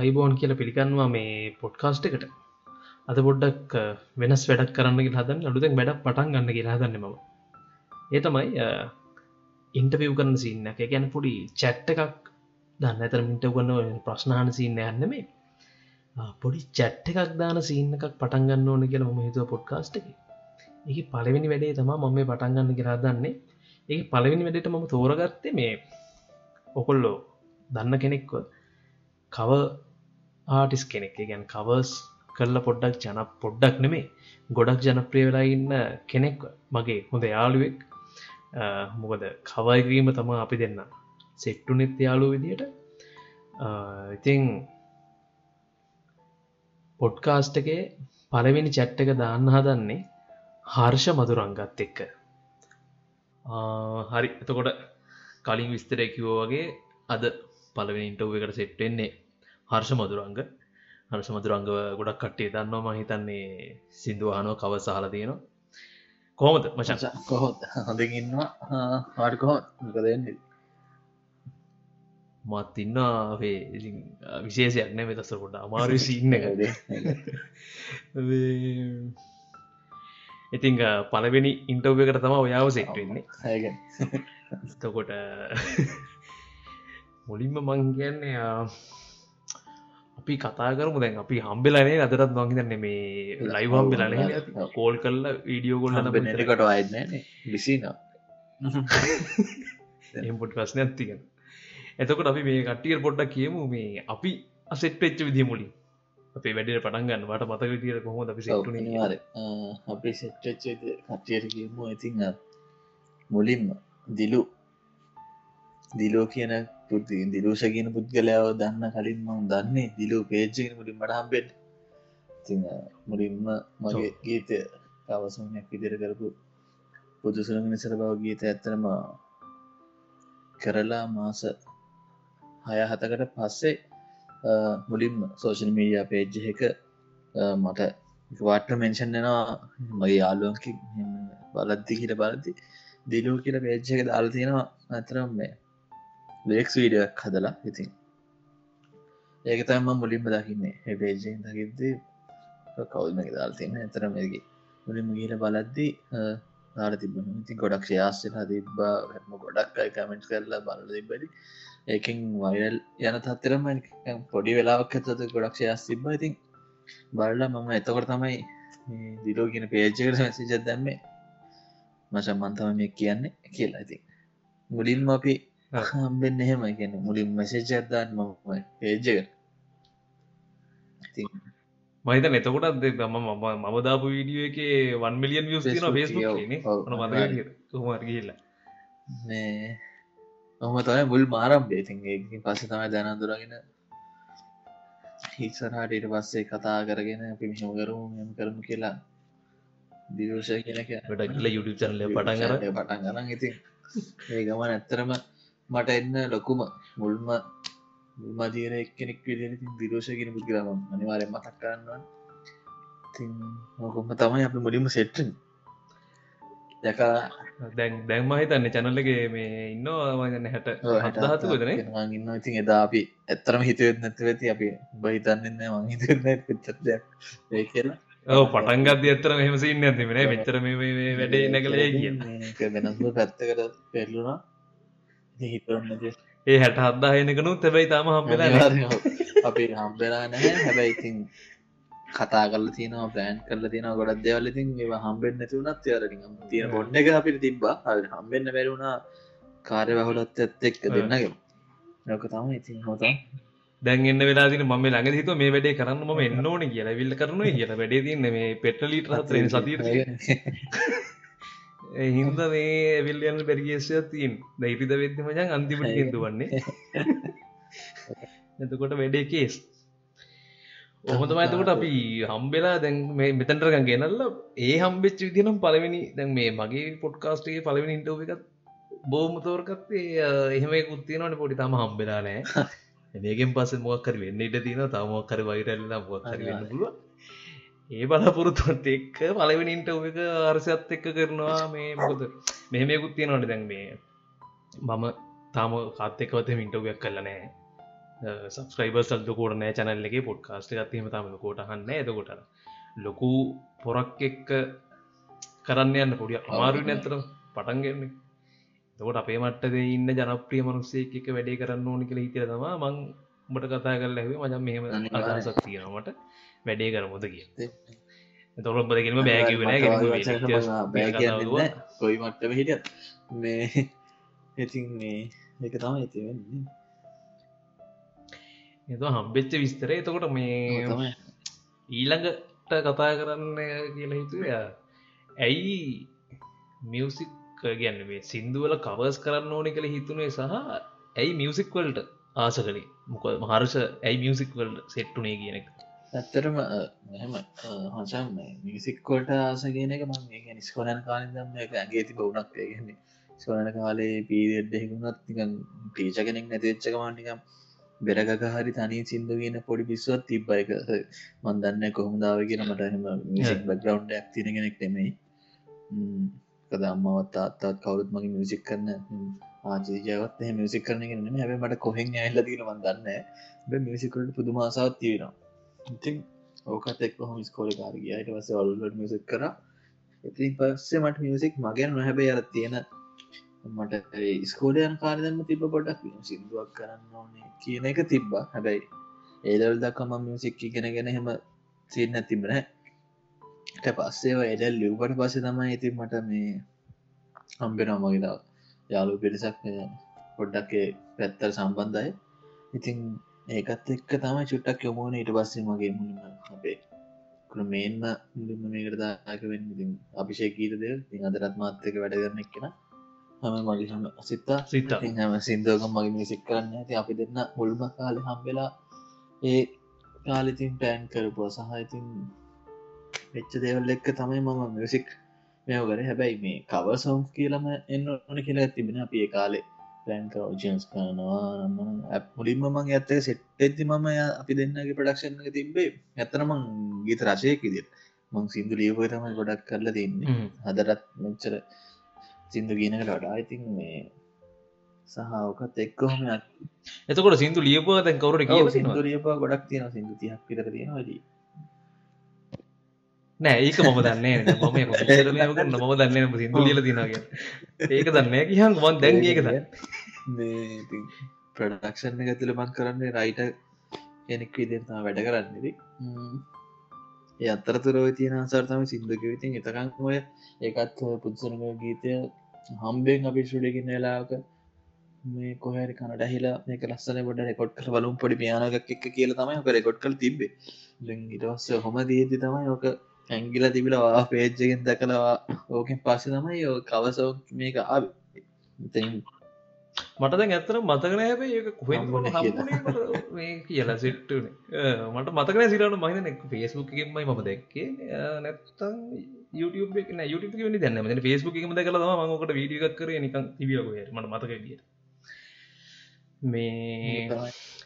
අයිබෝන් කියල පිළිගන්නවා මේ පොඩ්කාස්ට් එකට. අද පොඩ්ඩක් වෙනස් වැඩක් කරන්න හදන් අලුතෙන් වැඩක් පටන් ගන්න කියලා හදන්න ම ඒ තමයි ඉන්ටවිව් කරන සින්න එක. ගැන පොඩි චැට්ට එකක්. දන්න ඇතර මිට ගන්න ප්‍රශ්නාන සින්න යන්න මේ පොඩි චැට්ට එකක් දාන සින්න එකක් පටන්ගන්න ඕන කියලා ම හිතුව පොඩ්කාස්ට් එක. ඒ පලවෙනි වැඩේ තම මම පටන්ගන්න කියලා දන්නේ ඒ පලවෙනි වැඩට මම තෝරගත්තේ මේ ඔකොල්ලෝ දන්න කෙනෙක්ව කව ආටිස් කෙනෙක්. ගැන් කවර්ස් කරල පොඩ්ඩක් ජන පොඩ්ඩක් නෙමේ ගොඩක් ජනප්‍රිය වෙලා ඉන්න කෙනෙක් මගේ හොඳ යාළුවෙක්. මොකද කවයිගීම තම අපි දෙන්න. සෙට්ටු නෙත් යාලු විදියට. ඉතිං පොඩ්කාස්ට් එකේ පලවෙනි චැට්ට එක දාන්න හදන්නේ හර්ෂ මදුරංගත් එක්ක. හරි. එතකොට කලින් විස්තර කිවෝ වගේ අද පලවෙනි ඉන්ටව් එකට සෙට්වෙන්නේ හර්ෂ මදුරංග. හර්ෂ මදුරංගව ගොඩක් කට්ටේ දන්නවා. ම හිතන්නේ සිින්දුවානෝ කව සහල තියෙනවා. කොහොමද මච කොහොත් හොඳින් ඉන්නවා. හඩකොහොත් මොකදන්නේ මත් ඉන්නාේ විශේෂයක් නෑ මෙතස පොට අමාරු සින්න ඉතිං පලවෙනි ඉන්ටව් එකට තම ඔයාව සෙක්ටවෙන්නේ හැග තකොට මුලින්ම මං කියන්නේ අපි කතා කරමු. දැන් අපි හම්බෙලනේ අදරත් නොහිතන්න මේ ලයිව හම්බෙලන කෝල් කල්ල වීඩියෝ ගොල්ලන කට අයන්න විසින එම්පොට් ප්‍රශ්න ඇතිගෙන එතකොට අපි මේ කට්ටිය පොඩ්ඩක් කියමු. මේ අපි අසෙට් පෙච්ච විදි මුලින්. අපේ වැඩට පටන්ගන්න වට මතක විදිර කොහොම අපි සටුනවාර අපි සෙට්ච කට්ටියට කියමු. ඉතිං මුලින්ම දිලු දිලෝ කියන පුති දිලූෂ කියන පුද්ගලයාව දන්න කලින් මං දන්නේ දිලූ පේජ්ජගෙන මුලින් මට හම්බෙට ති මුලින්ම මගේ ගීතය අවසනයක් විදිර කරපු පුදුසුළඟ නිසර බව ගීත ඇත්තනම කරලා මාස හය හතකට පස්සේ මුලින්ම සෝෂල් මීඩිය පේජ්ජ එක මට වාට මෙන්ෂන් එනවා මගේ යාලුවන්කි බලද්දි කියල බලද්දි දිලූ කියල පේච්ච එක දාල් තියෙනවා. ඇතරම් මේ ලෙක්ස් වීඩියක් හදලා ඉතින්. ඒක තම මුලින්ම දකින්නේ. හ පේජෙන් දකිද්දී කවල්ම දාල් තින්න ඇතරමගේ මුලින්ම ගීල බලද්දී දාර තිබන ඉතින් ගොඩක් ශයාස්සලා තිබ්බා. හැම ගොඩක් අයි කමෙන්ට් කරලා බල තිබ්බලි ඒකින් වයල් යන තත්තරම පොඩි වෙලාවක් ඇතත ගොඩක් ශයාස් තිබ්බ. ඉතින් බලලා මම එතකොට තමයි දිලෝගෙන පේජකට මැසිජත් දැම්මේ. මචන් මන්තම මේ කියන්නේ කියලා. ඉතින් මුලින්ම අපි හම්බෙන් එහෙම කියන මුලින් මැසේජ අදදාන්න මම පේජක මහිත එතකොටත් ම මම දාපු වීඩියෝ එක වන් මිලියන් වියස් තින ෆේස් මද කියල්ල ඔහම තයි මුල් මාරම් බේතින්ගේ පස්ස තමයි දැනදුරගෙන හිසරහට ඉට පස්සේ කතා කරගෙන අපි මිහම කරු එම කරමු කියලා දිරෝෂ කියනක ටක්ල යුට චනල පටන් කර පටන් ගරන් ඉතින් ඒ ගමන් ඇත්තරම මට එන්න ලොකුම මුල්ම මදීර එක්කෙනෙක් විදිරති දිරෝෂගෙන පුද්ගරම අනිවාරය මතක් කරන්නවා මොකොම තමයි අප මුලින්ම සෙට්ටන් දැකා දැන් දැන්ම හිතන්න චැනල්ලගේ මේ ඉන්න මගන්න හැට හතහතු වදන ඉන්න ඉතින් එදා අපි ඇත්තරම හිතුවත් නැති ඇති අපි බහිතන්නන්න මංහිතන්න පිච්චත්ය ඒ කියලා පටන්ගත් ඇත්තර මෙහම සින්න ඇතිමෙන මෙච්චර මේ වැඩේ නැකලේ කිය වෙනස්ම පැත්තකට පෙල්ලුණා හිතන්න ඒ හැට හදදායනකනු තැබයි තාම හම්බෙලා අපි හම්බෙලා නැහැ හැබැයි ඉතින් කතා කල තින පලෑන් කල තින ගොඩක් දෙවල. ඉතින් ඒ හම්බෙන් නැතිවුණත් යාරනිම තියෙන බොඩ්ඩ එක අපිට තිබ්බා. හම්බෙන්න්න බැරුණා කාරය වහුලත් ඇත්ත එක්ක දෙන්නගේ නොක තම ඉතින් හොතා දැන්ගන්න වෙලා ම ළඟ හිත මේ වැඩේ කරන්න ම එන්න ඕන කියලා. විල්ල කරන කියල. වැඩේ තින්න මේ පෙට්ටලීට හතරෙන සතිර හින්ද මේ ඇවිල්ලයන්න බැරිගේශය තිීන් දයිතිද වෙද්දි මචන් අන්තිමට හිදු වන්නේ. එතකොට වැඩේ කේස්. ඔහොතම ඇතකොට අපි හම්බෙලා දැන් මේ මෙතැන්ටරකන් ගෙනල්ල ඒ හම්බෙච් විදිනම් පලවෙනි දැන් මේ මගේ පොඩ්කාස්ටේ පලවෙනි ඉන්ටව එකත් බෝමතෝරකත්තේ එහෙම කුත්තියනට පොඩි. තම හම්බෙලා නෑ. ඒගෙන් පස මොක්කර වෙන්න ඉට තින තමක්කර වෛරල්ල මොක්කර වෙන්න පුළුව ඒ බලපුරුතුත් එක්ක පලවෙනින්ට එක අර්සයත් එක්ක කරනවා. මේ මොකද? මෙහමයකුත් තියෙනට දැන් මේ. මම තාම කාත්තෙකවත මින්ටෝගයක් කල්ල නෑ සබස්ක්‍රයිබර් සල්ද කෝට නෑ චැනල්ල එක. පොඩ්කාස්ට ගත්තීම තම කෝට හන්න එතකොට ලොකු පොරක් එක්ක කරන්න යන්න පොඩිය අමාරු නැතර පටන්ගන්නේ තකොට අපේ මට්ටද ඉන්න ජනප්‍රිය මනුස්සේ එක වැඩේ කරන්න ඕනි කළ හිතර තම මං උඹට කතා කරල ඇව මජම් මෙහම අදසක් තියෙනවට වැඩේ කරමුද කිය තොරොත් බදගෙනම බෑකිවෙන කොයි මට්ටම හිටිය මේ ඉතින් මේ එක තම ඇතිවෙන්නේ එත හම්බෙච්ච විස්තර එතකොට මේ ඊළඟට කතා කරන්න කියලා හිතුය ඇයි මියසික් ගැන්න මේ සිින්දුවල කවස් කරන්න ඕනෙ කළ හිතුනේ සහ ඇයි මියසික්වල්ට ආස කළේ? මොක මහර්ෂ ඇයි මියසික්වල්ට සෙට්ටුනේ කියන එක ඇත්තරම මෙහම හසම් මියසික්කොට ආස කියන එක මං ඒ නිස්කොලන් කාලිදම් එක ඇගේ ති බවුනක් ඒගන්නේ ස්වලන කාලේ නිකන් ටීච කෙනෙක් නැතිච්චකමාටිකම් බෙරගක හරි තනී සිින්දු කියන පොඩි පිස්සුවත් තිබ්බයික මන් දන්න කොහොමදාව කියන මට හම මිසික් බග්‍රවන්් ඇක් තින කෙනෙක් නෙමෙයි. කද අම්මවත් අත්තත් කවුරුත් මගේ මියසික් කරන ආජයවත් මියසික් කරන නෙම හැබ මට කොහෙන් ඇල්ල දීන මන් දන්න බ මියසිකට පුදුමාසාවත් තියෙනවා ඉතින් ඕකත් එක් හොම ස්කෝල කාරගයායට වස ඔල්ලට මියසික් කර. ඉතින් පස්සේ මට මියසික් මගෙන් නොහැබේ අර තියෙන මට ස්කෝලයන් කාරදම තිබ පොඩක් සිින්දුවක් කරන්න ඕනේ කියන එක තිබ්බා. හැබැයි ඒදල් දක්කම මියසික් ඉගෙනගෙන හෙම සින්න තිබන ට පස්සේව එඩල් ලිව්කට පස්සේ තමයි ඉතින් මට මේ හම්බෙනවා මගේතාව යාලු පිරිසක් පොඩ්ඩක්ේ පැත්තර සම්බන්ධයි. ඉතින් ඒකත් එක්ක තමයි චුට්ටක් යොමුණ ඊට පස්සේ මගේ මුලිම අපේ මේන්ම මුලින්ම මේකරදාක වෙන්න ඉතින් අභිෂේකීත දෙ ඉතින් අදරත් මාත්තක වැඩ කරන එක්කෙන. හම මගේ හම සිත්තා සිත. හැම සිින්දෝකම් මගේ මිසික් කරන්න ඇති. අපි දෙන්න මුල්ම කාලෙ හම්වෙලා ඒ කාලිතින් පෑන් කරපුව. සහයිතින් වෙච්ච දේවල් එක්ක තමයි මම මියසික් මෙය කර. හැබැයි මේ කව සවම් කියලම එන්න ඕන කියලා තිබෙන අපේ කාලේ පලෑන් කරෝජන්ස් කරනවා මුලින්ම මං ඇත්තක සෙට් ඇති මම අපි දෙන්නගේ ප්‍රඩක්ෂන් එක තිබේ ඇතනමං ගීත රශයක ඉදිර මං සිින්දු ලියපය තමයි ගොඩක් කරලා දෙන්නේ. හදරත් මෙච්චර සිින්දු ගීනකට වඩා ඉතින් මේ සහෝකත් එක්කොහම එතකොට සිින්දු ලියපුව දැන් කවුර කිය සිින්දු ලියපා ගොඩක් තියෙන සිින්දු තියක් පිතර තියෙනවාදී නෑ ඒක මම දන්නේ මම මම දන්න සිින්දු ලියල තිනගේ ඒක දන්න කියහන් වන් දැන් ඒකද ප්‍රඩක්ෂන් එක තුළ මන් කරන්නේ රයිට කෙනෙක් විදෙන්තා වැඩ කරන්නේද ඒ අතරතුරව තියෙන සර්තම සිින්දුක විතින් එතකං ඔය ඒකත් පුද්සරම ගීතය හම්බෙන් අපි ශුඩකින් වෙලාක මේ කොහරි කනට හිලා මේක ලස්සන බොඩ රෙකොඩ් කර බලුම්. පොඩි පියානක එක් කියල තමයි ඔක රෙකොඩ් කල් තිබේ ඉටවස්ස හොම දීති තමයි ඕක ඇංගිල තිබිලවා පේජ්ජගෙන් දැකලවා ඕකෙන් පස්ස තමයි යෝ කවසෝ මේක ආ මටද ඇත්තර මතකන හැබ ඒක කොහෙන් කියලා. සිට්ටන. මට මතකන සිරට මහින එක් ෆේස්බුක්කෙන්මයි ම දැක්කේ. නැත්තං YouTube YouTube වනි දැන්න ෆේස්බුක් එකම දැකල මකට වීඩියක් කර. නිකන් තිබියක මට මතක විදිට මේ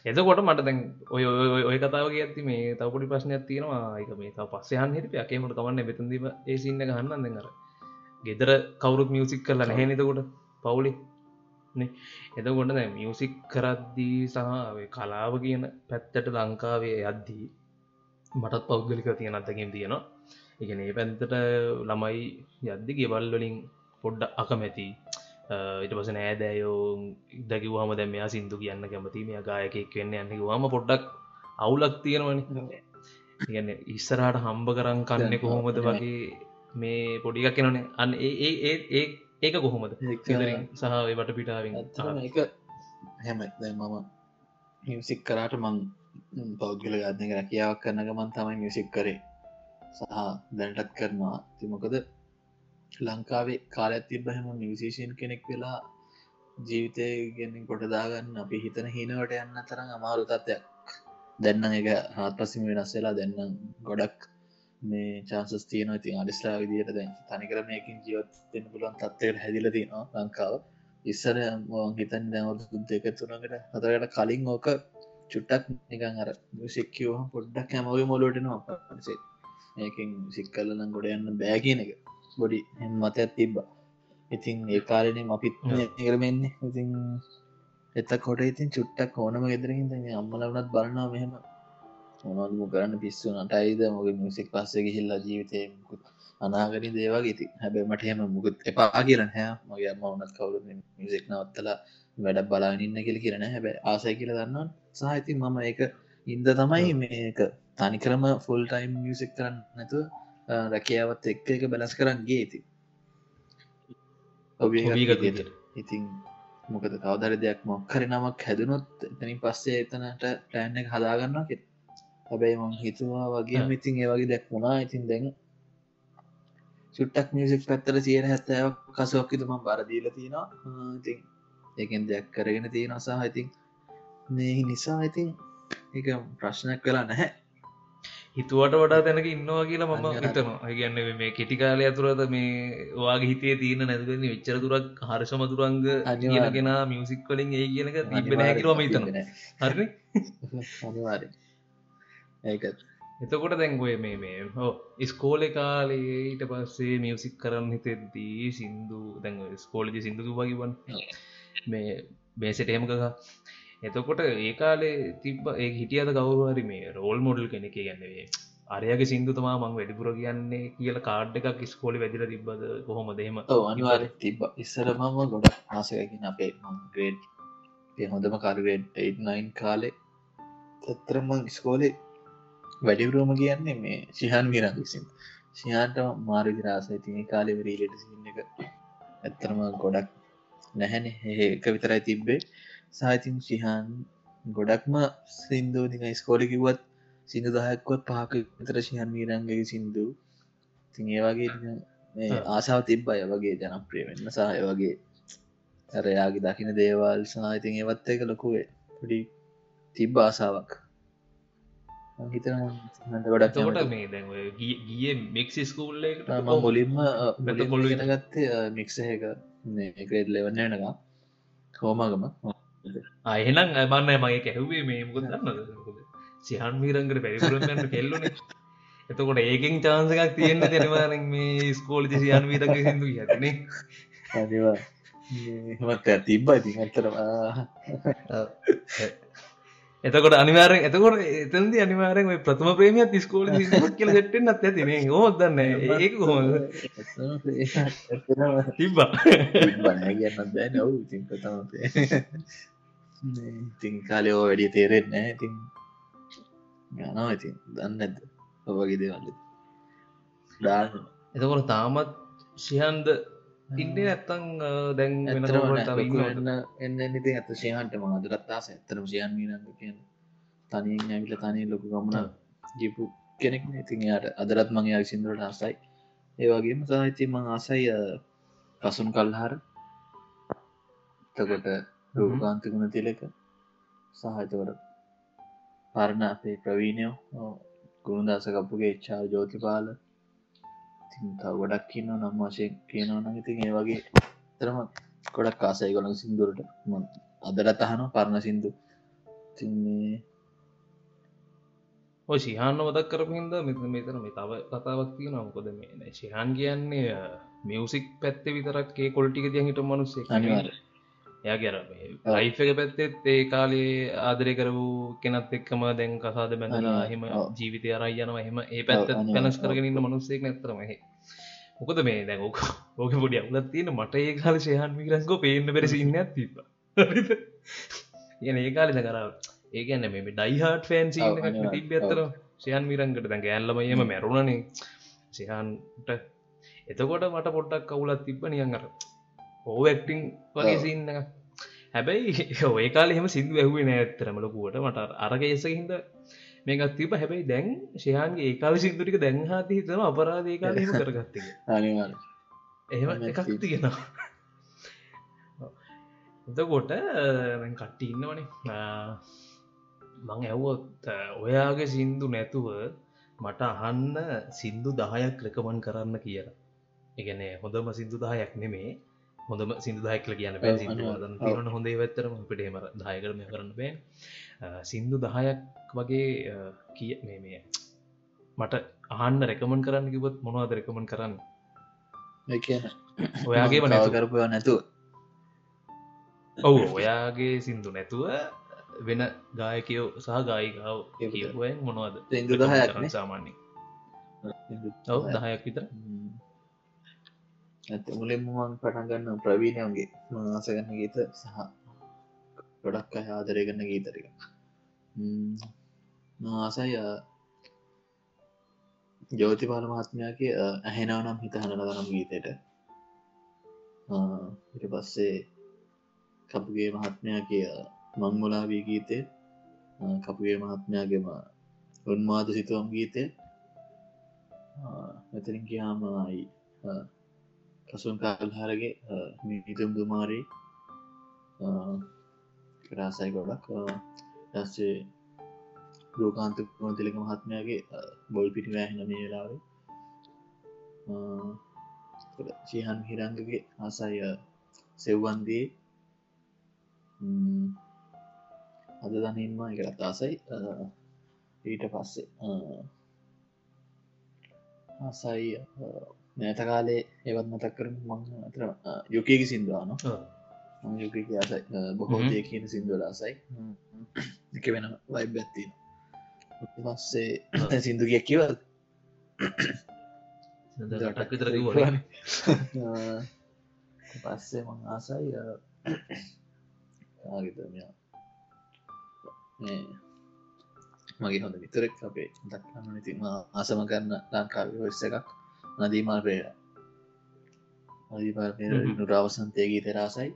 එතකොට මට දැන් ඔය ඔය කතාවගේ ඇති මේ තවපොඩි ප්‍රශ්නයක් තියෙනවා. එක මේ තව පස්සයන් හිට යකේමට කවන්න බෙතදීම ඒසින්න ගහන්න දෙන්නර ගෙදර කවුරුත් මියසික් කරලා නැහැනිතකොට පවුලි. එතකොට දැ මියසික් කරද්දී සහ කලාව කියන පැත්තට ලංකාවේ යද්දී මටත් පෞද්ගලික තියෙන අත්තකින් තියෙනවා. එකන ඒ පැන්තට ළමයි යද්දි ගෙවල්වලින් පොඩ්ඩ අකමැති ඉට පස නෑදෑයෝ ඉදකිවහම දැ මෙයා සිින්දු කියන්න කැමති මේ ගායකෙක් වෙන්න යන්න වාම පොඩ්ඩක් අවුලක් තියෙනවනි. ඉගන්න ඉස්සරහට හම්බ කරන් කන්න කොහොමද වගේ මේ පොඩිකක් කෙනනේ අන්න ඒ ඒ ඒක කොහොමද? සහ වට පිටාවෙන් එක හැම මම මියසික් කරාට මං පෞද්ගල ගාධනක රැකියාවක් කරනක මන් තමයි මියසික් කරේ. සහ දැනටත් කරනවා. තිමොකද ලංකාවේ කාලත් තිබ්බහම මියසිෂන් කෙනෙක් වෙලා ජීවිතය ගෙනින් කොටදාගන්න අපි හිතන හිනවට යන්න තරම් අමාරු තත්ත්වයක්. දෙන්න එක හත් පසිම වෙනස් වෙලා දෙන්න ගොඩක් මේ චාන්සස් තියන ති අඩිස්ලා විදියට දැන් තනිකරමයකින් ජීවත්වෙන් පුලුවන් තත්වයට හැදිල තිනවා ලංකාව. ඉස්සර හිතන් දැවරු දෙක තුනකට හතරට කලින් ඕක චුට්ටක් නිකන් අර සික්කෝ පොඩ්ඩක් හැමගේ මොලෝටනවා පසේ ඒකින් සික්කල්ලනම් ගොඩ යන්න බෑගෙන එක. බොඩි මතයක් තිබ්බා. ඉතින් ඒ කාලනේ අපිත් කරමෙන්නේ ඉතින් එත කොට ඉතින් චුට්ටක් ඕනම ගෙදරකින් අම්මල වනත් බලන්නා මෙහෙම. මොනදම කරන්න පිස්සු නටයිද? මොගේ මියසික් පස්සේ ගිහිල්ලා ජීවිතය අනාගරි දේවා ගති හැබැ මට හෙම මුකුත් එපා කියරන හැ මගේ අම්ම වනත් කවුරු මියසික් නවත්තලා වැඩ බලාගන්න කියල කියරන හැබැ ආසය කියල දන්නවා සාහිති මම ඒක ඉන්ද තමයි මේක තනිකරම ෆුල් ටයිම් මියසික් කරන්න නැතු රැකියාවත් එක්ක එක බැලස් කරන්න ගේති ඉතින්. මොකද කවදර දෙයක් මොක්කර නමක් හැදනොත් එතනින් පස්සේ එතනට ප්ලෑන් එක හදාගන්නවා කෙ හැබැයි මං හිතුවා වගේ ඉතින් ඒ වගේ දැක් වුණා. ඉතින් දැන් චුට්ටක් මියසික් පැත්තර සියන හැත්තෑවක් කසුවක්කිතුම බරදීල තියෙනවා. ඉතින් ඒකෙන් දෙයක් කරගෙන තියෙන සහ ඉතින් මේ නිසා ඉතින් එක ප්‍රශ්නයක් කලා නැහැ හිතුවට වඩා තැනක ඉන්නවා කියලා මම හිතනවා. ගැන්න මේ කෙටිකාලය ඇතුරද මේ වාගේ හිතේ තියෙන නැතිවෙන විච්චර තුරක් හර්ෂම තුරංග අජගෙන මියසික් වලින් ඒ කියනක තිබෙන හැකිරම හිතන හරි අනිවාර ඒකත් එතකොට දැන්ගොය මේ මේ හෝ ස්කෝල කාලේ ඊට පස්සේ මියසික් කරන්න හිතෙද්දී සින්දු දැන් ස්කෝලජි සිින්දුතු වගේවන් මේ බේසටේමකක එතකොට ඒකාලේ තිබ ඒ හිටියද කවරුහරි මේ රෝල් මොඩල් කෙනෙක ගැන්නවේ අරයගේ සිින්දු තමා මං වැඩිපුර කියන්නේ කියල කාඩ් එකක් ස්කෝලි වැදිල තිබ්බද කොහොම දෙම අනිවාර තිබ ඉස්සරමම ගොඩ ආසයකින් අපේ මංග්‍රේඩ් හොඳම කරුවෙන් 89 කාලේ. තත්තරමං ස්කෝලේ වැඩිවරුවම කියන්නේ මේ ශිහන් විරන් විසින් ශියන්ට මාරවිරාසයි තිය කාලෙ වරීලට සින්න එක ඇත්තරම ගොඩක් නැහැන. ඒක විතරයි තිබ්බේ. සාහිතින් ශිහන් ගොඩක්ම සිින්දූ ස්කෝලි කිවත් සිින්දු දහයක්වත් පහක විතර ශිහන් මීරන්ගේ සිින්දු. තින් ඒ වගේ ආසාාව තිබ්බය වගේ ජනප්‍රිය වෙන්න සහය වගේ ඇරයාගේ දකින දේවල් සාහිතින් ඒවත් එක ලොකුවේ පොඩි තිබ්බ ආසාාවක්. ගොඩක්ට මේ ගිය මික්සි ස්කූල්ලට මුලින්ම පොල්ලගෙන ගත්තේ මික්සහක ග්‍රේඩ් ලෙවන්නනක හෝමගම අයනම් අමන්න මගේ කැහවේ මේ මුකද දන්නද සිහන් මීරංගට පැරිපුරන්න කෙල්ලුන. එතකොට ඒකෙන් චාන්සකක් තියෙන්න්න තෙනවාර මේ ස්කෝල සියන් මීරග හිදු ඇතිනේ අනිවා මත් තිබ්බ ඉති ඇතරම එතකොට අනිවාරෙන් එතකොට එතන්දි අනිවාරෙන් ප්‍රථම ප්‍රේමියත් ස්කෝල කියල ෙට්ටෙන් අත් ඇතිනේ හෝදන්න ඒක කොහොම තිබ්බා. නව් ඉතින් ප්‍රථම ඉතින් කාලයෝ වැඩිය තේරෙත් නෑ. ඉතින් යනවා ඉතින්. දන්න ඇද ඔවගේ දේවල්ල ඩාන්න එතකොට තාමත් සිහන්ද ඉන්නේ ඇත්තං දැන් වෙන එන්න ඉති ඇත ශයහන්ට මදරත්තාස ඇතරම ශයන් මීනග කියන තනියෙන් ඇවිල තනය ලොකු ගමන ජිපු කෙනෙක් ඉතින් යාට අදරත් මගේ සිින්දුවට ආසයි. ඒවගේම සාහිති මං ආසයි පසුන් කල්හාර. තකොට රූකාන්තිකුණ තිලක. සහතවර පරණ අපේ ප්‍රවීණයෝ ගුණදස කපුගේ ච්චා ජෝතිපාල තව ගොඩක් කියන්න නම් වශයෙන් කියනවන ඉතින් ඒ වගේ තරම ගොඩක් කාසයි කොළඟ සිින්දුරට අදරත් අහන පරණ සිින්දු. තින්නේ ඔය සිහාන්න මදක් කරපින්ද මෙ මෙතන මේ තව කතාවක් තියෙන මොකොද මේ ශිහන් කියන්නේ මියසික් පැත්තේ විතරක්ේ කොල්ටික දිය හිට මනුස්සේ එයා ගැර ලයිෆ එක පැත්තෙත් ඒ කාලේ ආදරය කරවූ කෙනත් එක්කම දැන් කසාද බැඳලා හෙම ජීවිතය අරයි යනවා හෙම ඒ පැත්ත පැනස් කරගෙනන්න මනුස්සෙක් නැතරමහ මොකද මේ දැන් ඕක ඕක පොඩි අවුලත් තියෙන මට ඒ කාල ශයහන් මිරංකෝ පේන්න පෙරසින්න ඇතිප ඒ කාලෙද කරාව ඒකන්න මේ ඩයිහට ෆෑන්සි තිබ ඇතර ශයන් මිරංකට දැන් ඇල්ලම ඒම මැරුණනේ. සිහන්ට එතකොට මට පොට්ටක් කවුලත් තිබ්බ නියන් අර ඕවක්ටිං වගේ සින්න හැබැයි ඔය කාල එහම සිදු ඇහුවේ නෑ ඇත්තරම ලොකුවට. මට අරග එස හිද මේකත් තිබ හැබැයි දැන් ශයන්ගේ ඒකාල සිදුරික දැන්හාති හිතම අපරාධය කාල එම කරගත්ත. එහෙම එකක් තියෙනවා. එතකොට කට්ටි ඉන්නවනේ. මං ඇව්වොත් ඔයාගේ සින්දු නැතුව මට අහන්න සින්දු දහයක් රකමන් කරන්න කියලා. එකන හොඳම සිින්දු දහයක් නෙමේ හොඳම සිින්දුදායක්ල කියන්න පැ තිරන හොඳේ වැත්තරම පිටේම දායකරම කරන්න බෑ. සින්දු දහයක් වගේ කිය මේ මේ මට අහන්න රැකමන් කරන්න කිවත් මොනවද රැකමන් කරන්න? ඔයාගේ මනව කරපුවා නැතුව. ඔවු ඔයාගේ සින්දු නැතුව වෙන ගායකයෝ සහ ගායිකාව කියුවෙන් මොනවද සින්දු දහයක් නේ? සාමාන්‍ය ඔව දහයක්. විතර ඇත මුලින්ම මං පටන් ගන්න ප්‍රවීණයන්ගේ මාස ගන්න ගීත සහ ගොඩක් අය ආදරය කරන්න ගීතරික ආසයි ජෝතිපාල මහත්මයාගේ ඇහෙනවනම් හිත හනල ගනම් ගීතයට. ඉට පස්සේ කපුගේ මහත්මයා කිය මංමුලාවී ගීතය කපුගේ මහත්මයාගේම උන්මාද සිතුවම් ගීතය මෙතරින් කියයාමයි කසුන් කාල්හරගේ මිතුම් දුමාරී රාසයි ගොඩක් දස්සේ ලෝකාන්ත තිලක මහත්මයාගේ බොල් පිටි වැෑහෙන මේ වෙලාවේ. චිහන් හිරංගගේ ආසය සෙව්වන්දී. අද දනින්ම එකත් ආසයි. ඊට පස්සේ ආසයි නෑත කාලේ ඒවත් මතක් කර මං අතර යුකයකි සිින්දවාන යුක ආසයි. බොහෝ දය කියන සිින්දුවලාසයි එක වෙන වයිබ් ඇත්තින පස්සේ සිින්දු කියක් කිවල් ටක් විතර පස්සේ මං ආසයි ආගතමයා මගේ හොඳ විතරෙක් අපේ දක්න්න ඉතිම ආසම කරන්න ලංකාව හොස්ස එකක් නදීමල් පේර අධිපාර නුරාවසන්තය ගීත රාසයි.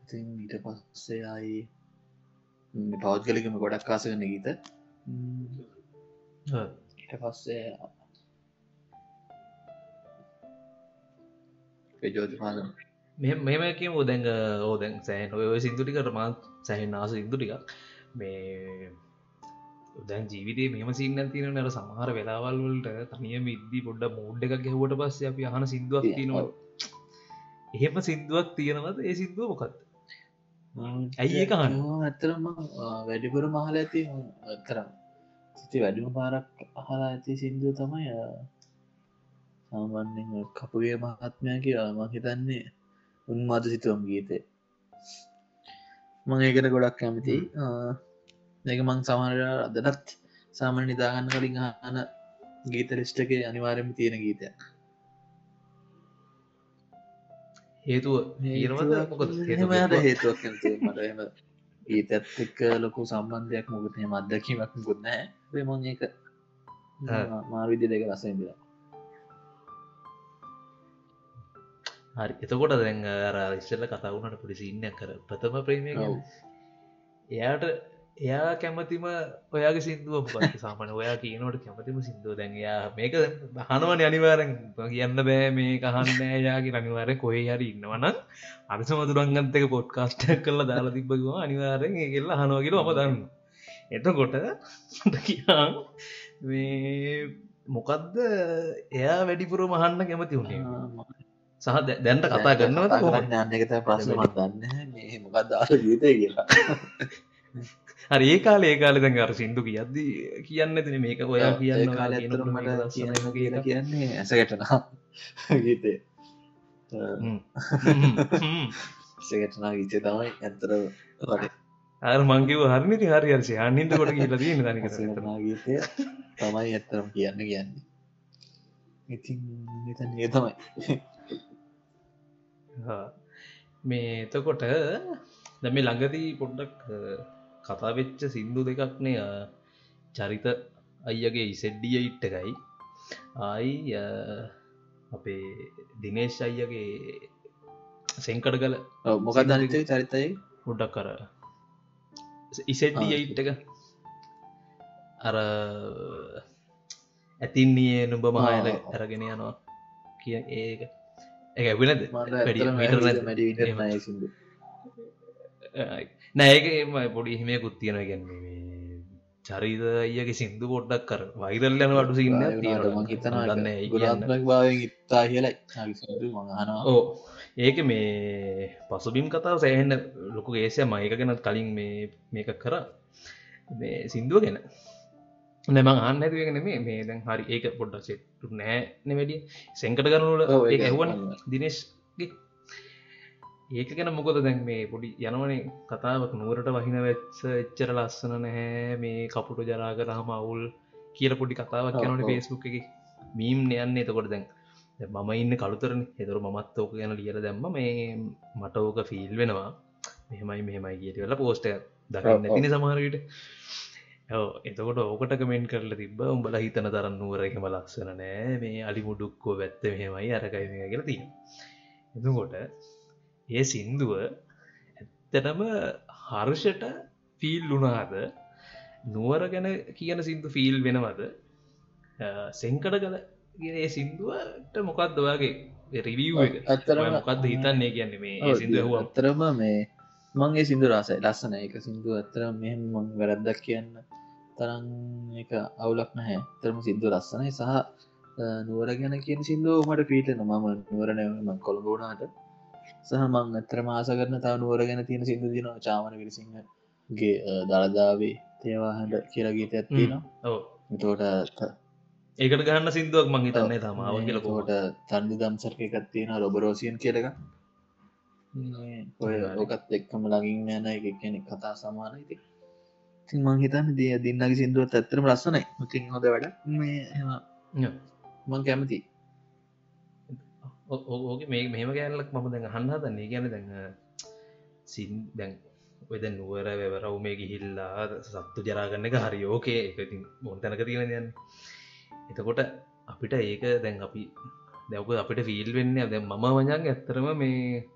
ඉතින් ඊට පස්සේ අයි පෞද්ගලිකම ගොඩක් කාසගන්න ගීත. ඊට පස්සේ ජෝතිපාලන මෙම කියම. දැඟ ඕදැන් සෑන් ඔය සිින්දුටිකට මාත් සැහෙන් ආස ඉදු ටික මේ දැන් ජීවිතේ මෙම සින්න තියන නර සමහර වෙලාවල් වලට තනිය මිද්දි පොඩ්ඩ මෝඩ් එකක් ගැහුවට පස්ස අපි අහන සිින්දුවක් තියෙනවා එහෙම සිින්දුවක් තියෙනවද? ඒ සිින්දුව මොකක්ද ඇයි ඒක ඇතරම වැඩිපුර මහල ඇති කරම් සිති වැඩිම පාරක් අහලා ඇති සිින්දුව තමයි සාමාන්‍යෙන් කපුගේ මහත්මය කියලා මං හිතන්නේ උන්මාද සිතුවම් ගීතේ. මං ඒකට ගොඩක් කැමති ඒක මං සමහර අදටත් සාමන නිදාගන්න කලින් අන ගීත ලිස්්ටක අනිවාරයම තියෙන ගීතයක්. හේතුව? හේතුවක් ගීතත් එක්ක ලොකු සම්බන්ධයක් මොකද එම අදකීමක් ගොන්නෑ මං ඒක මාවිදි දෙක රසයිදිලා හරි. එතකොට දැන් අර ඉස්සල්ල කතාවුණට පොඩිසින්නයක් කර ප්‍රථම ප්‍රේමය එයාට එයා කැමතිම ඔයාගේ සිින්දුව පත් සාමන ඔයා කියනවට කැමතිම සිින්දුව. දැන් එයා මේක හනුවන අනිවාරෙන් කියන්න බෑ මේ කහන්න යාගේ අනිවාරය කොහේ හරි ඉන්නවන අරිස මතුරංගන්තක පොඩ්කාස්ටක් කරලා දාලා තිබ්බගවා අනිවාරෙන් ඒගෙල්ල හනුවගෙන ඔම දන්න එතකොට කියා මේ මොකක්ද එයා වැඩිපුර මහන්න කැමති වුණේ සහ දැන්ට කතා කරන්නවද කොහොමද? යන්නකත ප්‍රශ්නමත් දන්න මේ මොකක් දාල ජීතය කියලා හරි ඒ කාල ඒ කාල දැන් අර සිින්දු කියද්ද කියන්න තින මේක ඔයා කියන්න කාල කියන කියන්නේ ඇසගටනා ගීතේ. සගටනා ගීතය තමයි ඇතර අර මංගව හරිනිති හරි හරසි අන්හින්ද කොට කියල තියෙන දනික සගටනා ගීතය තමයි ඇත්තරම් කියන්න කියන්නේ. ඉතින් නිතන් ඒ තමයි. මේ එතකොට දැ මේ ළඟදී පොඩ්ඩක් කතා වෙච්ච සින්දු දෙකක්නය චරිත අයියගේ ඉසෙඩ්ඩිය ඉට්ට එකයි. ආයි අපේ දිනේශ් අයියගේ සෙංකඩ කල මොකක් දනිත චරිතයි? පොඩ්ඩක් කර ඉසෙඩ්ඩිය ඉට්ට එක. අර ඇතින්නේ නුඹ මහයල ඇරගෙන යනවා කිය ඒක. එක ඇවිලද නෑක පොඩි හිමය කුත්තියන ගැන්නේ චරිත අයගේ සිින්දු පොඩ්ඩක් කර වයිදල්ලන අඩු සින්න හිතන භාව ඉත්තා කියලයි මහනවා ඕ ඒක මේ පසුබිම් කතාව සෑහෙන්න ලොකු ඒසය මයක ගැනත් කලින් මේ මේක කර මේ සිින්දුව ගැන. නැම අන්න ඇතිවගෙන මේ මේ දැන් හරි ඒක පොඩ්ඩක් සෙට්ටු නෑ නෙවැඩිය සැංකට ගනුල ඒ ඇහුවන් දිනේශ්ගේ ඒක ගැන මොකොද දැන් මේ පොඩි යනවනේ කතාවක් නුවරට වහින වෙච්ච එච්චර ලස්සන නැහැ. මේ කපුටු ජරා කරහම අවුල් කියල පොඩි කතාවක් යනට. පේස්බුක් එක. මීම් යන්න. එතකොට දැන් මම ඉන්න කළුතරන. හෙතුර මත් ඕක ගැන ලියල දැම්ම. මේ මට ඕක ෆිල් වෙනවා. මෙහෙමයි මෙහෙමයි කියට වෙලා පෝස්ට දකන්න සමහරවිට ඔව. එතකොට ඕකට කමෙන්ට් කරල තිබ උඹල හිතන තරන්න නුවර එහෙම ලක්සන නෑ. මේ අලි මුඩුක්කෝ වැත්ත මෙහෙමයි අරකයි කියලා තිය එතකොට ඒ සින්දුව ඇත්තටම හර්ෂට ෆිල් වුණාද? නුවර ගැන කියන සිින්දු ෆිල් වෙනවද? සෙංකඩ කල ගෙන සිින්දුවට මොකක්ද වගේ රිවිය් එක? ඇත්තරම මොකක්ද හිතන්නේ කියන්නේ මේ සිින්දුව හුවම් ඇත්තරම මේ මගේ සිින්දු රසයි ලස්සන එක සිින්දු ඇත්තර මෙහෙම මං වැරද්දක් කියන්න තරන් එක අවුලක් නැහැ. තරම සිින්දු ලස්සනයි. සහ නුවර ගැන කියන සිින්දුව මට පීටන මම නුවරනම කොළඹුණාට සහ මං ඇතර මාස කරන තව නුවර ගැන තියෙන සිින්දු දින චාමන විරසිංහගේ දළදාවේ තේවාහන්ට කියලා ගීත ඇත්තිනවා තෝට ඒකට ගන්න සිින්දුවක් මං හිතන්නේ තමාව කියලකොට කොට තන්දි දම්සර්ක එකත්තියෙන රොබරෝසියන් කියලක ඔය ඕකත් එක්කම ලගින් යන එක කියන කතා සමාන ඉති තින් මං හිතන්න දිය දින්නගේ සිින්දුවත් ඇත්තරම ලස්සනයි. මුතින් හොද වැඩ මේ මං කැමති ඕක මේ මෙහම ගැල්ලක් මම දැන් හන්න දන්නේ ගැන දැන් සින් දැන් ඔද නුවර වැවරව් මේ ගිහිල්ලා සත්තු ජරාගන්න එක හරි ඕකේ. එකති බොන් තැනක තියෙන යන්න. එතකොට අපිට ඒක දැන් අපි දැවක අපිට ෆිල් වෙන්න දැ මම වජන් ඇත්තරම මේ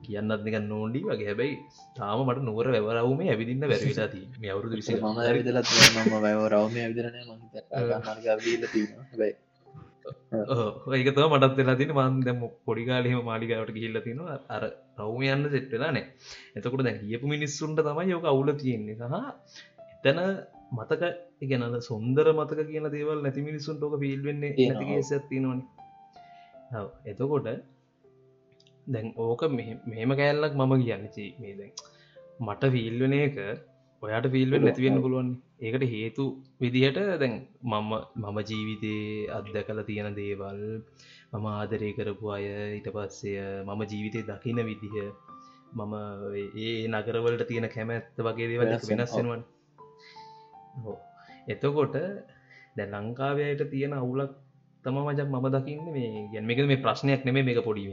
කියන්නත් නික නෝඩි වගේ. හැබැයි තාම මට නුවර වැවරවුම ඇවිදින්න වැරවිලාති මේ අවුරුදු විසි මම ඇවිදලත් මම වැව රවම ඇවිදරන මහිත තිබයි ඒක තම මටත් වෙලා තින මන් දැම පොඩිකාලෙම මාලිකාවට ගිහිල්ල තින අර රවම යන්න සෙට්වෙලා නෑ එතකොට දැ කියපු මිනිස්සුන්ට තමයි යෝක අවුල තියෙන්නේ. සහ එතන මතක ඉගැනද සොන්දර මතක කියන දේවල් නැති මිනිස්සුන්ට ඕක ෆිල් වෙන්නේ තියෙනවා. නැතිගේ ඇත්තිනවන එතකොට දැන් ඕක මෙහෙ- මෙහෙම කෑල්ලක් මම කියන්න. චී මේ දැන් මට ෆිල්වන එක ඔයාට ෆිල්වෙන් නැතිවෙන්න පුළුවන්. ඒකට හේතු විදිහට දැන් මම මම ජීවිතයේ අත්දැකල තියෙන දේවල් මම ආදරය කරපු අය ඊට පස්සය මම ජීවිතය දකින විදිහ මම ඒ නගරවලට තියෙන කැමැත්ත වගේ දේවල්. වෙනස්සෙනවන් එතකොට දැ ලංකාවයට තියෙන අවුලක් තම මජක් මම දකින්න මේ ගැන් මේක මේ ප්‍රශ්නයක් නෙමේ මේක පොඩි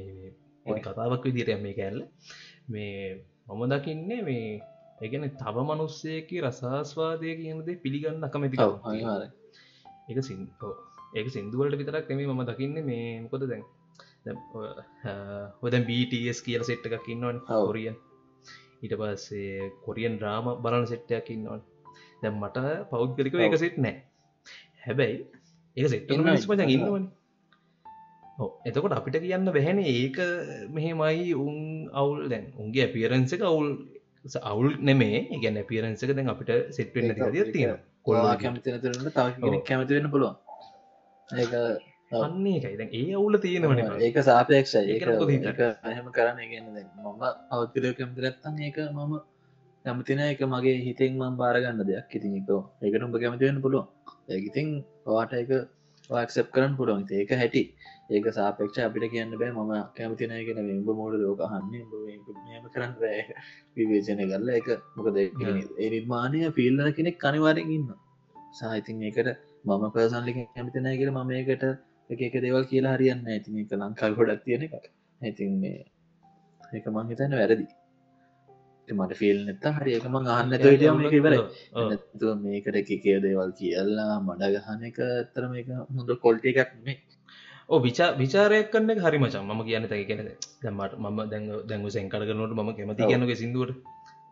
කතාවක් විදිරය මේ කැල්ල මේ මම දකින්නේ මේ ඒගැන තව මනුස්සයකි රසාස්වාදය කියනද පිළිගන්න අනිවාර ඒක සින් ඒක සිින්දුවලට විතරක් නෙමේ මම දකින්න මේ මොකොද දැන් හොද BTS කියල සෙට් එකක් ඉන්නවන් ඔව්. කොරියන් ඊට පස්සේ කොරියන් ්‍රාම බලන සෙට්ටයක් ඉන්නවන්. දැම් මට පෞද්ගලික ඔව්. සෙට් නෑ. හැබැයි ඒ සෙට්. ඉන්නවන. එතකොට අපිට කියන්න බැහැන ඒක මෙහෙමයි උන් අවුල් දැන් උන්ගේ පියරන්ස එක අවුල් අවුල් නෙමේ. ගැන පියරන්සක දැන් අපිට සෙට්වෙන්න දිය තියෙන කොල්ලා කැමතින තුරට තව කෙනෙක් කැමති වෙන්න පුළුවන්. ඒක. අන්නේ එකයි. දැන් ඒ අවුල තියෙනවන ඒක සාපේක්ෂ ඒක එහෙම කරන්න ගෙන මම අවත්කරය කැමතිරත්තන් ඒක මම කැමතින එක මගේ හිතෙන් මම් බාරගන්න දෙයක්. ඉතින් එක ඒකට උඹ කැමතිවෙන්න පුළුවන්. ඒගඉතින් පවාට එක වාක්සප් කරන්න ඉතින් ඒක හැටි. ඒක සාපේක්ෂ අපිට කියන්න බෑ. මම කැමතිනය කියෙන උඹ මෝඩ ලෝකහන්නේ මෙම කරන්න බෑ. විවේචනය කරලා එක මොකද නිර්මාණය ෆිල්ලන කෙනෙක් කනිවාරෙන් ඉන්න සාහිතින් ඒකට මම පර්සන්ලි කැමතිනය කියල මම ඒකට එක එක දේවල් කියලා හරියන්න ඇතින් එක ලංකාල් ගොඩක් තියෙන එකක්. ඇතින් මේ ඒක මං හිතන්න වැරදි මට ෆිල් නැත්ත හරි එක මං අහන්න එක ඉවර මේකට එකේ දේවල් කියලා මඩ ගහන එක ඇත්තර මේක හොඳ කොල්ට එකක් නේ ඕ විචා විචාරයක් කන්න හරි මචන් ම කියන්න තැ කෙනෙ දැමට ම දැන් දැංග සැංකරනට ම කැමති. කියනක සිින්දුවට.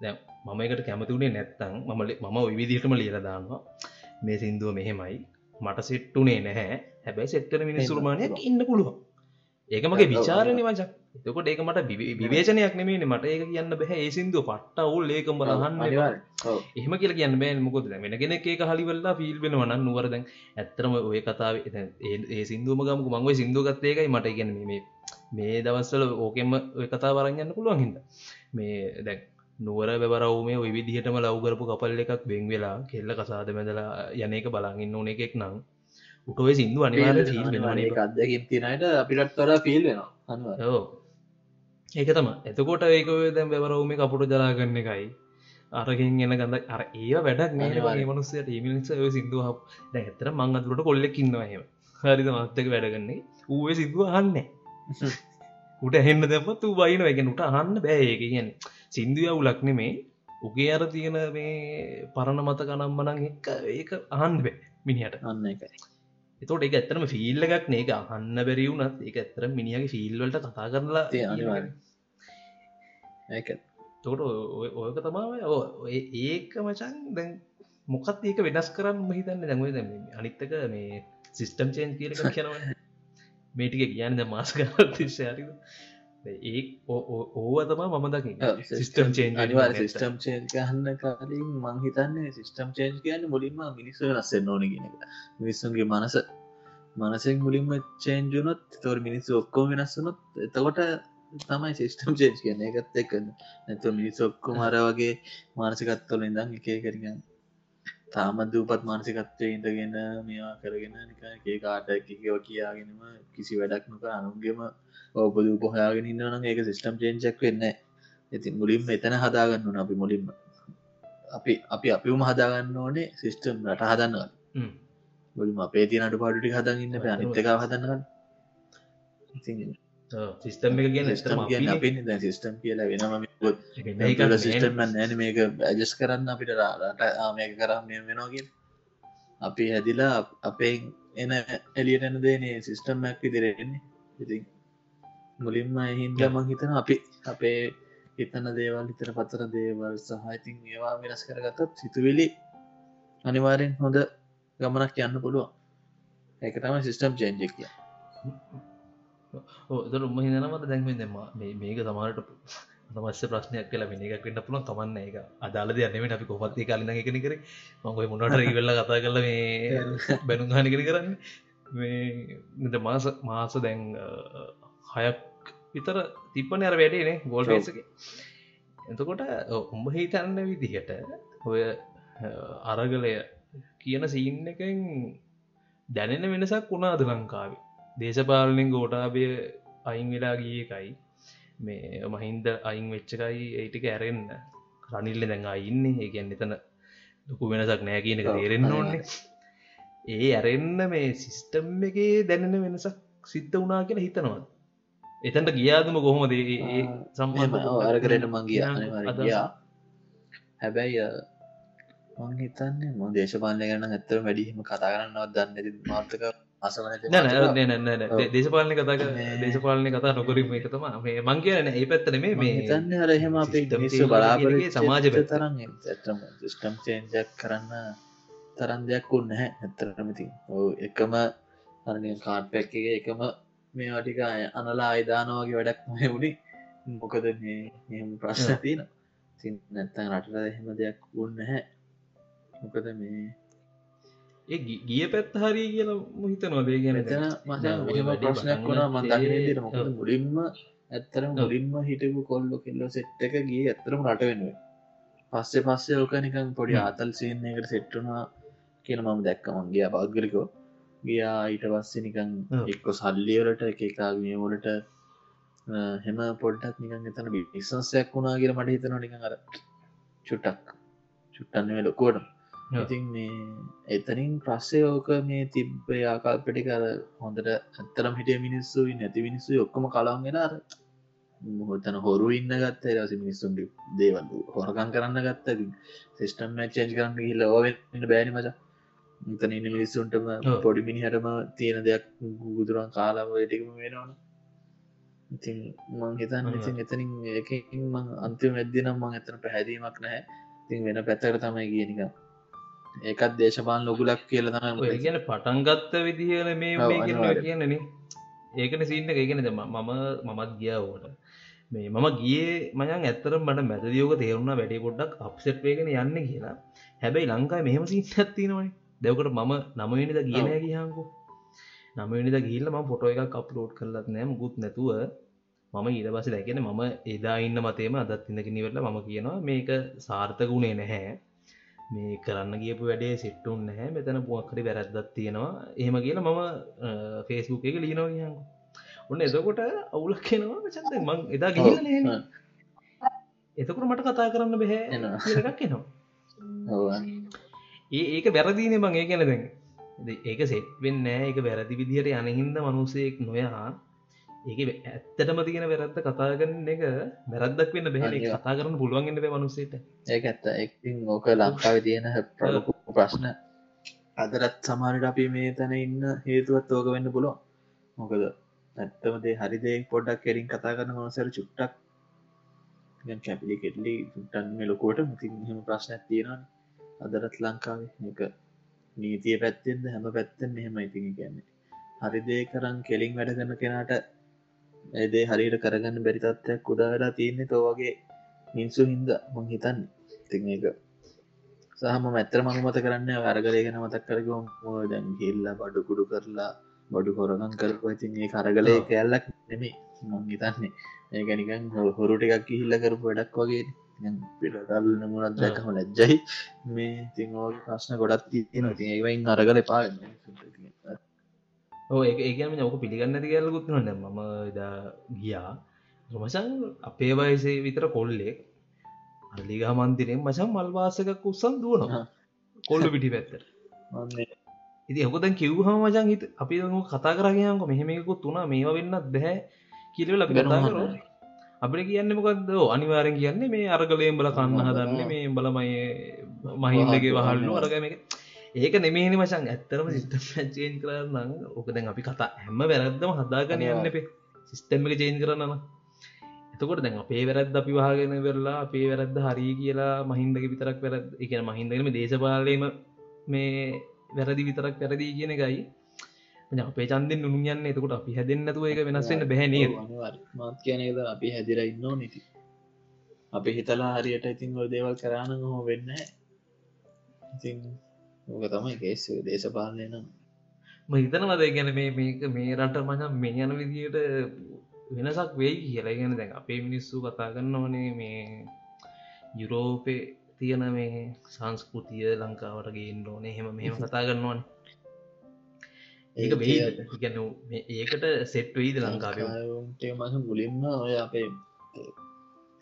දැ මම එකට කැමතිුණේ නැත්තං මම මම විදිහටම ලියලදාන්නවා මේ සිින්දුව මෙහෙමයි. මට සෙට්ටුනේ නැහැ. හැබැයි සෙට්ටන මිනිස්සුරමානයක් පුළුවන්. ඉන්න පුළුවන්. ඒක මගේ ඔව්, ඔව්, විචාරණය මචක් එතකොට ඒක මට විවි- විවේචනයක් නෙමේ මට ඒක කියන්න බැහැ. ඒ සිින්දුව පට්ට අවුල් ඒකම. ඔව්. එහෙම කියල කියන්න බෑ මොකොද වෙන කෙනෙක් ඒක හලිවෙල්ලා ෆිල් වෙනවන නුවර දැන් ඇත්තරම ඔය කතාව ඒ සිින්දුවම ගමක. මංගව සිින්දුගත්තේකයි මට. ඉගැන මේ මේ දවස්සල ඕකෙම ඔය කතා වරගන්න පුළුවන් හිද මේ දැන් නුවර බැවරවුමේ ඔය විදිහටම ලව්ගරපු කපල් එකක් බෙන් වෙලා කෙල්ල කසාද මැදලා යනක බලාගන්න ඕන එකෙක් නම් උටෝය සිින්දු අනිවාර වෙනවානේ ඒක අත්දැකීම් තියෙනයට අපිටත් තොර ෆිල් වෙනවා. අනිවාර්යෙන්. ඒක තම එතකොට ඒක දැම් වැවරවම කපුට ජලාගන්න එකයි. අරගෙන් එන ගඳ අර ඒ වැඩක් නෑ මනුස්සයට ඒමිනිස සිින්දුව දැ ඇතර මං අතුරට කොල්ලෙකින්නවහම හරිද? මත්තක වැඩගන්නේ. ඌේ සිදුව අහන්න උට හෙන්න දැම තු බයින වැගෙන උට අහන්න බෑ ඒක. කියන්න සිින්දුව උලක් නෙමේ. උගේ අර තියෙන මේ පරණ මත කනම්මනං එක්ක ඒක අහන් බෑ මිනිහට. අන්න එකයි එතෝට එක ඇතරම ෆිල්ල එකක් නේක අහන්න බැරිවුනත් එක ඇතර මිනිියගේ ෆිල්වලට කතා කරලා තොට ඔයක තමාව ඒක මචන් දැන් මොකත් ඒක වෙනස් කරන්න මහිතන්න දැමයි දැම අනිත්තක මේ සිිස්ටම් චේන්් කියලක කියනව මේටික කියන්න ද මාසකතිශ්‍යාරිද ඒ ඕව තමා මම දකි සිිස්ටම් චේන්් අනිවාර සිිස්ටම් චේන්් කහන්න කාලින් මංහිතන්නේ සිිස්ටම් චේන්් කියන්න මුලින්ම මිනිස්ස වෙනස්සෙන් ඕන ගෙන මිනිස්සුන්ගේ මනස. මනසෙන් මුලින්ම චේන්ජුනොත් තොර මිනිස්සු ඔක්කෝ වෙනස්සුනොත් එතකොට තමයි සිිස්ටම් චේන්් කියන එකත් එක් නැතු මිනිස් ඔක්කු මර වගේ මානසිකත්වල ඉඳං එකේ කරගන්න තාම දූපත් මානසිකත්වය ඉඳගෙන මේවා කරගෙන නික ඒ කාට එකෝ කියාගෙනම කිසි වැඩක් නොක අනුන්ගේම ඔබදූ පොහයාගෙන ඉන්නවන ඒක සිිස්ටම් චේන්චක් වෙන්න ඉතින් මුලින්ම එතන හදාගන්න වන අපි මුලින්ම. අපි අපි අපිම හදාගන්න ඕනේ සිිස්ටම් රට හදන්නවා මුලින්ම අපේ තියනට පාඩුටි හදගන්න අනිත්තක හදන්නගන්න සිිස්ටම් එක කියන අපි සිිස්ටම් කියලා වෙනම සිිස්ටම් නෑන මේක ඇජස් කරන්න අපිට රට ආමයක කරම් වෙනවාගින් අපි හැදිලා අපේ එන එලියටන දේනේ සිිස්ටම් මැක් විදිරෙන්නේ ඉතින් මුලින්ම හින්ද මං හිතන අපි අපේ හිතන දේවල් හිතන පතර දේවල් සහයිතින් ඒවා වෙනස් කරගතත් සිතුවිලි අනිවාරෙන් හොඳ ගමනක් යන්න පුළුවන්. ඒක තම සිිස්ටම් චේන්ජෙක් කිය ඕදර උමහිනමට දැන්වෙන් දෙම මේක සමාරට තමස්ස ප්‍රශ්නයක් කියලා වෙන එකක් වෙන්න පුළුවන්. තමන්න එක අදාලද යන්නම අපි කොපත්ති කාලන එකන කර මංගොයි මුණට ඉවෙල්ල කතා කරල මේ බැනුගානි කර කරන්න. මේ මාස මාස දැන් හයක් විතර තිප්පන අර වැඩේනේ ගෝල්ටසක එතකොට උඹ හිතන්න විදිහට ඔය අරගලය කියන සීන් එකෙන් දැනෙන වෙනසක් වුණාද ලංකාවේ දේශපාලනෙන් ගෝටාබය අයින් වෙලා ගිය එකයි. මේ මහින්ද අයින් වෙච්චකයි ඒටික ඇරෙන්න්න රනිල්ල දැන් අයින්නේ ඒ ගැන්න එතන ලොකු වෙනසක් නෑ කියන එක තේරෙන්න්න ඕන්නේ ඒ ඇරෙන්න්න මේ සිිස්ටම් එකේ දැනෙන වෙනසක් සිද්ධ වනා කියලා හිතනවත් එතන්ට ගියාදම කොහොමද? සම්බ අරකරට අදයා හැබැයි මං හිතන්නේ ම දේශපාලය ගැන ඇත්තව වැඩිහිම කතා කරන්නවත් දන්න මාර්ථක දේශපාලන කතා දේශපාලනය කතා නොකරීම එක තම මේ මං කියන ඒ පැත්තන මේ මේ හිතන්න හරහෙම අපේ මිනිස්සු බලාපොරොත්තු සමාජ තරන් ඇත්තම සිස්ටම් චේන්ජක් කරන්න තරන් දෙයක් උන්න හැ ඇත්තරමති එකම අරනය කාඩ් පැක්කගේ එකම මේ වටික අනලා අයිදානවාගේ වැඩක් මේ වුණි මොකද ප්‍රශ්න තියෙන තින් නැත්තන් රටට එහෙම දෙයක් උන්න හැ මොකද මේ ඒ ගිය පැත් හරි කියල මුහිත නොදේ ගැන ප්‍රශ්නයක් වුණා මන්දකිනට මොකද මුලින්ම ඇත්තරම මුලින්ම හිටපු කොල්ලො කෙල්ලො සෙට් එක ගිය ඇත්තරම රට වෙනුව පස්සේ පස්සේ ඕක නිකන් පොඩි ආතල් සියන්නේකට සෙට්ටුනා කියන මම දැක්කමන්ගේ පෞද්ගලිකෝ ගියා ඊට පස්සේ නිකන් එක්කො සල්ලියවලට එක එකාගමවලට හෙම පොඩ්ටත් නිකන් එතන බිනිසන්සයක් වුණා කියල මට හිතන නිකන් අර චුට්ටක්. චුට්ටන්නේ ලොකෝට ඉතින් මේ එතනින් ප්‍රස්සේ ඕක මේ තිබ්බේ ආකල්පටි කර හොඳට ඇත්තරම් හිටිය මිනිස්සු නැති මිනිස්සු ඔක්කොම කලාන්ගෙන අර මොහතන හොරු ඉන්න ගත්ත රස මිනිස්සුන්ට දේවල් හොරකන් කරන්න ගත්ත. සිිස්ටම් චේන්ජ් කරන්න හිල්ල ඕවෙන්න බෑනි මචා. තන ඉන්න මිනිස්සුන්ටම පොඩි මිනිහටම තියෙන දෙයක් ගුදුරන් කාලාව ටිකම වෙනවන. ඉතින් මං හිතන් ඉතින් එතනින් ඒකින් මං අන්තිම ඇද්දිනම් මං එතන පැහැදීමක් නැහැ. ඉතින් වෙන පැත්තර තමයි කියනික ඒකත් දේශපාන් ලොගුලක් කියල තම කියන පටන්ගත්ත විදිහල මේ කියන්නන ඒකන සින්න ඒගෙන දෙම මම මමත් ගියා ඕට මේ මම ගිය මයන් ඇත්තරම් මට මැදදියෝක තේරුණ වැඩි පොඩ්ඩක් අප්සෙට් වේගෙන යන්න කියලා. හැබැයි ලංකායි මෙහම සින්නත්තිනවයි දෙවකට මම නමනිද කියන කියහකු නමනිද ගිල්ල ම පොටෝ එකක් අප්ලෝඩ් කරලත් නෑම ගුත් නැතුව මම ඊට පස දැකෙන මම එදා ඉන්න මතේම අදත් ඉඳකිනිවෙල්ල මම කියනවා මේක සාර්ථකුණේ නැහැ මේ කරන්න ගියපු වැඩේ සිට්ටුන් නැහැ. මෙතන පුුවක්කරි වැරැද්දත් තියෙනවා. එහෙම කියලා මම ෆේස්බුක් එක ලියනවා කියකු ඔන්න එතකොට අවුලක් කෙනවා මචන්ද මං එදා ඔව්. එතකොට මට කතා කරන්න බැහැ එකක් ඔව්. ඒ ඒක වැරදිනේ බං ඒ ගැන දැන් ද- ඒක සෙට් වෙන්න ඒක වැරදි විදිහට යනහින්ද මනුසයෙක් නොයා ඒක ඇත්තටම තියෙන වැරත්ත කතා කරන්න එක වැරද්දක් වෙන්න බැහැ. කතා කරන්න පුළුවන්ගන්න බෑ මනුසේට ඒක ඇත්ත. එක්තින් ඕක ලංකාව තියෙන ප්‍රලකු ප්‍රශ්න. අදරත් සමානට අපි මේ තැන ඉන්න හේතුවත් ඕක වෙන්න පුළුවන්. මොකද ඇත්තමදේ හරිදේ පොඩ්ඩක් කෙරින් කතා කරන මනසර චුට්ටක්. කැපිලි කෙටලි මේ ලොකෝට මතින් හම ප්‍රශ්නයක් තියෙනවා අදරත් ලංකාවේ එක නීතිය පැත්තෙන්ද හැම පැත්තෙන් මෙහෙම ඉතින් කියන්නේ. හරිදේ කරන් කෙලින් වැඩ කරන කෙනාට ඒදේ හරියට කරගන්න බැරි තත්වයක් උදා වෙලා තියන්නේ තෝවගේ මිනිස්සු හින්ද මං හිතන්න. ඉතින් ඒක සහම මැත්තර මනුමත කරන්න අරගලයගෙන මතක් කරක දැන් හිල්ලා බඩු කුඩු කරලා බඩු හොරගන් කරපු ඉතින් ඒ කරගලය කැල්ලක් නෙමේ මං හිතන්නේ. ඒකනිකන් හොරු ටිකක් හිල්ල කරපු වැඩක් වගේ. පිටල් නමුණත් දැකම ලැජ්ජයි. මේ තිං ප්‍රශ්න ගොඩත් තියන ඒවයින් අරගල පා ඕ ඒ ඒකම ඔක පිළිගන්න ඇති කියලකුත් නොන්න මම එදා ගියා. මසන් අපේ වයසේ විතර කොල්ලෙක්. අල්ලිගා මන්තිරෙන් මචන් මල්වාසකක් උත්සන් දුවනවා. කොල්ඩු පිටි පැත්තට. ඉති හොකදැන් කිව්හම මචන් හිත අපි දම කතා කරගයක මෙහෙමකුත් වුණා මේවා වෙන්නත් බැහැ කිරවල අපි කතා කර. අපිට කියන්න මොකක්ද අනිවාරෙන් කියන්නේ මේ අරගලයෙන් බල කන්න හදන්න මේ බලමයි මහින්දගේ වහල්ලු අරගම. එක ඒක නෙමේනි මචන් ඇත්තරම සිිස්ටම් චේන් කරන්න ඕක දැන් අපි කතා හැම වැරද්දම හදාගන යන්න පේ සිිස්ටම් එක චේන් කරන්නම එතකොට දැන් අපේ වැරද්ද අපි වාගෙන වෙරලා අපේ වැරද්ද හරි කියලා මහින්දක විතරක් වැරද එක මහින්දකම දේශපාලයම මේ වැරදි විතරක් වැරදි කියන එකයි. අපේ චන්දෙන් නුන් යන්න. එතකොට අපි හැදෙන්න්නතුව එක වෙනස්වෙන්න බැහැනේ මත් කියනද අපි හැදිර ඉන්නෝ නිති අපි හිතලා හරියට ඉතින් ඔය දේවල් කරන්න හෝ වෙන්න ඉතින් ඕක තමයි කේස් දේශපාලනය නම්. හිතනවද ගැන මේ මේක මේ රට මචන් මේ යන විදියට වෙනසක් වෙයි කියලා. ගැන දැන් අපේ මිනිස්සු කතා කරන්නවනේ මේ යුරෝපේ තියෙන මේ සංස්කෘතිය ලංකාවට ගේන්න ඕනේ. හෙම මෙහෙම කතා කරන්නවන ඒක ගැන ඒකට සෙට් වෙයිද ලංකාවේ? මස මුලින්ම ඔය අපේ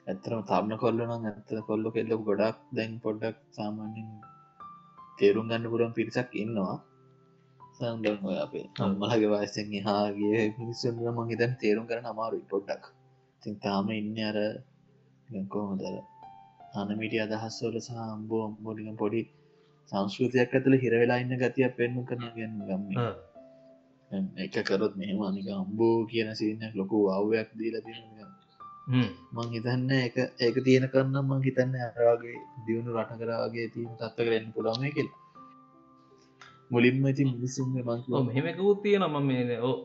ඇත්තරම තරන්න කොල්ල නම් ඇත්තර කොල්ල කෙල්ලක ගොඩක් දැන් පොඩ්ඩක් සාමාන්‍යෙන් තේරුම් ගන්න පුරුවන් පිරිසක් ඉන්නවා. සන්දන් ඔය අපේ මලගේ වයසෙන් හාගේ පිනිස්සුන් මං හිතන් තේරුම් කරන අමාරු පොඩ්ඩක්. තින් තාම ඉන්න අර කොහොමදර අනමිටිය අදහස්වල සහ අම්බෝ අම්බෝලික පොඩි සංස්කෘතියක් ඇතුළ හිරවෙලා ඉන්න ගතියක් පෙන්නු කරන ගැන ගම්ම. එක කරොත් මෙහම අනික අම්බෝ කියන සිීනයක් ලොකු අව්‍යයක් දීල තින මං හිතන්න එක ඒක තියෙන කරන්න මං හිතන්න අරවාගේ දියුණු රට කරවාගේ තිීම තත්ව කරන්න පුළොම කෙල් මුලින්ම ඉති මිනිසුන්ගේ මං මෙහෙමකුත් තියෙන ම මේ ඕ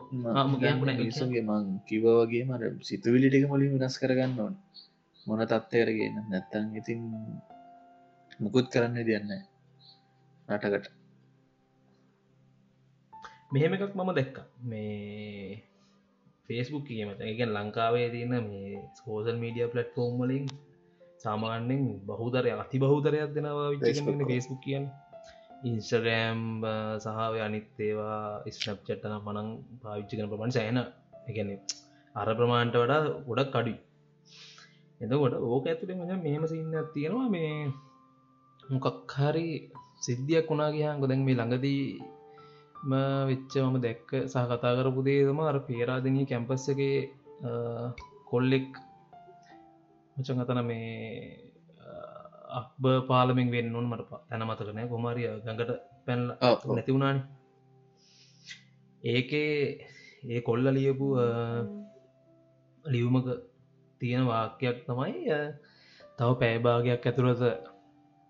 මිනිසුන්ගේ මං කිව වගේ මර සිතුවිලිටික මුලින් වෙනස් කරගන්න ඕන. මොන තත්වයරගෙන නැත්තන් ඉතින් මුකුත් කරන්න දෙන්න රටකට. මෙහෙම එකක් මම දැක්ක. මේ ෆේස්බුක් කියීමට එකන් ලංකාවේ තියන මේ සෝසල් මීඩිය පලට් ෆෝම් වලින් සාමාන්‍යෙන් බහුදරය අති බහුදරයක් දෙනවා ෆේස්බුක් කියන්න. ඉන්ස්ටරෑම් සහාව අනිත්තේවා ස්නප්චට්ටන මනං පාවිච්චි කන ප්‍රමණ සෑන එකන අර ප්‍රමාණට වඩා ගොඩක් කඩුයි එතකොට ඕක ඇතුළේ මච මෙහම සින්න තියෙනවා. මේ මොකක් හරි සිද්ධියක් වුණා කියහන් ගොදැන් මේ ළඟදී වෙච්ච මම දැක්ක සහ කතා කරපු දේතම අර පේරාදනී කැම්පස්සගේ කොල්ලෙක් මචන් අතන මේ අක්බ පාලමින් වෙන්නවන් මට තැන මතකනෑ කොමරිය ගඟට පැන්ල නැති වුණාන. ඒකේ ඒ කොල්ල ලියපු ලියවමක තියෙන වාක්‍යයක් තමයි තව පෑභාගයක් ඇතුළත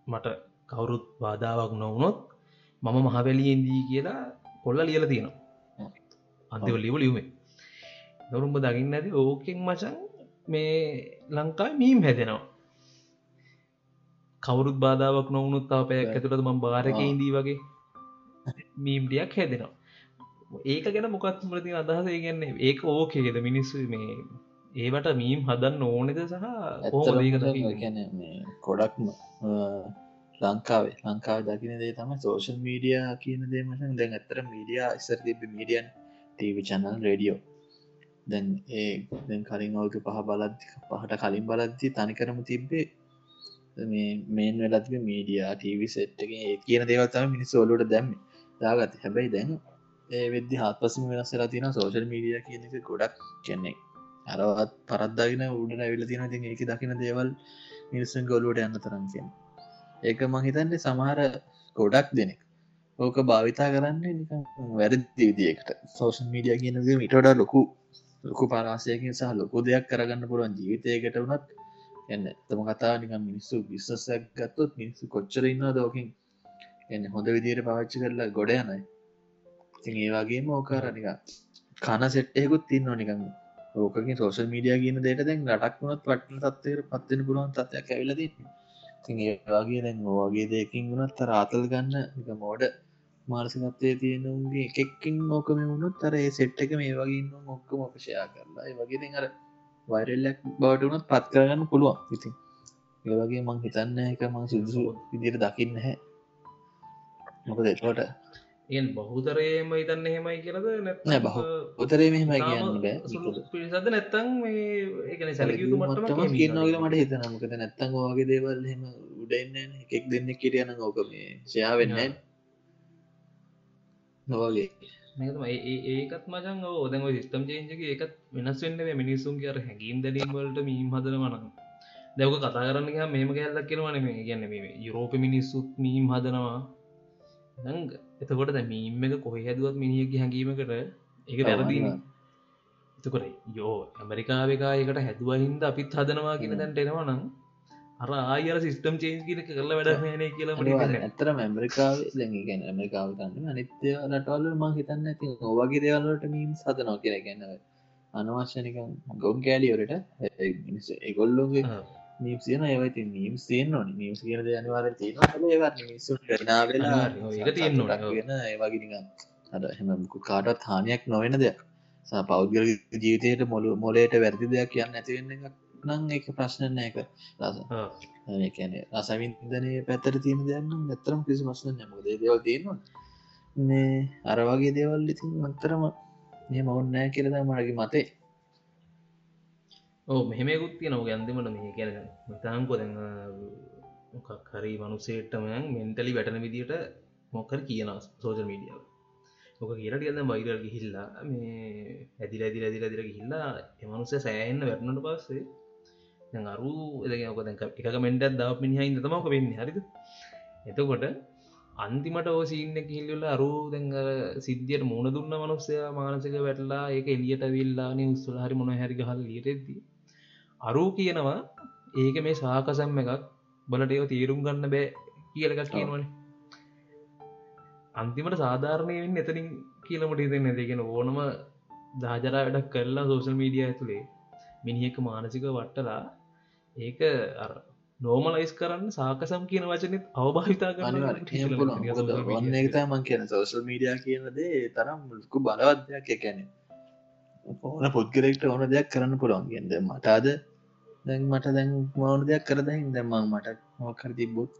මට කවුරුත් බාධාවක් නොවුනොත් මම මහවැලියෙන්දී කියලා කොල්ල ලියල තියෙනවා. අන්තිව ලිව ලියුමේ. නොරුම්ඹ දකින්න ඇති ඕකෙන් මචන් මේ ලංකායි මීම් හැදෙනවා. කවුරුත් බාධාවක් නොවුනුත් තාපයක් ඇතුළට ම භාරකඉදී වගේ මීම්ටියක් හැදෙනවා. ඒක ගැන මොකත් මරති අදහස? ගන්නේ ඒක ඕකේගෙද මිනිස්සු මේ ඒවට මීම් හදන්න ඕනෙද සහ ගැන කොඩක්ම ලංකාවේ. ලංකාව දකින දේ තම සෝෂල් මීඩිය කියන දේමට දැන් ඇතර මීඩිය ඉස්සර තිබ මීඩියන් ටීවි චනල් රඩියෝ දැන් ඒ දැන් කලින් අවුතු පහ බලද්දි පහට කලින් බලද්දි තනිකරම තිබ්බේ මේ මේන් වෙලත්ම මීඩියා ටීවි සෙට්ගේ ඒ කියන දේවත්තම මිනිස් ඔලුට දැම්ම. දාගත් හැබැයි දැන් ඒ වෙද්දි හත්පසම වෙනස්සලා තින සෝෂල් මීඩිය කියනක ගොඩක් කෙන්නෙක් අරවත් පරද්දාගෙන උඩට ඇවිල තින ති ඒක දකින දේවල් මිනිස්සන් ගොලුවට යන්න තරම් කියෙන් ඒක මහිතන්නේ සමහර ගොඩක් දෙනෙක්. ඕක භාවිතා කරන්නේ වැරදි විදිකට සෝෂන් මීඩිය කියනද මිටඩ ලොකු ලොකු පරාසයකින් සහ ලොකු දෙයක් කරගන්න පුළුවන් ජීවිතයකට වනත් එන්න. තම කතා නිකම් මිනිස්සු විශ්සයක් ගත්තොත් මිනිස්සු කොච්චර ඉන්න දෝකින් එන්න හොඳ විදියට පවච්චි කරලා ගොඩ යනයි ඉතින් ඒවාගේ මෝකාරනික කන සෙට්ටයකුත් තින්න නිකම් ඕකකින් සෝෂල් මීඩිය කියන දේට දැන් රටක් වුණත් පටන තත්වයට පත්වෙන පුරුවන් තත්යක් ඇවිලද ඉතින් ඒවාගේ දැන් ඕගේ දෙකින් වුණත් රාතල් ගන්න එක මෝඩ මාර්සිකත්වය තියෙන උන්ගේ එකෙක්කින් ඕකම වුණුත් තර ඒ සෙට් එක මේ වගේ ඉන්න මොක්කම අපෂයා කරලා. ඒ වගේ අර වයිරල්ලක් බවට වුණත් පත් කරගන්න පුළුවන්. ඉතින් ඒ වගේ මං හිතන්න එක මං සුදුසු විදිර දකින්න හැ මොකද එතකොට එන් බහුතරයම හිතන්න හෙමයි කියලද නෑ බහ උතරේ මෙහෙම කියන්න බෑ. පිරිසද නැත්තං ඒකන සැලකයුතු මටම කියන්නගල මට හිතනමකද නැත්තං වගේ දේවල් හෙම උඩන්න එකෙක් දෙන්න කිරියන ඕක මේ ෂයා වෙන්න නොවගේ ඒකත් මචන් ඕදම සිස්ටම් චේන්ජගේ එකත් වෙනස් වෙන්න මිනිසුන් කියර හැඟීම් දැනීමවලට මීම් හදන වනම් දැවක කතා කරන්න මේම කැල්ලක් කියෙනවන මේ. ගැන්න මේ යුරෝප මිනිස්සුත් මීම් හදනවා. දංග එතකොට දැ මීම් එක කොහ හැදුවත් මිනිියගේ හැඟීමකට ඒක වැරදිී එතකොට යෝ ඇමරිකාවකායකට හැදුවහින්ද අපිත් හදනවා කියන දැන්ට එනවා නම් අර ආයර සිස්ටම් චේන්ස් කියල කරල වැඩ න කියලා ඇතරම ඇමරිකාව දැගැන ඇමරිකාව කන්න අනිත්‍ය රටවල්ල ම හිතන්න ඇති ඕවගේ දේවල්ලට මීම් සදනෝ කියර ගැන්නව අනවශ්‍යනික ගොන් කෑලියවරට එගොල්ලොගේ නීසියන ඒවති නීම් සියෙන් නොන නීම් කියන අනිවාර තියෙන ඒවත් මිසු නාවෙලා ඒක තියෙන්න්න වෙන ඒවාගිනික අද හෙමකු කාටත් හානියක් නොවෙන දෙයක්. පෞද්ගල ජීවිතයට මොලු මොලේට වැරදි දෙයක් කියන්න ඇතිවෙන්න එකක් නං එක ප්‍රශ්නන එක රස කැන රසවින්දනය පැත්තර තියෙන දෙයන්න නැතරම් කිසි මස්න නමක දේවල් තියෙනවා. මේ අරවාගේ දේවල් ඉතින් මත්තරම මේ මවන්නෑ කියලද මරගේ මතේ ඕ මෙහෙමකුත් තියනව. ගැන්දමට මේ කියන මතාංකො දැ මොකක් හරි මනුසේට්ටමයන් මෙන්ටලි වැටන විදිට මොකර කියන සෝජල් මීඩියාව මොක කියලට ගන්න බයිරල් ගිහිල්ලා මේ ඇදිල ඇදිල ඇදිල දිර ගිහිල්ලා එමනුස සෑන්න වැටනට පස්සේ අරු එදක එක මෙන්ට දාව මිනිහ ඉද තමක වෙන්න. හරිද? එතකොට අන්තිමට ඕසින්න කිල්ල අරු දැඟ සිද්ධියට මුණ දුන්න මනුස්සය මානසික වැටලා ඒක එලියට විල්ලා නිස්සල හරි මොන හැරි හල් ලියටෙද්දී අරු කියනවා ඒක මේ සාකසම් එකක් බලට ඒව තේරුම් ගන්න බෑ කියලකක් කියනවන. අන්තිමට සාධාරණයෙන් එතනින් කියලමට ඉතින් නැතිගෙන ඕනම දාජරා වැඩක් කරලා සෝසල් මීඩිය ඇතුළේ මිනිහෙක මානසික වට්ටලා ඒක නෝමලයිස් කරන්න සාකසම් කියන වචනෙත් අවභාවිතා වන්න එකතා මං කියන සෝසල් මීඩියා කියනදේ තරම් මුල්කු බලවත්දයක් එකැන ඕන පුද්ගරෙක්ට ඕන දෙයක් කරන්න පුළුවන් ගෙන්ද මටාද දැන් මට දැන් මවුන දෙයක් කරදයින් දැම්මං මට මොකර තිබ්බොත්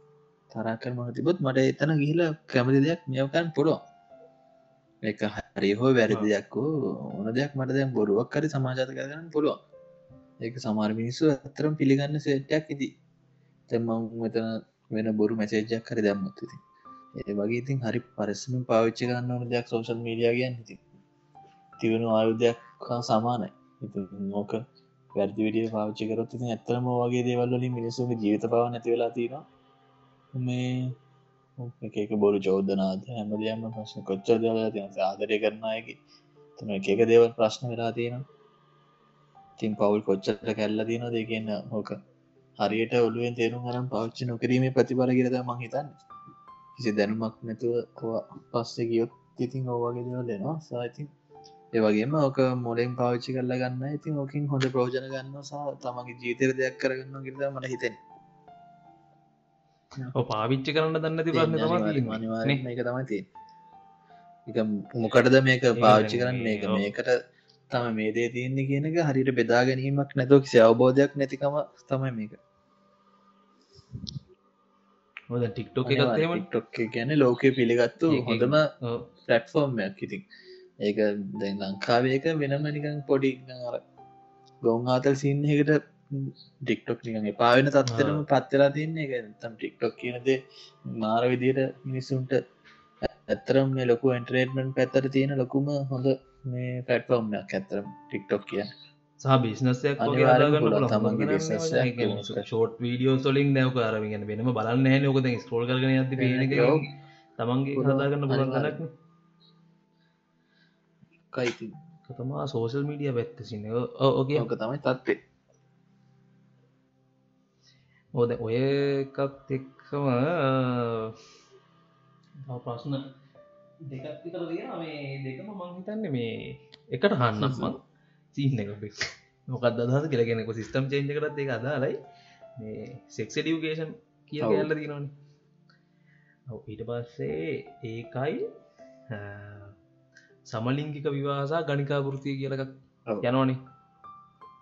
තරකර මහ තිබොත් මට එතන ගිහිල කැමති දෙයක් මෙයවකන් පුළුවන්. එක හරි හෝ වැරදි දෙයක් වූ ඕන දෙයක් මට දැන් බොරුවක් කරි සමාජත කරන්න පුළුවන්. ඒක සමාර මිනිස්සු අතරම් පිළිගන්න සේටයක් ඉදි. තැම්මං මෙතන වෙන බොරු මැසේජයක් කර දැම්මත් ඉති ඒ වගේ ඉතින් හරි පරිස්සම පාවිච්චි කරන්න ඕන දෙයක් සෝෂල් මීඩිය කියන්න ඉති තිවුණු ආයුධයක් සමානයි. නෝක වැරදි විඩිය පාවිච්චි කරොත් ඉතින් ඇත්තරම වගේ දේවල්ලින් මිනිසුගේ ජීවිත බව නැති වෙලා තියෙනවා. මේ එක බොරු චෝදනාද හැම දෙයම ප්‍රශ්න කොච්චර දෙවලා තියෙන ආදරය කරනයකි තම එක දේවල් ප්‍රශ්න වෙලා තියෙනවා. තින් පවුල් කොච්චට කැල්ල තියන දෙකන්න හෝක හරියට ඔලුවෙන් තේරුම් අරම් පෞච්චි නොකිරීමේ ප්‍රතිබල කියරද මං හිතන්න. කිසි දැනුමක් නැතුව පස්සේ ගියොත් ඉතින් ඕවාගේ දෙවල්ලෙනවා සායිතින් ඒවගේම ඕක මොලෙන් පාවිච්චි කරල ගන්න. ඉතින් ඕකින් හොඳ ප්‍රෝජන ගන්න සහ තමගේ ජීතර දෙයක් කරගන්න කිරද මට හිතෙන පාවිච්චි කරන්න දන්න ති පන්න තම එක තමයි තිය එක මොකටද මේක පාවිච්චි කරන්න? මේක මේකට තම මේ දේ තියන්නේ කියනක හරිට බෙදා ගැනීමක් නැතෝ කිසි අවබෝධයක් නැතිකම තමයි මේක. ටික්ටෝක ටොක් ගැන ලෝකය පිළිගත්තු හොඳම පලට්ෆෝර්ම්යක් ඉතින් ඒක දැන් ලංකාවේක වෙනම නිකන් පොඩි අර ගොන් ආතල් සින්නකට ටික්ටොක් නිකන් පාවෙන තත්තරම පත්වෙලා තින්නේ එක තම් ටික්ටොක් කියනද මාර විදියට මිනිස්සුන්ට ඇත්තරම් මේ ලොකු එන්ටරේටමෙන්ට් පැත්තර තියෙන ලොකුම හොඳ මේ පැට්ෆෝර්ම්යක් ඇත්තරම් ටික්ටොක් කිය බිස්නසයක්. ෂෝට් වීඩියෝ සොලින් නැවක අරගෙන වෙනම බලන්න හැ ෝකද ස්කෝල් කරන ඇති. තමන්ගේ. හදාගන්න. කලක්න කයිති තමා සෝසල් මීඩිය පැත්තසින ඕගේ ඕක තමයි තත්වේ ඕද ඔය එකත් එක්කම ප්‍රශ්න තියෙන මේ දෙකම මං හිතන්න මේ එකට හන්නම් මං චීන එක මොකක් අදහස කියලගෙනෙක සිස්ටම් චේන්ජ කරත් එක අදාලයි මේ සෙක්ස ඩියුගේෂන් කිය. කියල්ල තිනවන ඊට පස්සේ ඒකයි අ, සමලිංගික විවාසා ගනිකා වෘතිය කියලක්. යනවනේ.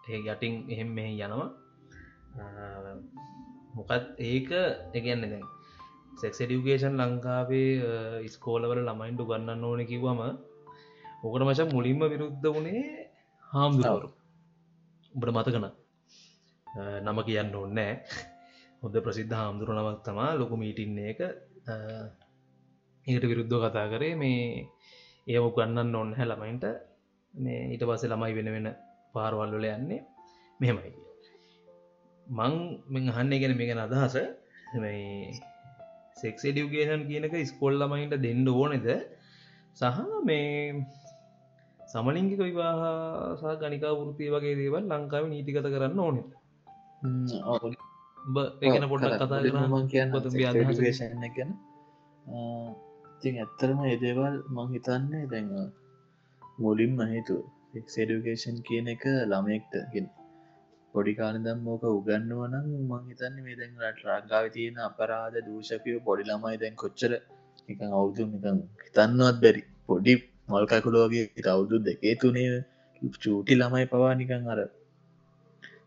ඒ යටින් එහෙම මෙහි යනවා. මොකත් ඒක එකන්න දැන් සෙක්ස් ඩියුගේෂන් ලංකාවේ ස්කෝලවල ළමයින්ට ගන්නන්න ඕන කිව්වම ඕකට මචක් මුලින්ම විරුද්ධ වනේ හාමුදුරුවරු. උඹට මතකන නම කියන්න ඕන්නෑ හොද ප්‍රසිද්ධ හාමුදුරු නමක් තමා ලොකු මීටින්න එක අ, ඒකට විරුද්ධ කතා කරේ මේ ඒම ගන්නන්න ඔන්න හැ ළමයින්ට. මේ ඊට පස්සේ ළමයි වෙන වෙන පාරවල්වල යන්නේ මෙහෙමයි මං මෙ අහන්න ගැන මේ ගැන අදහස. මේ සෙක්ස් ඩියුගේෂන් කියනක ස්කොල් ළමයින්ට දෙන්න ඕනෙද? සහ මේ සමලිංගික විවාහසා ගනිකා වෘතිය වගේ දේවල් ලංකාව නීතිගත කරන්න ඕනෙ බ එකන පොඩ්ඩක් කතා කියන්න ගැන ඉතින් ඇත්තරම එදේවල් මං හිතන්නේ දැන් මුලින්ම හේතු එක්සඩුකේෂන් කියන එක ළමෙක්ට ගෙන පොඩිකානදම් මෝක උගන්නුව නම් මං හිතන්න මේ දැන් රට රංගාව තියෙන අපරාධ දූෂකයෝ පොඩි ළමයි දැන් කොච්චර එක අවුදු නිකන් හිතන්නවත් බැරි. පොඩි මල්කකුලෝගේ අවුදු දෙකේ තුනේ චූටි ළමයි පවා නිකන් අර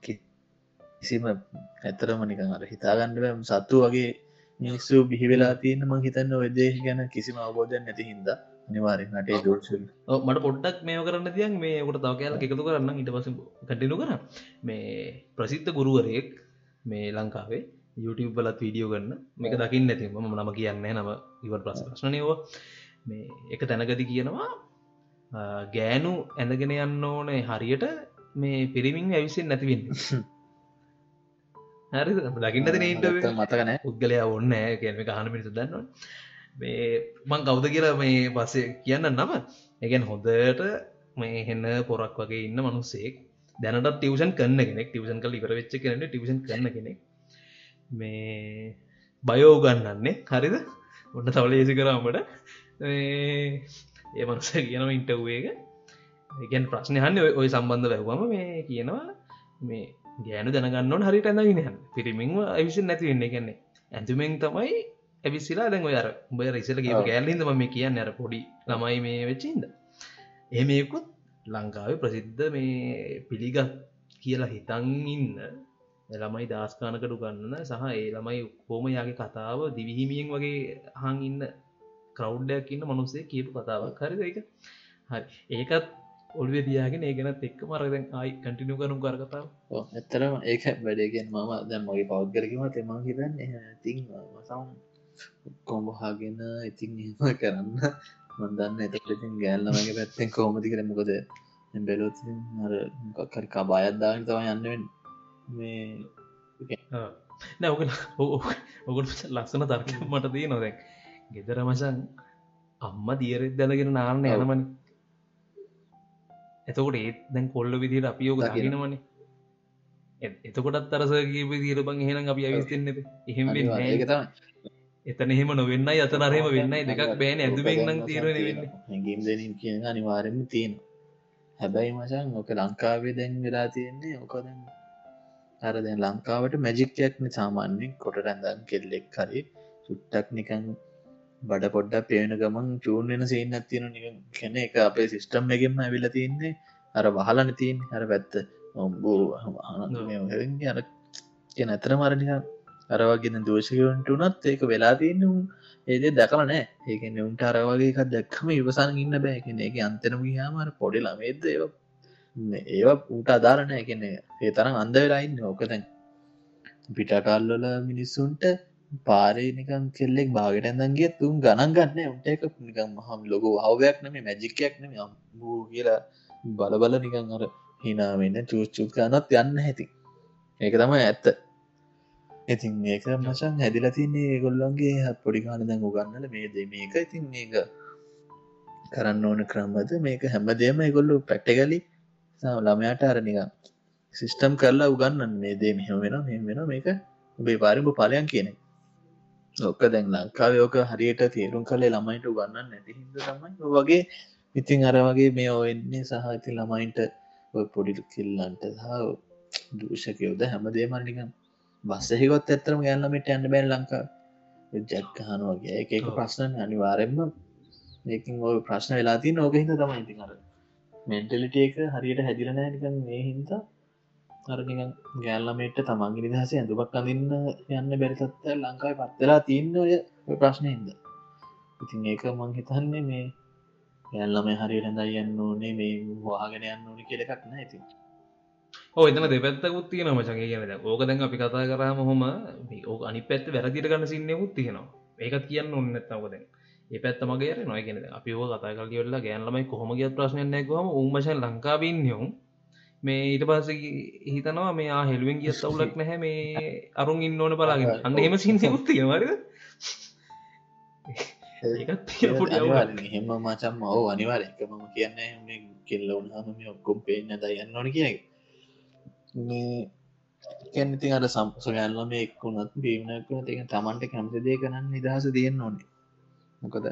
කිසිම ඇතරම නිකන් අර හිතාගන්නව සත්තු වගේ මිනිස්සු බිහිවෙලා තියෙන මං හිතන්න ඔයදේශ ගැන කිසිම අවබෝධයක් නැති හින්ද. අනිවාරෙන් නටේ දෝෂල් මට පොඩ්ඩක් මේ කරන්න තියන්. මේ කොට තව කෑල එකතු කරන්න. ඉට පස කටිනු කර. මේ ප්‍රසිද්ධ ගුරුවරයෙක් මේ ලංකාවේ YouTube බලත් වීඩියෝ ගන්න. මේක දකින්න ඇති ම නම කියන්න නම ඉවට ප්‍රස ප්‍රශ්නයව මේ එක තැනගති කියනවා ගෑනු ඇඳගෙන යන්න ඕනේ හරියට මේ පිරිමින් ඇවිසින් නැතිවෙන්න හරි දකින්න තින ඉන්ටව මතකනෑ පුද්ගලයා ඔන්න කියම කහන මිනිසු දන්නවා මේ මං කවුද කියලා මේ පස්සේ කියන්න නම. එකන් හොඳට මේ හෙන්න පොරක් වගේ ඉන්න මනුස්සෙක් දැනට ටියවෂන් කන්න කෙනෙක් ටියවෂන් කල ඉවර වෙච්ච කරන ටියවෂන් කරන කෙනෙක්. මේ බයෝ ගන්නන්නේ. හරිද? ඔන්න තවල ඒසි කරාමට ඒ මනුස කියනව ඉන්ටව්ේක එකන් ප්‍රශ්නයහන්න ඔය සම්බන්ධ වැැවම මේ කියනවා. මේ ගෑනු දැනගන්න හරිට ඇඳගෙන පිරිමින්ම ඇවිසි නැති වෙන්න. කියන්නේ ඇතුමෙන් තමයි ඇවිසිලා දැන් ඔය අර උඹ රිසල කිය ඔව්. කෑල්ලින්ද ම කියන්න අර පොඩි ළමයි මේ වෙච්චින්ද එහෙමයකුත් ලංකාවේ ප්‍රසිද්ධ මේ පිළිගත් කියලා හිතන් ඉන්න ළමයි දස්කානකටු ගන්න සහ ඒ ළමයි කෝම යාගේ කතාව දිවිහිමියෙන් වගේ හං ඉන්න කවුඩ්ඩයක් ඉන්න මනුස්සේ කියපු කතාවක් හරිද එක හරි. ඒකත් ඔල්ුව තියාගෙන ඒ ගැනත් එක්ක මරදැන් ආයි කටිනු කර කතාව ඇත්තරම ඒක වැඩේගෙන් මම දැන් මගේ පෞද්ගරකිම තෙම හිතන්න ඉතින් මසම් කොම්බහාගෙන ඉතින් එහෙම කරන්න. මන්දන්න එතකටින් ගෑල්ලමගේ පැත්තෙන් කෝමති කර මොකද බැලෝත් අර මොකක්කරි කබායත්දාගෙන තම යන්නවෙන් මේ නැවක ඔකට ලස්සන තර්ක මට දී නොදැන් ගෙදර මසන් අම්ම දියරෙත් දැලගෙන නාන්න. යනමනි එතකොට ඒත් දැන් කොල්ල විදිට අපි යෝක දකින. දකිනමන එතකොටත් තරස කියප දීරබං එහෙනම් අපි අවිස්තෙන්නෙද? එහෙම අනිවාර්යෙන්. ඒක වෙන්නේ තමයි. එතන එහෙම නොවෙන්නයි අතනරහෙම වෙන්නයි. දෙකක් බෑන. ඇදුවෙන් නම් තීරණ වෙන්න. හැඟීම් දෙනින් කියන අනිවාරෙන්ම තියෙන හැබැයි මසන් ඕක ලංකාවේ දැන් වෙලා තියෙන්නේ ඕකදැන් අර දැන් ලංකාවට මැජික්කයක්න සාමාන්‍යෙන් කොට රැඳන් කෙල්ලෙක් හරි සුට්ටක් නිකන් බඩ පොඩ්ඩ පේන ගමන් චූන් වෙන සීන් ඇතින කෙන එක අපේ සිිස්ටම් එකෙන්ම ඇවිල තින්නේ අර වහලන තින් හර පැත්ත. ඔම්බූ අර නැතර මරණික අරවගෙන දෝෂකවන්ට වනත් ඒක වෙලා තියන්න ඒද දැකල නෑ ඒකන උන්ට අරවගේ එකක් දැක්කම ඉවසන් ඉන්න බෑකෙන එක අන්තනම හාමර පොඩි ළමේද ඒ ඒවා උන්ට අදාරන එකන ඒ තරම් අන්ද වෙලායින්න ඕකතැන් පිටකල්ලොල මිනිස්සුන්ට පාරේ නිකන් කෙල්ලෙක් බාගට ඇඳන්ගේ තුන් ගණන් ගන්න. උන්ට එක නිකම් මහම් ලොක අවවයක් නම මැජිකයක් නම අම්බූ කියලා බලබල නිකන් අර හිනාවෙන්න චූච්චුත් ගනත් යන්න ඇති ඒක තමයි ඇත්ත. ඉතින් මේක මචන් හැදිල තින්නේ ගොල්ලන්ගේ පොඩි කාන දැන් උගන්නල මේ දෙ මේක ඉතින් මේක කරන්න ඕන ක්‍රම්මද මේක හැමදේම ගොල්ලු පැට්ටගලි ළමයාට අරනික සිිස්ටම් කරලා උගන්න මේ දේ මෙහම වෙන මෙ වෙන මේක ඔබේ පාරිපු පලයන් කියනෙ ඕක දැන් ලංකාව යෝක හරියට තේරුම් කළේ ළමයිට උගන්න නැති හිද තමයි. වගේ ඉතින් අර වගේ මේ ඔවෙන්නේ සහ ඉති ළමයින්ට පොඩි කිල්ලන්ට සහ දූෂකයෝද හැමදේමනිකම් බස්සෙහිකොත් ඇත්තරම ගැල්ලමට ඇන්න බැන් ලංකා ජැක්කහන වගේ එක එක ප්‍රශ්න අනිවාරෙන්ම ඒකින් ඔය ප්‍රශ්න වෙලාති නෝකහිද තමයි ඉති කර මෙන්ටලිට එක හරියට හැදිලනෑ නිකන් මේ හින්තා අරනික ගෑල්ලමට තමන්ගේ නිදහස ඇඳුමක් අඳන්න යන්න බැරිතත්ත ලංකායි පත්වෙලා තියන්න ඔය ප්‍රශ්නයද ඉතින් ඒක මං හිතන්නේ මේ ගැල්ලම හරියට ඇඳයි යන්න ඕනේ මේ වාගෙන යන්න ඕනි කෙලෙකක් නෑ ඉතින්. ඕ එතන දෙපැත්තකුත් තියෙන මචගේ කියනද ඕක දැන් අපි කතා කරම හොම ඕක අනි පැත්ත වැරදිට ගන්න සින්නයකුත් තියෙනවා. ඒකත් කියන්න ඔන්න ඇත්තවකද ඒ පැත්ත මගේ නොය කියෙන අපි ඕ කතා කල් කියවෙල්ලා ගෑන්ලමයි කොහොමගේ ප්‍රශ්නයනැකවම උන්මශන් ලංකාවන්නයුම් මේ ඊට පස්ස හිතනවා මේ හෙල්ුවෙන් ගිය සවුලක් නැහැ මේ අරුන් ඉන්න ඕන බලාගෙන. අන්න එම සින්සකුත් තියෙනවාරද එහෙම මචම් මව අනිවාර එක මම කියන්න කෙල්ල උනාම ඔක්කොම් පේන්න දයන්න ඕන කියයි මේ කැනති අර සම්සගැල්ලම එක්කුණත් බීමනක්න තික තමන්ට කැමති දේ කරන්න නිදහස තියෙන් ඕනේ. මොකද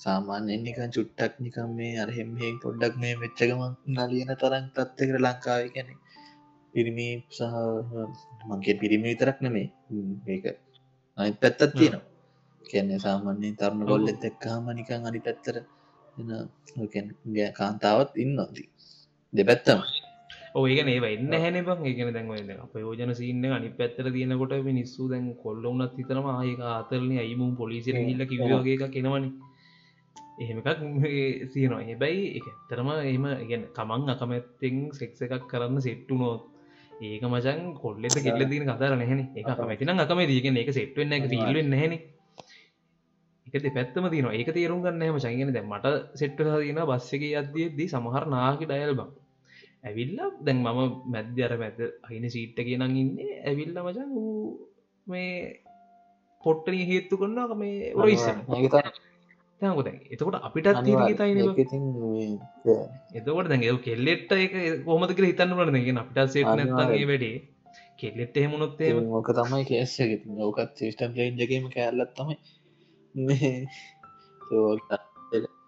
සාමාන්‍යෙන් නිකන් චුට්ටක් නිකම් මේ අරහෙම්හෙන් පොඩ්ඩක් මේ වෙච්චකම නලියන තරන් තත්වකර ලංකාව කැනෙ පිරිමි සහ මගේ පිරිමි විතරක් නෙමේ ඒක අනි පැත්තත් තියෙනවා. කියන්නේ සාමාන්‍යයෙන් තරුණ ගොල්ලෙත් එක්කාම නිකන් අනි පැත්තර ගෑ කාන්තාවත් ඉන්නදී දෙපැත්තම. ඕඒක ඒව එන්න හැන බං. ඒකන දැන්වන්න අප යෝජන සින්න අනි පැත්තර තියෙනකොට මිනිස්සු දැන් කොල්ල උනත් හිතනම ආයක අතරලන අයිමුම් පොලිසිර හිල්ල කිවගේ එක කෙනවන එහෙමකක් තියනවා. හැබැයි එක තරම එම ගැන තමන් අකමැත්තෙන් සෙක්ස එකක් කරන්න සෙට්ටු නෝත් ඒක මචන් කොල්ලෙත කෙල්ල දින කතර නැහෙන. එක කමැතින අකම දීගෙන එක සෙට්ුවෙන් එක ිල්ුවෙන් නැහෙන. එක පැත්තම තින ඒක තේරුම් ගන්න හම චගෙන දැ මට සෙට්ට තින බස්සක අදයේදී සමහර නාකි ඩයල් බං ඇවිල්ල දැන් මම මැද්‍ය අර මැත අහින සීට්ට කියනං ඉන්නේ. ඇවිල්ල මචන් වූ මේ පොට්ටනී හේත්තු කරන්නා මේ ඔයිස තකොත එතකොට අපිටත් තයි එතකොට දැ කෙල්ලෙට්ට එක කර හිතන්න වන ගෙන අපිට සේට නැතගේ වැඩේ. කෙල්ලෙට්ට හෙමුණොත්තේ ඕක තමයි කේස්ස ඕකත් සිිස්ටම් ලේන්ජගේම කෑල්ලත් තමයි.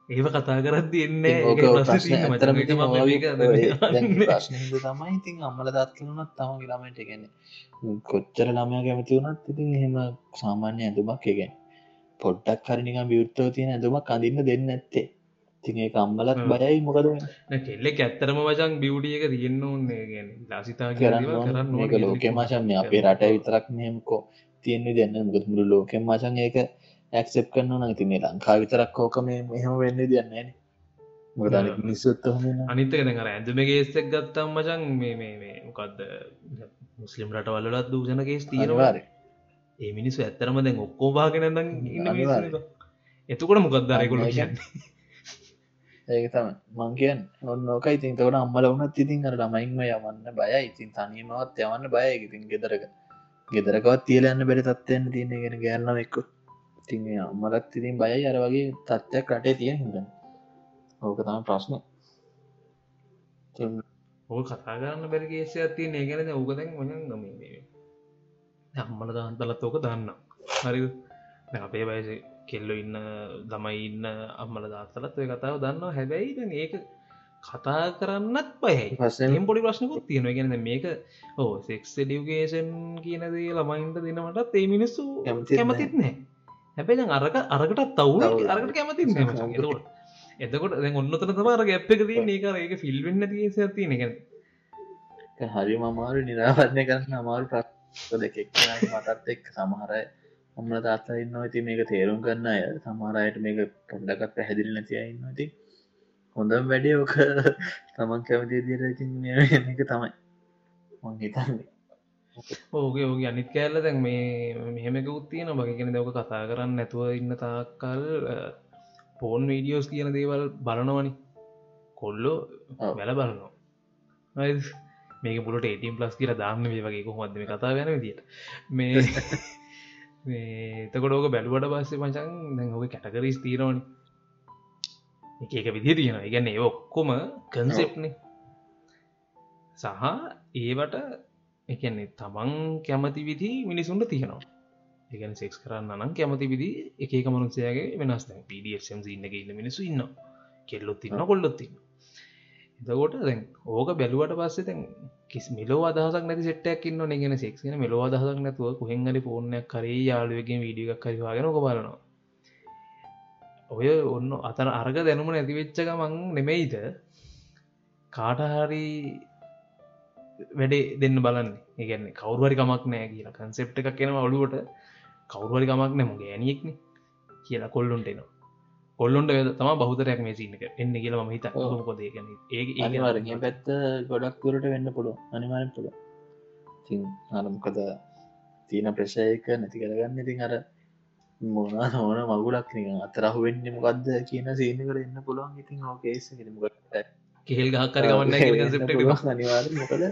ඒව කතා කරත් තියන්නේ තමයි. ඉතින් අම්මල දත් කරුණත් තම ළමට ගැන කොච්චර ළමය කැමති වුණත් ඉතින් එහෙම සාමාන්‍ය ඇඳුමක් එකෙන් පොඩ්ඩක් කරනික විවෘත්තව තියෙන ඇඳුමක් අඳන්න දෙන්න ඇත්තේ තිඒ කම්බලත් බයයි මොකද කෙල්ලෙක් ඇත්තරම වචන් බියවටිය එක තියෙන්න්න ඕන්නේ ගැන ලාසිතා කරන්න කරන්න ලෝක මචන් අපේ රට විතරක් මෙහෙමකෝ තියෙන්නේ දෙන්න මුකත් මුළු ලෝකෙන් මචන් ඒක ඇක්සෙප් කරන්න නති මේ ලංකා විතරක් කෝක මේ මෙහම වෙන්න දන්නේ මොකද මිනිස්සුත් අනිතක දැඟර ඇඳුමගේ ඒස්සෙක් ගත්තම් මචන් මේ මේ මේ මොකක්ද මුස්ලිම් රටවල්ලත් දූෂණ කේස් තියෙනවාර ඒ මිනිස්සු ඇත්තරම දැන් ඔක්කෝ බාගෙන එතකොට මොකක්දරෙකුල කියන්නේ? ඒක තම මං කියන් ඔන්න ඕක ඉතින් තවට අම්මල වුණත් ඉතින් අර ළමයින්ම යවන්න බය ඉතින් තනීමවත් යවන්න බය ඉතින් ගෙදරක. ගෙදරකවත් තියලන්න බැරි තත්වයන්න තියනෙගෙන ගෑරනම එක්කුත් ති අම්මලත් ඉතින් බයයි. අර වගේ තත්ත්වයක් රටේ තිය හිද ඕක තම ප්‍රශ්න. ඕ කතා කරන්න බැරිගේේෂ ඇති ඒගැන ඕකදැන් වන ගම අම්මල දාන්තලත් ඕක දන්න හරි අපේ වයස කෙල්ලො ඉන්න ළමයි ඉන්න අම්මල දාත්තලත් ඔය කතාව දන්නවා. හැබැයි ඒක කතා කරන්නත් පස්සෙන් පොඩි ප්‍රශ්නකුත් තියෙන ගැන මේක ඕ සෙක්ස් ඩියුගේෂන් කියනදේ ළමයින්ට දෙනමටත් ඒ මිනිස්සු කැමතිත් නෑ හැබැයි අරක අරකටත් තවුල අරකට කැමති එතකොට ඔන්නතන තමාර ගැප් එක දී ඒක ඒක ෆිල්වෙන්න තිය ඇති එක හරි මමාරු නිරාවරණය කරන්න අමාරු ප්‍ර දෙකක් මටත් එක් සමහරයි ඔම්ල තාත්තා ඉන්න ඇති මේක තේරුම් කරන්න අය සමහරයට මේක පොඩ්ඩකත් පැහැදිලි නැතිය ඉන්න ඇති හොඳම් වැඩේ ඕක තමන් කැමති දිර එක තමයි මං හිතන්නේ. ඕගේ ඕගේ අනිත් කෑල්ල දැන් මේ මෙහෙමක උත්තියන බගගෙන දවක කතා කරන්න නැතුව ඉන්න තාකල් පෝන් වීඩියෝස් කියන දේවල් බලනවනි. කොල්ලෝ වැල බලනවා මේක පුලට ඒටම් ප්ලස් කියර දාන්න වේ වගේ කොහොමද මේ කතා වෙන විදිට මේ මේ එතකොට ඕක බැලුවට පස්සේ මචන් දැන් ඔක කැටකරීස් තීරවනි එක විදි තියෙන ඉගැන්න ඒ ඔක්කොම කන්සෙප්නේ සහ ඒවට එකන්නේ තමන් කැමති විදි මිනිසුන්ට තියෙනවා. එකන සෙක්ස් කරන්න නම් කැමති විදි එක මනුසයගේ වෙනස් පඩම් ඉන්න ඉන්න මිනිසු ඉන්න කෙල්ලොත් ඉන්න කොල්ලොත් ඉන්න එතකොට දැන් ඕක බැලුවට පස්සේ තැන් කිස් මෙලෝ අදහසක් නැති සෙට්ටක් ඉන්න ගෙන සෙක්න මෙලෝ අදහක් නැතුව කොහෙන්ගරි ෆෝර්නයක් කරේ යාලුවකින් වීඩියක් කරිවාගෙන ක බලනවා. ඔය ඔන්න අතර අර්ග දැනුම නැතිවෙච්චක මං නෙමෙයිද? කාටහරි වැඩේ දෙන්න බලන්න. ඒගැන්නේ කවරුවරි කමක් නෑ කියලා කන්සෙප්ට එකක් කෙන ඔලුවට කවරුවරි කමක් නැම ගෑනියෙක්න කියලා කොල්ලුන්ට එනවා. කොල්ලොන්ට තම බහතරයක් මේ සින්නක එන්න කියලා ම හිත කොදේගන ඒ ඒවාරගේ පැත්ත ගොඩක් තුරට වෙන්න පුළුව අනිවාරෙන් පුළ ති අනමකද තියන ප්‍රශයක නැති කරගන්න ඉතින් අර මොනා නොන මගුලක් අතරහ වෙන්න මොකක්ද කියන සීනකට එන්න පුළුවන්. ඉතින් ඕකේස මොකට කෙල් ගහක්කර ගමන්න සට අනිවාර මොකද?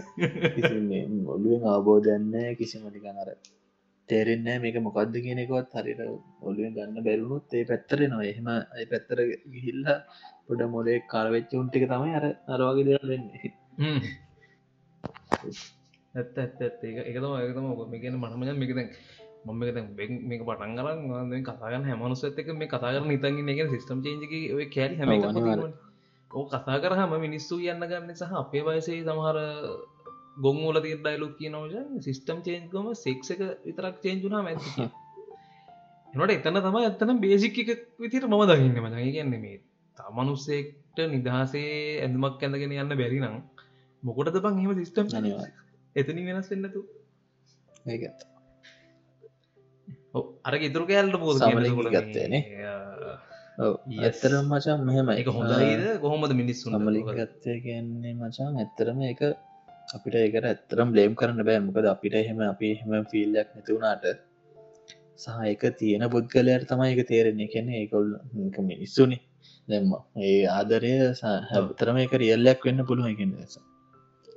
ඔලුවෙන් අවබෝධයන්න කිසිමටිකන් අර තේරෙන්නෑ මේක මොකක්ද කියනෙකවත් හරිට ඔලුවෙන් ගන්න බැලුණුත් ඒ පැත්තර නවා එහෙම අයි පැත්තර ගිහිල්ල පොඩ මොලේ කාරවෙච්ච උන්ටික තමයි අර අරවාගේ දෙර දෙන්නේ ඇත්ත ඇත්ත ඇත් ඒක එකතම ඒකතම ඔක මේකන මනමජ මේකද මම එක මේක පටන් කරන්න කතාගන්න හැමනුස ඇතක මේ කතා කරන ඉතන්ගන්න එක සිස්ටම් චේජක ඔය කෑරි හැම ඕ කතා කරහම මිනිස්සු කියන්න ගන්න සහ අපේ වයසේ සමහර ගොංගෝල තිය ඩයිලුක් කිය නවජ සිිස්ටම් චේන්කම සෙක් එක විතරක් චේන්ජුනා ඇති එනට එතන තම ඇත්තන බේසික් එක විතිර මම දකින්න. මචගේ කියන්නේ මේ තමනුස්සෙක්ට නිදහසේ ඇඳමක් ඇඳගෙන යන්න බැරි නම් මොකොටද බං හෙම සිිස්ටම් එතනි වෙනස් වෙන්නතු අර ඉතුරු කෑල්ට පෝ ගත්තේනේ ඇත්තරම් මචන් මෙහෙම එක හොඳයිද? කොහොමද මිනිස්සු මලි ගත්තය කියන්නේ මචන් ඇත්තරම එක අපිට ඒකට ඇත්තරම් බ්ලේම් කරන්න බෑ. මොකද අපිට එහෙම අපි එහෙම ෆිල්ලක් නැතිවුණට සහයක තියෙන පුද්ගලයට තමයි එක තේරෙන්නේ. කැනෙ ඒකොල් මිනිස්සුනි. දැම්ම ඒ ආදරය හැතරම එක රියල්ලයක් වෙන්න පුළුව එකෙන දෙස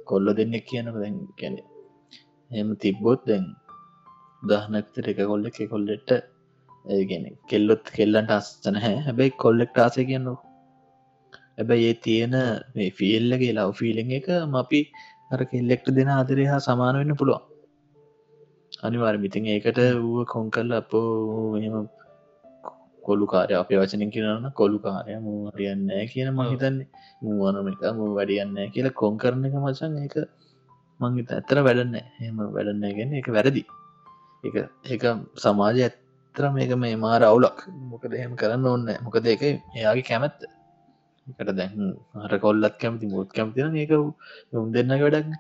කොල්ල දෙන්නෙක් කියනක දැන් කැනෙ එම තිබ්බොත් දැන් දහනක්තර එක කොල්ල එක කොල්ලෙට ඒගෙන කෙල්ලොත් කෙල්ලන්ට අස්සන හැ හැබැයි කොල්ලෙක්ට ආසය කියන්නවා හැබැයි ඒ තියෙන මේ ෆිල්ලගේ ලව් ෆිලිං එක මපි අර කෙල්ලෙක්ට දෙන ආදරය හා සමාන වෙන්න පුළුවන්. අනිවාර මිතින් ඒකට වුව කොන් කල්ල අපෝ මෙම කොල්ලු කාරය අප වචනින් කියරන්න කොල්ලු කාරය මූ හරියන්නෑ කියන මහිතන්නේ මූවනම එක මූ වැඩියන්න කියල කොන් කරන එක මචන් ඒක මංහිත ඇත්තර වැඩන්න එම වැඩන්න ගැන එක වැරදි. එක ඒක සමාජය ඇත්තර මේක මේ මාර අවුලක්. මොකද එහෙම කරන්න ඕන්න මොකද එක එයාගේ කැමැත්ත එකට දැන් හර කොල්ලත් කැමති මුත් කැමතින ඒක උම් දෙන්න වැඩක්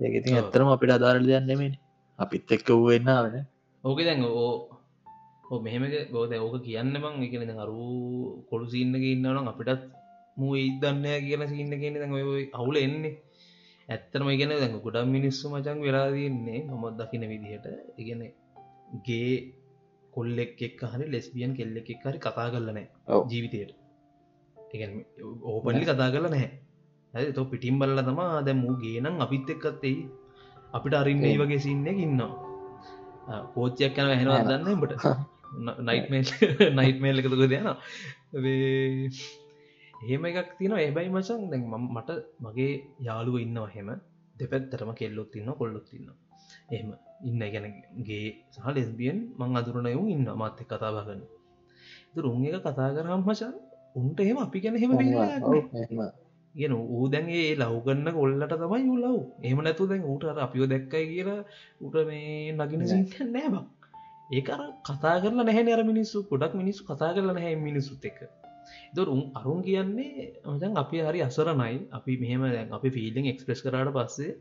ඒක ඉතින් ඇත්තරම අපිට අදාරල දෙයන්නෙමේ අපිත් එක්ක වූ වෙන්න වෙන ඕක දැන් ඕ මෙහෙමක බෝද ඕක කියන්න බං එකන අරු කොළු සින්නක ඉන්නවනම් අපිටත් මූ ඉදන්න කියන සින්න කියන ඔය අවුල එන්නේ. ඇත්තනම ඉගෙන දැක ගොඩම් මිනිස්සු මචන් වෙලාදන්නේ මමත් දකින විදිහට. ඉගෙන ගේ කොල්ලෙක් එක් හරි ලෙස්බියන් කෙල්ලෙක් එක් හරි කතා කරලනෑ ජීවිතයට ඕපනලි කතා කරල නැහැ. ඇ තෝ පිටිම් බල්ල තමා දැ මූ ගේනම් අපිත් එක්කත්තෙයි අපිට අරින්න වගේ සින්න ඉන්නවා. කෝච්චයක් කැන හැනවා දන්න බට නයිටමේල් නයිටමේල් එකතුක දෙයන එහෙම එකක් තින ඒබයි මචන් දැන් මට මගේ යාළුව ඉන්නවා හෙම දෙපැත්තරම කෙල්ලොත් ඉන්න කොල්ලොත් ඉන්න එහෙම ඉන්න ගැනගේ සහ ලෙස්බියන් මං අදුරනයවුම් ඉන්න මත්ත කතා බගන්න රුන් එක කතා කරම් මචන් උන්ට එහෙම අපි ගැන හෙම ගෙන ඌ දැන්ගේ ලව්ගන්න කොල්ලට තමයි යුලව් එහම නැතු දැන් ඌට අපිෝ දැක්කයි කියලා උට මේ නගෙන සිට නෑබ ඒකර කතා කරලා නැහැ අර මිනිස්සු. ගොඩක් මිනිස්සු කතා කරලා නැහැ මිනිස්සුත් එක දොරුම් අරුන් කියන්නේ මචන් අපි හරි අසරනයි අපි මෙහම දැන් අපි ෆිල්ඩිං එක්ස්ප්‍රෙස් කරට පස්සේ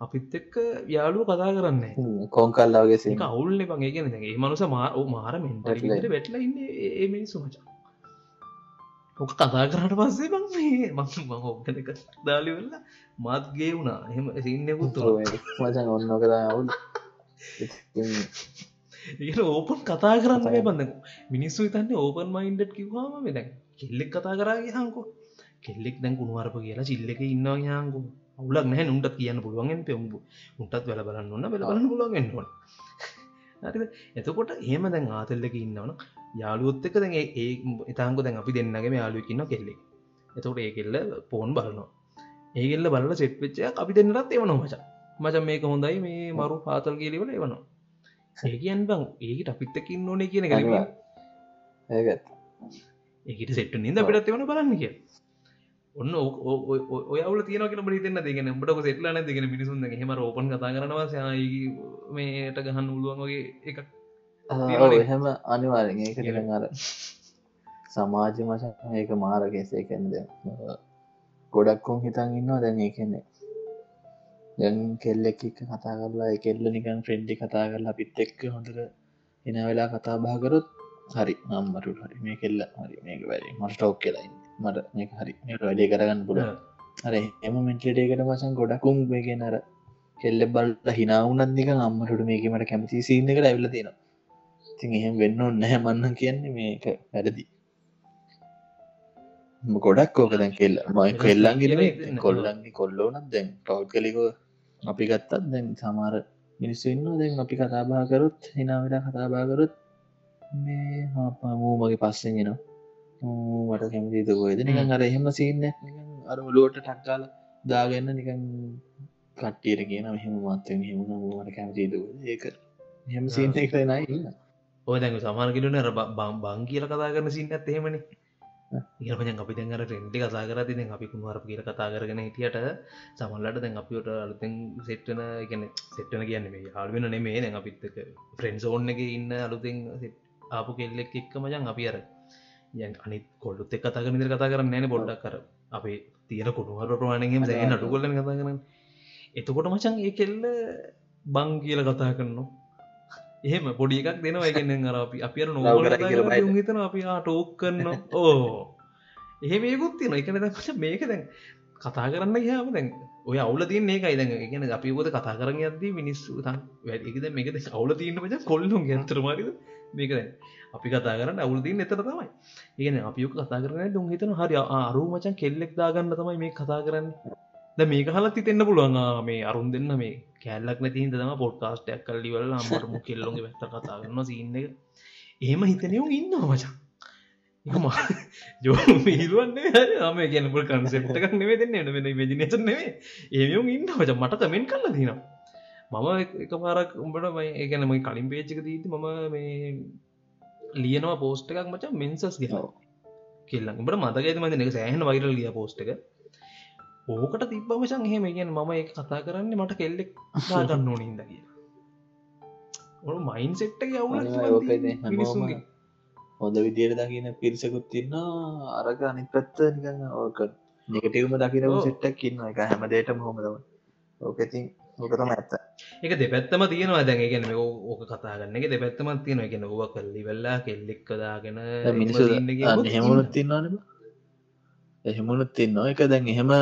අපිත් එක්ක යාලුව කතා කරන්න කෝංකල්ලාගේ අවුල්ල පගේ ගෙන ඒ මනුස මාර මාර මෙන්ටට වැටල ඉන්න. ඒ මිනිස්සු මචා ඕක කතා කරට පස්සේ බං මේ මං මං ඔක්කනක දාලිවෙල්ල මාත්ගේ වුණා එහෙම සින්නකුත් මචන් ඔන්නකතා අවුල් ඒ ඕපන් කතා කරන්න බඳ මිනිස්සු තන්න ඕපන් මයින්ඩට් කිවවාම මෙදැන් කෙල්ලෙක් කතා කරගේ හංකෝ කෙල්ලෙක් දැන් කුණුවරප කියලා චිල්ලක ඉන්නවා යාංකු අවුලක් නැහැ උන්ට කියන්න පුළුවන්ගෙන් පෙමුඹු උන්ටත් වැල බලන්න ඔන්න වෙල බලන්න පුළුවන්ගෙන්ටුවන් හරි එතකොට ඒම දැන් ආතල්ලක ඉන්නවන යාලුවොත් එක දැන් ඒ ඉතාංග දැන් අපි දෙන්නගේ යාලුවකින්න කෙල්ලෙක්. එතකොට ඒ කෙල්ල පෝන් බලනවා. ඒගෙල්ල බලල සෙට්වෙච්චය අපි දෙන්නටත් එවනවා මචා. මචන් මේක හොඳයි මේ මරු පාතල් කියලිවල එවනවා. ඒකන් බං ඒකට අපිත්තකින්න ඕනේ කියන ගැලීම ඒගත් ඒකට සෙට්ට නිද අපිටත් එවන බලන්න කිය ඔන්න ඔයවල තියනක බිතන්න දෙගෙන බට සෙටලන දෙගෙන මිනිසුන් හෙම රෝපන් කතා කරනවා සයයි මේට ගහන්න උළුවන් වගේ එක එහෙම අනිවාරෙන් ඒකට අර සමාජ මශ ඒක මාරගෙසේ කැන්ද ගොඩක්කොන් හිතන් ඉන්නවා දැන් ඒ කෙන්නේ දැන් කෙල්ලෙක් එක්ක කතා කරලා කෙල්ල නිකන් ෆ්‍රෙන්ඩි කතා කරලා පිත් එක්ක හොඳට එන වෙලා කතා බාගරොත් හරි නම්මරු හරි. මේ කෙල්ල හරි මේක වැරි මට ටෝක් කියලයි මට මේ හරි. වැඩේ කරගන්න පුල අර එම මෙන්ටලටේකට පසන් ගොඩකුම් මේගෙන අර කෙල්ල බල්ල හිනාවුනත්නික අම්මටට මේකීමට කැමති සිීන්න එකට ඇවිල තියෙනවා ඉතින් එහෙම වෙන්න නැහැ මන්න කියන්නේ මේක වැරදි. ගොඩක් ඕක දැන් කෙල්ල මයි කෙල්ලන්ගෙන කොල්ලන්ගේ කොල්ලෝනත් දැන් පව් කලිකෝ අපි ගත්තත් දැන් සමාර මිනිස්සු ඉන්න දැන් අපි කතාබා කරොත් හිනාවට කතාබාකරොත් මේ හාපමූ මගේ පස්සෙන්ගෙන මට කැමති දකොයිද නිකන් අර එහෙම සින්න අර ඔලුවට ටක්කාල දාගන්න නිකන් කට්ටියට කියන මෙහෙම මත්තෙන් හෙම මට කැමති දක ඒක හෙම සින්න එක නයි ඉන්න ඔය දැන් සමානකිලන බම් බං කියල කතා කරන සින්න ඇත් එහෙමනි. ඒපන අපි දැන් අර ටෙන්ටි කතා කර තින අපි කුණුවර කියල කතා කරගෙන හිටියට සමල්ලට දැන් අපිට අලුතෙන් සෙට්ටන ගැන සෙට්ටන කියන්න මේ හල්වෙන නෙමේ දැන් අපිත්තක ෆ්‍රෙන්න්ස් ඕන්න එක ඉන්න අලුතෙන් ආපු කෙල්ලෙක් එක්ක මජන් අපි අර යන් අනි කොල්ලුත් එක් කතා කරන කතා කරන්න නෑන බොඩ්ඩක් කර අපේ තියෙන කුණුවර ප්‍රමාණයම සෑ නටු කොල්ල කතා කරන්න. එතකොට මචන් ඒ කෙල්ල බං කියල කතා කරනවා එහෙම පොඩි එකක් දෙනවා. එකෙන් අර අපි අපිර නො හිතන අපි ටෝක් කරන්න ඕ. එහෙ මේකුත් තින එකන දක්ෂ මේක දැන් කතා කරන්න හම දැන් ඔය අවුල තියන ඒක අයිදඟ ගැන අපි ෝද කතා කරන්න අදී මිනිස්සු තන් වැඩිකද මේකද අවුල තියන්න පච කොල්ලු ගැතරමාරිද මේක දැන් අපි කතා කරන්න අවුලදීන් එතර තමයි. ඒගෙන අපියක කතා කරන දුන් හිතන හරි අරු මචන් කෙල්ලෙක් දාගන්න තමයි මේ කතා කරන්න. ද මේක හලත් තිතෙන්න්න පුළුවන්. මේ අරුන් දෙන්න මේ කැල්ලක් නැතින් තම පොඩ්කාස්ටයක් කල්ලිවල අමටම කෙල්ලොගේ වැත්ත කතා කරන්න සින්න එක. ඒම හිතනයුම් ඉන්න මචා. ජෝ හිරුවන්නේ? ම ගැනපුල් කන්සෙප්ටක් නෙවේ දෙන්න. වෙන වෙදිනච නෙවේ ඒයුම් ඉන්න මච. මට කමෙන්ට කල්ල තිනම් මම එක පාරක් උඹට මයි ඒගැන මයි කලින් පේච්චක දීති මම මේ ලියනවා පෝස්ට එකක් මච මෙන්සස් ගෙන කෙල්ලන්. උඹට මතකඇති මද එක? සෑහන වයිරල් ලිය පෝස්ට එක. ඕකට තිබ්බ මචන් එහෙම. ගැන මම එක කතා කරන්නේ මට කෙල්ලෙක් ගන්න ඕනින්ද කිය ඔ මයින් සෙට්ට යවුල හොඳ විදියට දකින පිරිසකුත් තින්න අරග අනිත් පැත්ත නිකන්න ඕක නිකටවම දකින සෙට්ටක් ඉන්න එක හැම දේටම හොමදව ඕකතින් ඕකතම ඇත්ත. එක දෙපැත්තම තියෙනවා දැන්. ගැන ඕක කතාගන්න එක දෙපැත්තම තියෙන ගෙන ඔව කල්ලි වෙල්ලා කෙල්ලෙක් කදාගෙන මිනිසු එහෙමුණුත් තින්නවාන එහෙමුණුත් තින්න එක දැන් එහෙම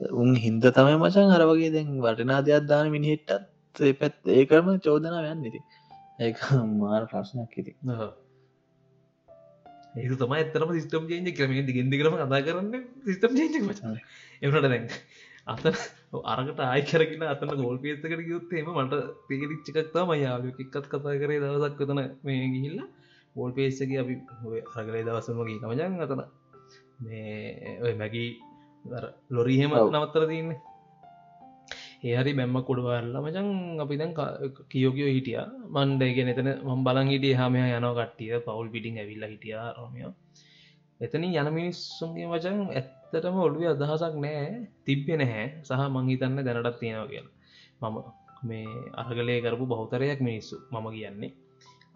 උන් හින්ද තමයි මචන් අර වගේ දැන් වටනා දෙයක් දාන මිනිහෙට්ටත් පැත් ඒකරම චෝදනා යන්න ඉති ඒ මාර ප්‍රශ්නයක් ඉති ඒ තම එතරම සිස්ටම් ජේජ ක්‍රම ගෙන්දි කරම කතා කරන්න සිස්ටම් ජේජ මචන එවනට දැන් අත අරකට ආය කරගෙන අතන ගෝල් පේතකට යුත්තේම මට තේරිච්චිකක්තා ම යාලුව එක්කත් කතා කරේ දවසක් වතන මේ ගිහිල්ල. ගෝල් පේස්සක අපි අරගලේ දවසමගේ තමජන් අතන මේ ඔය මැගී ලොරීහෙම නවත්තර තියන්නේ ඒහරි බැම්ම කොඩුවල්ලා මචන් අපි දැන් කියෝකයෝ හිටිය. මන්ඩේගෙන එතන මම් බලන් හිටිය හමය යනෝ කට්ටිය. පවුල් පිටිං ඇවිල්ල හිටිය රෝමියෝ. එතනින් යන මිනිස්සුන්ගේ වචන් ඇත්තටම ඔළුව අදහසක් නෑ. තිබ්බෙ නැහැ. සහ මංහිතන්න දැනටත් තියෙනවා කියලා. මම මේ අරගලය කරපු බෞතරයක් මිනිස්සු මම කියන්නේ.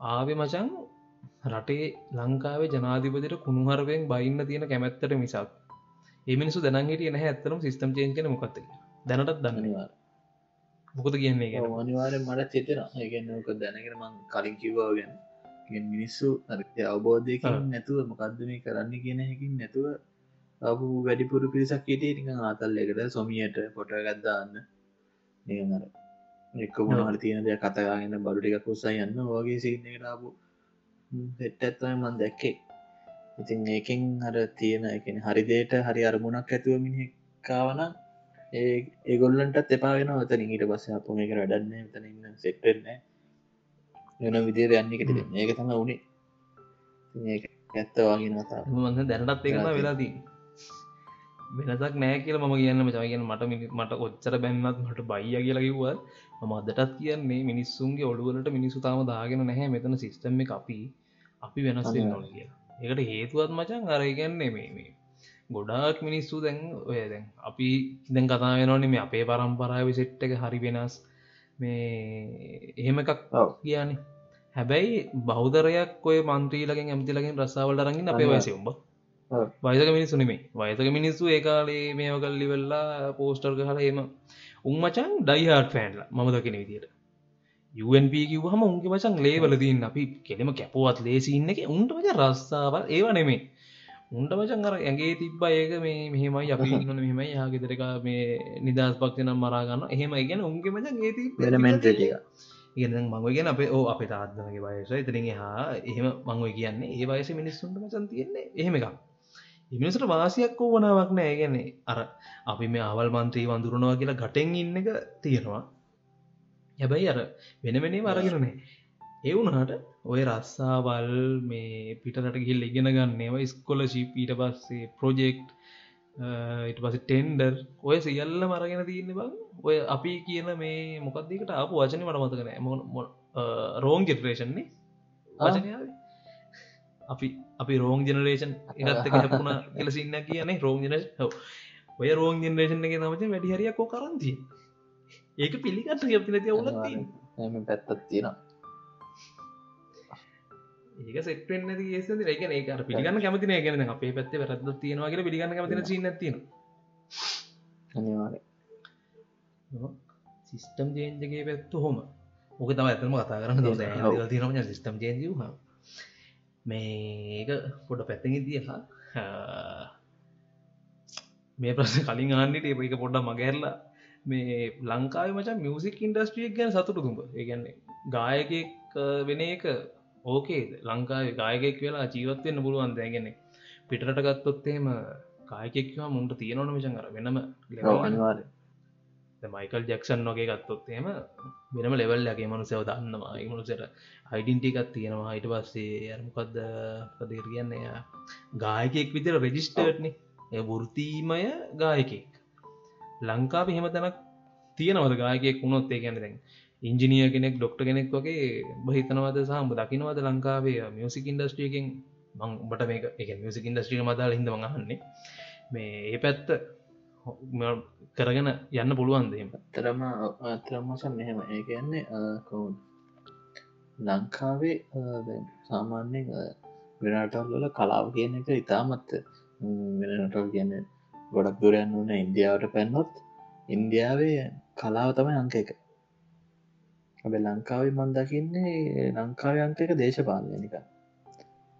ආවෙ මචන් රටේ ලංකාවේ ජනාධිපතිට කුණුහරවෙන් බයින්න තියෙන කැමැත්තට මිසක් එමිනිසු දැනහිටිය නැහැ ඇත්තරම් සිස්ටම් චේන්ජන මොකක්ත දැනටත් දන්නවා මොකද කියන්නේ ගැන අනිවාරය මට චෙතෙන ඒගන්නක දැනගෙන මං කලින් කිව්වා ගැන මිනිස්සු අවබෝධයකින් නැතුව මොකක්ද මේ කරන්න කියන හැකින් නැතුව අපපු වැඩිපුර පිරිසක් හිටිය නික ආතල් එකට සොමියට පොට ගත්දාන්න නිගර එක්ක මොනහට තියෙන දෙයක් කතකාගෙන බඩු ටික කුස්සා යන්න. වගේ සින්නකටාපු සෙට් ඇත්වයි මන් දැක්කේ ඉතින් ඒකින් හර තියෙන එකන හරිදේට හරි අරමුණක් ඇතුව මිනිකාවන ඒ ඒගොල්ලන්ටත් එපාගෙන තන ඊට පස්ස අප මේක වැඩන්න තන ඉන්න සෙට්ටෙන්න වෙන විදිර යන්න කෙට ඒක තම වුණේ ඇත්තවාගෙන මන්න දැනටත් ඒකම වෙලාදී වෙනසක් නෑ කියල ම කියන්න මචාගෙන මට මට ඔච්චර බැන්නත් මට බයිය කියලා කිව්වත් ම අදටත් කියන්නේ මිනිස්සුන්ගේ ඔඩුවලට මිනිස්සු තාම දාගෙන නැහැ. මෙතන සිිස්ටම් එක අපි අපි වෙනස් නොන කිය ඒකට හේතුවත් මචන් අරගන්නේ මේ මේ ගොඩාක් මිනිස්සු දැන් ඔය දැන් අපි දැන් කතා වෙනවනේ මේ අපේ පරම්පරාව සිට් එක හරි වෙනස්. මේ එහෙම එකක් කියන්නේ. හැබැයි බෞදරයක් ඔය මන්ත්‍රීලගෙන් ඇමතිලගෙන් රස්සාවලට රඟින් අපේ වයසුම්බ වයසක මිනිස්සු නෙමේ වයසක මිනිස්සු ඒකාලේ මේව කල්ලි වෙල්ලා පෝස්ටර් හල එම උන්මචන් ඩයිහාට් ෆෑන්ල මම දකින විදියට UNP කිවහම උන්ගේ මචන් ලේවල දන්න අපි කෙනෙම කැපුවත් ලේසින්න එක උන්ට මච රස්සාාවල් ඒව නෙමේ උන්ට මචන් අර ඇගේ තිබ්බ ඒක මේ මෙහෙමයි අපි ඉන්නන මෙහෙමයි යාගෙදරක මේ නිදස් පක්තිනම් මරාගන්න එහෙම ඉගෙන උන්ගේ මචන් ඒති වෙනමෙන්ට ඉගෙන මංව ගෙන අපේ ඕ අපේ තාත්දනගේ වයස ඉතිරින් හා එහෙම මංව කියන්නේ ඒ වයස මිනිස්සුන්ට මචන් තියෙන්නේ එහෙම එකක්. ඉමිනිසට වාසියක් වූ වනාවක් නෑ ගැන්නේ අර අපි මේ අවල් මන්ත්‍රී වඳුරනවා කියලා ගටෙන් ඉන්න එක තියෙනවා හැබැයි අර වෙන වෙනේ වරගෙනනේ ඒ වුණහට ඔය රස්සාවල් මේ පිටට ගිල් ඉගෙන ගන්නේවා ස්කොලශී පීට පස්සේ ප්‍රොජෙක්් ඉට පස ටෙන්ඩර් ඔය සියල්ල මරගෙන තියන්න බං. ඔය අපි කියන මේ මොකක්දකට අපපු වචන මට මතකන මො රෝන් ජෙනරේෂන්නේ වචනයාවේ අපි අපි රෝන් ජනරේෂන් එකත් එක හැපුණ කියලසින්න කියන්නේ රෝන් ජන ඔය රෝන් ජනරේෂන් එක නමච වැඩි හරියකෝ කරන්තිය ඒක පිළිගත්ත ගැපති නැති ඔවුල පැත්තත් තියෙන. ඒක සෙටෙන් ඒස රක ඒක පිළිගන්න කැමතින ගැන අපේ පැත්තේ වැරද තියෙනවාගේ පිළිගන්න කැමතින සින්න තියෙන සිිස්ටම් ජේන්ජගේ පැත්තු හොම ඕක තම ඇතම කතා කරන්න දෝ තිරම සිිස්ටම් ජේජ මේක පොඩ පැත්තෙ තියලා මේ ප්‍රශ්න කලින් ආන්නට එක පොඩ්ඩ මගැරලා මේ ලංකාව මච මියසික් ඉන්ඩස්ට්‍රියක් ගැන සතුට තුඹ ඒගැන්නේ ගායකෙක් වෙන එක ඕකේ. ලංකාව ගායකෙක් වෙලා ජීවත්වයන්න පුළුවන් දැගෙන පිටට ගත්තොත්තේම කායකෙක්වා මුන්ට තියෙනවන විචන් කර වෙනම අනිවාර මයිකල් ජක්ෂන් වගේ ගත්තොත්තේම වෙනම ලෙවල්ලගේ මනුසයව දන්නවා. මනුසට අයිඩන්ටිකත් තියෙනවා. හිට පස්සේ අරමකක්ද පදර කියන්න? ගායකෙක් විදිර රෙජිස්ටර්ට්න වෘතීමය ගායකෙක් ලංකාව එහෙම තැනක් තියෙනවද? ගායකෙක් වුණොත් ඒ ගැන දැන් ඉංජිනිය කෙනෙක් ඩොක්ට කෙනෙක් වගේ බහිතනවද සහම දකිනවද ලංකාවේ මියසික් ඉන්ඩස්ට්‍රියකින් මං බට මේක එක මියසික් ඉන්ඩස්ට්‍රිය මදාල හිද මඟහන්නේ මේ ඒ පැත්ත කරගෙන යන්න පුළුවන්ද එහෙම? තරම අතරමසන් මෙහෙම. ඒ කියන්නේ කවුන් ලංකාවේ සාමාන්‍යෙන් වෙනටල්ල කලාව කියන එක ඉතාමත් වෙනටල් කියන්න ගොඩක් දුරයන්න වන ඉන්දියාවට පැන්නොත්. ඉන්දියාවේ කලාව තමයි අංක එක. ඇබ ලංකාවේ මන්දකින්නේ ලංකාව අංකක දේශපාලනය නික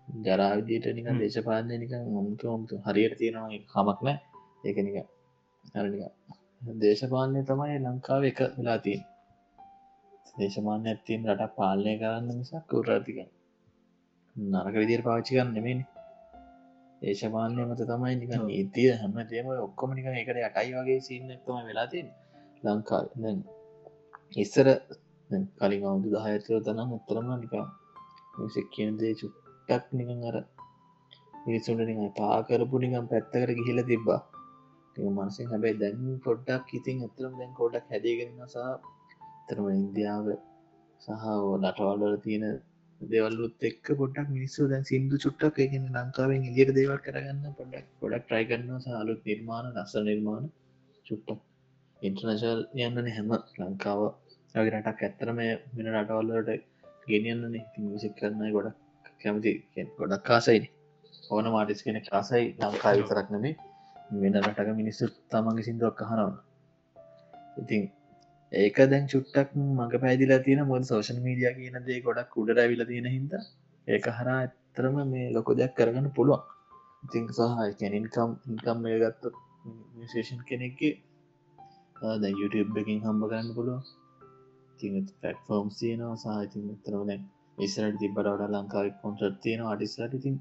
ජරාවිදියට නික දේශපාලනය නික මුතු මුතු හරියට තියෙනවා කමක් නෑ ඒක නික හරනික දේශපාලනය තමයි ලංකාව එක වෙලා තින් දේශමාන්‍ය ඇත්තින් රට පාලනය කරන්න නිසා කවරාතික නරක විදිර පාච්චි කරන්න නෙමනි දේශපාලනය මත තමයි නික නීතිය හැම දේම ඔක්කොම නික එකට යටයි වගේ සින්නක්තම වෙලාතින් ලංකාව. ඉස්සර කලින් අවුදු දහයතර තනම් උත්තරම නික සික් කියනදේ චුට්ටක් නිකන් අර මිනිසුන්ට නික පාකරපු නිකම් පැත්තකට ගිහිල තිබ්බා. මනසින් හැබැයි දැන් පොඩ්ඩක් ඉතින් ඇතරම් දැන් කොඩක් හැදේගෙනසා තරම ඉන්දියාව සහ නටවල්වල තියෙන දෙවල්ලුත් එක්ක පොඩක් මිනිස්සු දැන් සිින්දු චුට්ටක් එකන ලංකාවෙන් ඉදිර දේවල් කරගන්න පොඩක් ගොඩක් ට්‍රයි කරන්න සහලුත් නිර්මාණ නස්ස නිර්මාණ චුට්ටක්. ඉන්ටර්නශල් යන්නන හැම ලංකාව. වගේ රටක් ඇත්තරම වෙන රටවල්ලට ගෙනියන්නන ඉතින් විසික් කරන්න ගොඩක් කැමති ගොඩක් කාසයින ඕන මාටිස් කෙන කාසයි ලංකා විතරක් නෙමේ වෙන රටක මිනිස්සු තමන්ගේ සිින්දුවක් අහනවන ඉතින් ඒක දැන් චුට්ටක් මඟ පැදිලා තියෙන මොද සෝෂන් මීඩිය කියන දේ ගොඩක් උඩට ඇවිල තියෙන හිද ඒක හරා ඇත්තරම මේ ලොකො දෙයක් කරගන්න පුළුවන්. ඉතිං සහ කැනින්කම් ඉන්කම් මේ ගත්ත විශේෂන් කෙනෙක්ගේ දැ YouTube එකින් හම්බ කරන්න පුළුවන්. ෆෝම් තියනවා. සාහිතින් තරන ඉස්රට තිබට වඩ ලංකාව කොන්ටර් තියෙන අඩිස්ලට ඉතින්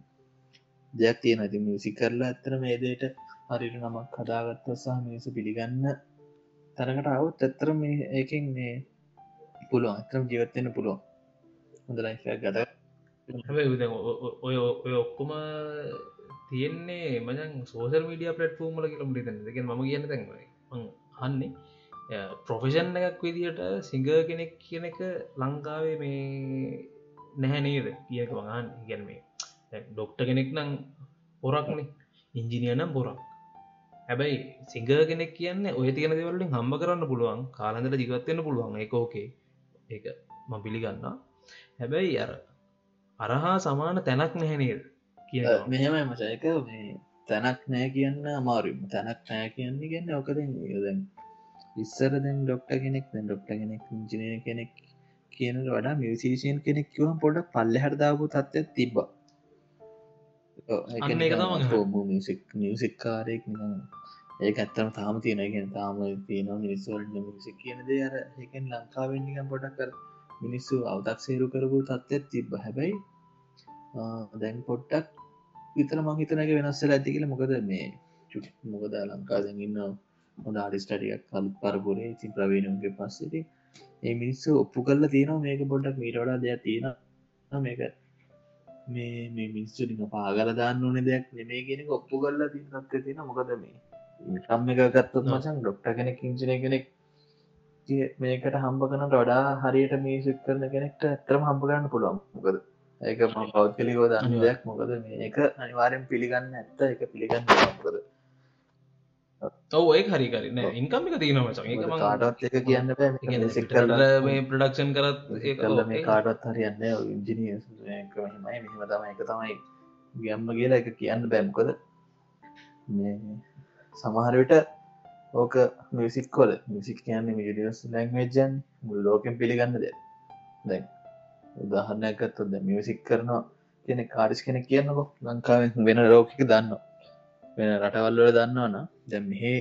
දෙයක් තියෙන ඇති මිසි කරලා ඇත්තර මේදයට හරිට නමක් කදාගත්ත සහ මිනිස පිළිගන්න තරකට අවුත් ඇත්තර මේ ඒකින් මේ පුළුවන්. ඇතරම් ජීවත්වෙන්න පුළුවන්. හොඳ ලයිෆයක් ගත ඔය ඔය ඔක්කොම තියෙන්නේ මජන් සෝසල් මීඩිය පලට්ෆෝර්මල කියලම් ිතන දෙක ම කියන්න තැන්වයි හන්නේ ප්‍රොෆෙෂන් එකක් විදිහට සිංග කෙනෙක් කියන එක ලංකාවේ මේ නැහැ නේද? කියක වගන් ඉගැන් මේ ඩොක්ට කෙනෙක් නම් පොරක්නේ ඉංජිනිය නම් පොරක්. හැබැයි සිංග කෙනෙක් කියන්න ඔය තියෙන දෙවලින් හම්බ කරන්න පුළුවන් කාලඳට ජිගත්වන්න පුළුවන්. එක ඕකේ ඒක ම පිළිගන්න හැබැයි අර අරහා සමාන තැනක් නැහැනේද කිය මෙහෙමයි මචයක මේ තැනක් නෑ කියන්න අමාරුම තැනක් නෑ කියන්නේ ගන්න ඕකද දැන් ඉස්සර දැන් ඩොක්ට කෙනෙක් දැන් ඩොක්ට කෙනෙක් ඉංජිනය කෙනෙක් කියනට වඩා මියසිීෂන් කෙනෙක් කිවම් පොඩ පල්ල හරදාපු තත්ත්ය තිබ්බ. මියසික් මියසික්කාරයෙක් ඒ ඇත්තම තාම තියෙනගෙන තාම තියන මිනිස්වල් මිසික් කියන දේ අර එකෙන් ලංකාවෙන්නිකම් පොඩක් කර මිනිස්සු අවතක් සේරු කරපු තත්ත්වත් තිබ්බ. හැබැයි දැන් පොට්ටක් විතර මංහිතනක වෙනස්සල ඇති කියල. මොකද මේ චුට් මොකද ලංකාදෙන් ඉන්න හොඳ ආඩිස්ටටියක් කලුත් පරපුරේ. ඉතින් ප්‍රවීණුන්ගේ පස්සෙති ඒ මිනිස්සු ඔප්පු කල්ල තියෙනවා. මේක පොඩ්ඩක් මීටවඩා දෙයක් තියෙන මේක මේ මේ මිනිස්සුටික පාගල දාන්න ඕන දෙයක් නෙමේ කියෙනෙ ඔප්පු කල්ලා තින් තත්ව තියෙන මොකද මේ සම්ම එක ගත්තත් මචන් ඩොක්ට කෙනෙක් ඉංචින කෙනෙක් මේකට හම්බ කනට වඩා හරියට මේ සික් කරන කෙනෙක්ට ඇතරම හම්බ කරන්න පුළුවන්. මොකද ඒක පෞද්ගලිකෝ දන්න දෙයක්. මොකද මේක අනිවාරෙන් පිළිගන්න ඇත්ත. එක පිළිගන්න මොකද ඔව ඒ හරිකරන්න ඉන්කම් එක තියන මච. ඒක කාටත් එක කියන්න මේ ප්‍රඩක්ෂන් කරත් ඒ කාටත් හරියන්න ඉංජිනිය මයි මෙහම තම එක තමයි ගම්ම කියලා එක කියන්න බැම්කොද සමහරවිට ඕක මිසික්කොල මිසික් කියන්න මිඩියස් ලැංවේජන් මුල් ලෝකෙන් පිළිගන්න දෙ දැන් උදාහරණයක්ගත්තුද මියසික් කරනවා. කෙනෙ කාඩිස් කෙනෙ කියන්නකො ලංකාවෙන් වෙන රෝකික දන්න වෙන රටවල්ලට දන්නවන දැම් මෙහේ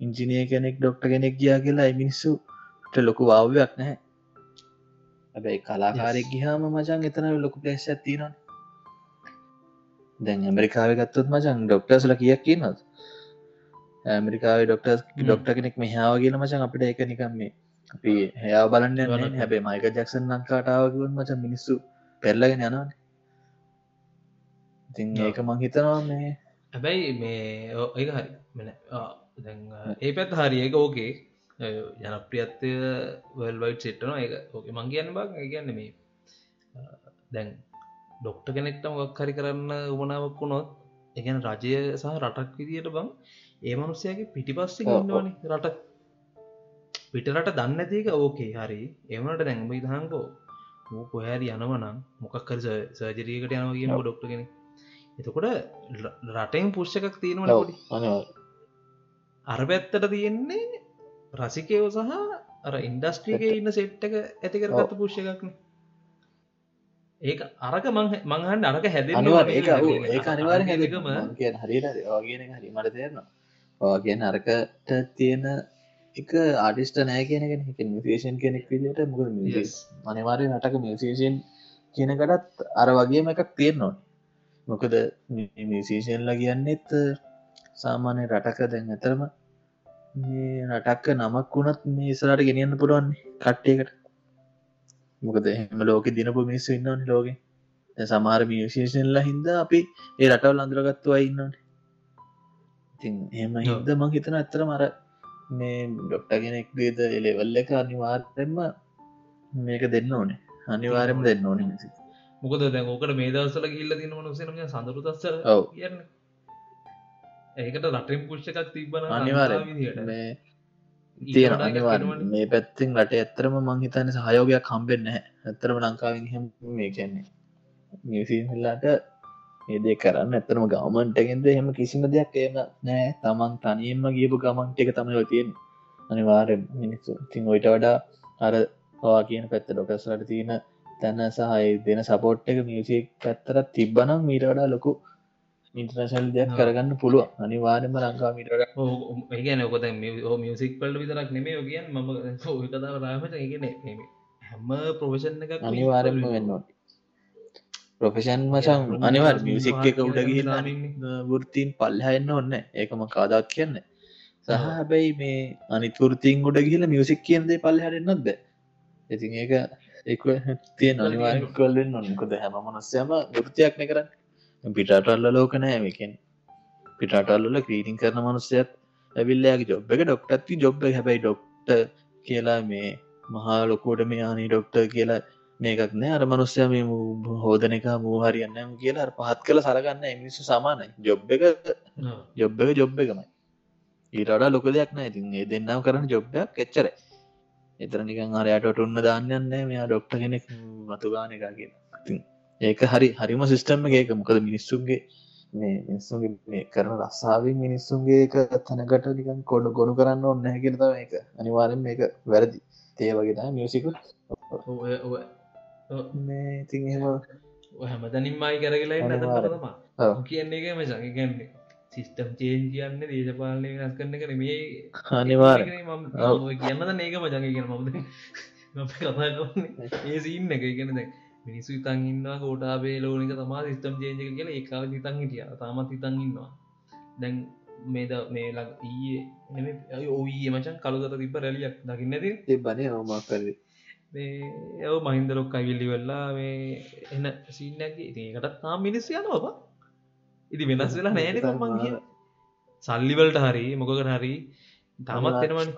ඉංජිනය කෙනෙක් ඩොක්ට කෙනෙක් ගියා කියලා මිනිස්සුට ලොකු වාවයක් නැහැ. ඇබැයි කලාකාරෙක් ගිහාම මචන් එතන ලොකු පලේශ තිීනවා දැන් ඇමරිකාව ගත්තුත් මචන් ඩොක්ටර්ස්ල කියක් කියන්නද ඇමරිකාව ඩොක්ටර්ස් ඩොක්ට කෙනෙක් මෙහාව කියල මචන් අපිට එක නිකම් මේ අපි හැයා බලන්න හැබේ මයික ජක්සන් ලංකාටාවකිවන් මච මිනිස්සු පෙල්ලගෙන යනවා ඉතින් ඒක මං හිතනවා මේ හැබැයි මේ ඒක හරි. මෙන ඒ පැත් හරි. ඒක ඕකේ. ජනප්‍රියත්වය වල්වයිට් සිට්ටනවා ඒ ඕක. මං කියන්න බක් කියන්න මේ දැන් ඩොක්ට කෙනෙක්ට මොක් හරි කරන්න උමනාවක් වුණොත් එකන රජය සහ රටක් විදියට බං ඒ මනුස්සයගේ පිටිපස්සෙ ඉන්නවන. රට. පිටරට දන්න තික ඕකේ. හරි. එමට දැන්ම ඉදහංකෝ මූ කොහැරි යනවනම් මොකක්කර සර්ජරීකට යනව කියම ඩොක්ට කෙනෙ එතකොට රටෙන් පුෂ්ෂකක් තියෙනවන ොඩි අර පැත්තට තියෙන්නේ රසිකයෝ සහ අර ඉන්ඩස්ට්‍රික ඉන්න සෙට්ටක ඇතිකරගත්ත පුෂ්ෂකක්න ඒක අරක මංහන් අරක හැද ඒ ඒ අනිවාර හැදකම කිය හරිට වාගෙන හරි මට තේරනවා. වාගෙන අරකට තියෙන එක ආඩිස්ට නෑ කියනගෙන එක මිසේෂන් කෙනෙක් විදිට මුක අනිවාරය නටක මිසේෂන් කියනකටත් අර වගේම එකක් තියෙන්නවා මොකද මිසේෂන්ලා කියන්නෙත් සාමාන්‍ය රටක දැන් ඇතරම මේ රටක්ක නමක් වුණත් මේ ඉස්රට ගෙනියන්න පුළුවන්නේ කට්ටයකට. මොකද එහෙම ලෝක දිනපු මිනිස්සු ඉන්නවනි ලෝක. සමාර මියශේෂන්ලා හින්ද අපි ඒ රටවල් අඳුරගත්තුව ඉන්නවන. ඉතින් එම හිද මං හිතන ඇත්තර මර මේ ඩොක්ට කෙනෙක් දේද එලෙවල්ල එක අනිවාර්යෙන්ම මේක දෙන්න ඕනේ. අනිවාරෙම දෙන්න ඕනේ මොකද දැන් ඕකට මේ දවසල ගිල්ල තින මනුසනම සඳරු තස්ස කියන්න. ඒකට රටෙන් පුෂ්කක් තිබන අනිවාර මේ තියෙන අනිවාර මේ පැත්තිෙන් රට ඇත්තරම මංහිතන සහයෝගයක් කම්බෙන්න ඇත්තරම ලංකාවෙන් හෙම මේ කියන්නේ මියසිල්ලාට ඒදේ කරන්න ඇතරම ගවමන්ටගෙන්ද හෙම කිසිම දෙයක් එම නෑ තමන් තනියම ගියපු ගමන්ට එක තමයි තියෙන අනිවාරෙන් මිනිස්සු. තින් ඔයිට වඩා අර පවා කියන පැත්ත ඩොකස්ලට තියෙන තැන සහයි දෙන සපෝට් එක මියසික් පැත්තරත් තිබ්බනම් මීට වඩා ලොකු ඉන්ටර්නශල් දෙයක් කරගන්න පුළුව අනිවාර්යම ලංකා මීටට ඒගැන ඔකොත මියසික් පල්ල විතරක් නෙමේ යෝගියන් ම කතාව රාමට ඒගෙන හැම ප්‍රොෆෙෂන් එක අනිවාරෙන්ම වෙන්නට ප්‍රොෆෙෂන් මචන් අනිවාර් මියසික් එක උඩ ගිහිල්ලා වෘත්තීන් පල්ලහන්න ඔන්න ඒකම කාදක් කියන්න සහ හැබැයි මේ අනිතුෘතින් ගොඩ ගිල මියසික් කියන්දේ පල්ල හරන්නත් බෑ. ඉතින් ඒක එක් තිය අනිවාර කල්ලෙන් නොන්නකොද හැම මනස්සයම වෘතියක්න කරන්න. පිටටල්ල ලෝක නෑමකෙන් පිටටල්ල ක්‍රීටිං කරන මනුස්සයත් ඇවිල්ලයාගේ ජොබ් එක. ඩොක්ටත්ති ජොබ් හැබැයි ඩොක්ට කියලා මේ මහා ලොකෝට මේ ආනී ඩොක්ටර් කියලා මේකක් නෑ. අර මනුස්්‍යය මේ හෝදන එක මූහරියන්නම කියලා පහත් කළ සරගන්න එමිනිසු සමානයි. ජොබ් එක ජොබ් එක ජොබ් එකමයි. ඊටඩා ලොක දෙයක් නෑ. ඉතින් ඒ දෙන්නම් කරන ජොබ්යක් එච්චර එතර නිකන් අරයට ඔන්න දාන්නන්න මෙයා ඩොක්ට කෙනෙක් මතුගාන එක කියලා. ඒක හරි හරිම සිිස්ටම්ම ඒක. මොකද මිනිස්සුන්ගේ මේ මිනිස්සුන්ගේ මේ කරන රස්සාාවෙන් මිනිස්සුන්ගේ එක තැනකට නිකන් කොඩ ගොුණු කරන්න ඔන්න හැකිරතාව එක අනිවාරෙන් මේක වැරදි. තේ වගේ මියසික මේ ඉතින් එහෙම හැමතනින් මයි කරගලා කියන්නේ එක මචක ගැන්නේ සිිස්ටම් චේන් කියන්න දේශපාලනය වෙනස් කරන කර මේ අනිවාර කියන්න ඒක මජග කියන මද කතා කරන්නේ ඒ සින්න එක. ඉගෙන දැ මිනිස්සු ඉතන් ඉන්න කෝටාබේ ලෝනික තමා සිිස්ටම් චේජක කියල ඒකාල හිතන් හිටිය. තාමත් හිතන් ඉන්නවා. දැන් මේද මේ ලක් ඊයේ එම ඔයේ මචන් කළුගත තිබ රැලියක් දකින්නද තිබ්බනේ හෝමක් කරේ ඒ මහින්දරොක් අවිල්ලි වෙල්ලා මේ එන්න සින්නගේ ඒකට තා මිනිස් යනවා ඉති වෙනස් වෙලා නෑන මං සල්ලිවලට හරි මොකකට හරි තාමත් එෙනවන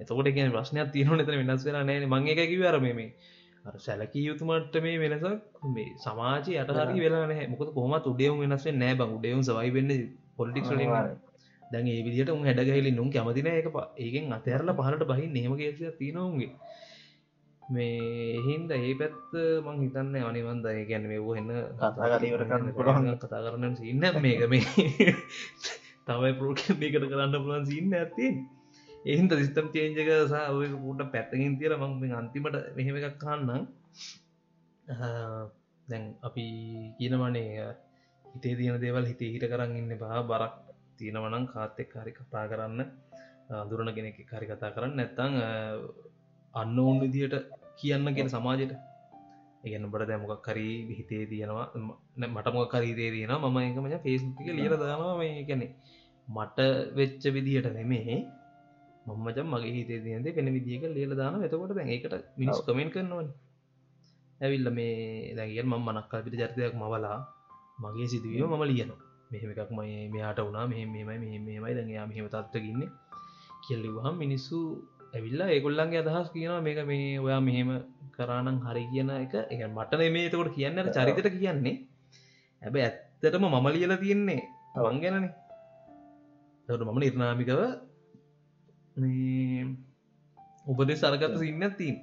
එතකොට කිය ප්‍රශ්නයක් තියන නත වෙනස් වෙලා නෑන. මං එක කිවර මේ සැලකී යුතුමට මේ වෙනසක් මේ සමාජය යට හරි වෙලා නෑ මොකද කොමත් උඩයවුම් වෙනස්ේ නෑ බං. උඩයවුම් සවයි වෙන්න පොලිටික් දැන් ඒ විදිට උන් හැඩගහිලි නුම් කැමතින එක ඒකෙන් අතඇරල පහලට බහි නේම කියසිය තියනවුන්ගේ මේ හින්ද ඒ පැත්ත මං හිතන්න අනිවන්ද. ගැන මේ එන්න කතාගලීවර කරන්න පුළුවන්. කතා කරන්න සින්න මේක මේ. තමයි පෝකකට කරන්න පුළන් සින්න ඇතින් එහින්ද සිිස්ටම් චේන්ජක සහ පූට පැත්තකින් තියර මං අන්තිමට මෙහෙම එකක් කන්නම් දැන් අපි කියනවනේ හිතේ තියෙන දේවල් හිතේ හිට කරන්න ඉන්න බා බරක් තියෙනවනම් කාත්තෙක් හරි කතා කරන්න දුරන කෙනෙක් හරි කතා කරන්න. නැත්තං අන්න ඔන්න විදියට කියන්න කියෙන සමාජයට ඒගන්න බට දැමොකක් කරී හිතේ තියෙනවා මටමොක් කරීතේ තියෙන මම එක මච ෆේස්ක ලියර දානවා මේ කැනෙ මට වෙච්ච විදිහට නෙමේ මම්මච මගේ හිතේ තියද පෙන විදිියක ලියල දාන එතකොට දැන් එකට මිනිස් කමෙන් කරනවන්. ඇවිල්ල මේ දැගියන් මම මනක්කල් පිට චරිතයක් මවලා මගේ සිදුවීම මම ලියනවා. මෙහෙම එකක් මයි මෙයාට වුණා මෙහෙ මෙමයි මෙහෙ මෙමයි දැඟයා මෙහෙම තත්වගන්න කෙල්ලිවහම් මිනිස්සු ඇවිල්ලා ඒගොල්ලන්ගේ අදහස් කියනවා මේක මේ ඔයා මෙහෙම කරානං හරි කියන එක. එක මටන මේ තකොට කියන්න චරිතට කියන්නේ. ඇබ ඇත්තටම මම ලියල තියෙන්නේ තවන් ගැනන. තට මම නිර්නාමිකව උපදෙ සරගත සින්න තින්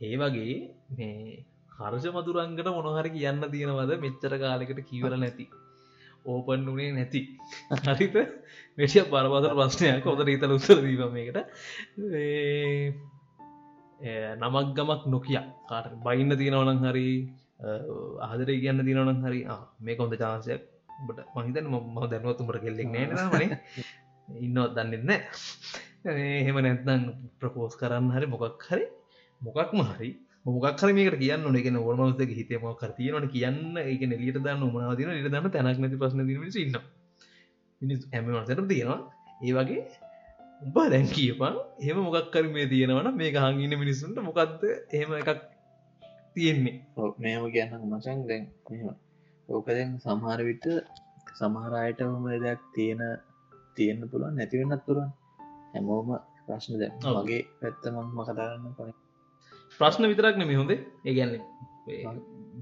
ඒ වගේ මේ හර්ෂ මතුරංගට මොනහරි කියන්න තියෙනවද මෙච්චර කාලෙකට කීවර නැති? ඕපන් වනේ නැති. හරිත මෙටිය පරපතර ප්‍රශ්නයක්. ඔොද රීතල උත්තර දීපමකට නමක් ගමක් නොකිය. කාට බයින්න තියෙනවනං හරි ආදර කියන්න තිනවනං හරි මේ කොඳ චාන්සයක් බට මහිතන් ම දැනුවතුමට කෙල්ලෙක් නෑනමනේ ඉන්නවත් දන්නෙන්න එහෙම නැත්නම් ප්‍රපෝස් කරන්න හරි මොකක් හරි මොකක්ම හරි මොකක්හර මේකට කියන්න එක ඕර්මවසක හිතම කරතියනට කියන්න. එක නෙලියට දන්න මනාවතින ට දන්න තැනක් නැති ප්‍රශ්න ඉන්න මිනි හැමවසට තියෙනවා. ඒ වගේ උඹ දැන් කියපන්. එහෙම මොකක්කර මේ තියෙනවන මේ හංගන්න මිනිස්සුන්ට මොකක්ද එහෙම එකක් තියෙන්නේ? මේම කියන්න මචන් දැන් ඕකදැන් සමහර විට සමහරයටම දෙයක් තියෙන තියෙන්න්න පුළුවන් නැතිවෙන්නත් පුරුවන් හැමෝම ප්‍රශ්න දැ මගේ පැත්තමක්ම කතාරන්න පන ප්‍රශ්න විතරක් නෙම හොඳේ. ඒගැන්නේ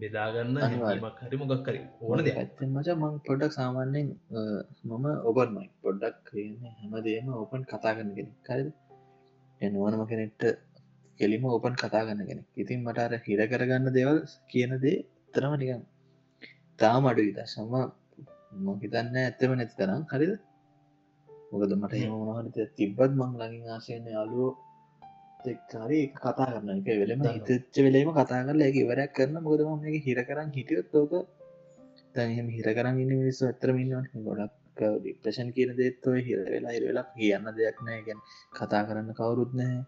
බෙදාගන්න මක් හරි මොකක් කරි ඕන ඇත්තෙන් මච මං පොඩක් සාමාන්‍යෙන් මම ඔබන්මයි පොඩ්ඩක් කියන්න හැමදේම ඕපන් කතා කරන කෙනෙක්. කරද එනුවනම කෙනෙක්ට කෙලිම ඕපන් කතා ගන්න කෙනෙක්. ඉතින් මට අර හිර කරගන්න දෙවල් කියන දේ තරම නිකන් තාම අඩු සම මොහිතන්න ඇත්තම නැති තරම්. හරිද? මොකද මට මොනහරිත තිබ්බත් මං ලඟින් ආසයන යාලුවෝ එක්කාරි කතා කරන්න එක වෙලම හිතච්ච වෙලේම කතා කරලා එක ඉවරයක් කරන මොකදම මේ හිර කරන්න හිටියොත් ඕක තැනම හිර කරන්න ඉන්න මිනිස්සු ඇතරමින්නවා ගොඩක් ඩිප්‍රශන් කියන දේත්ව හිර වෙලා හිර වෙලා කියන්න දෙයක් නෑ. ගැන කතා කරන්න කවුරුත් නෑ.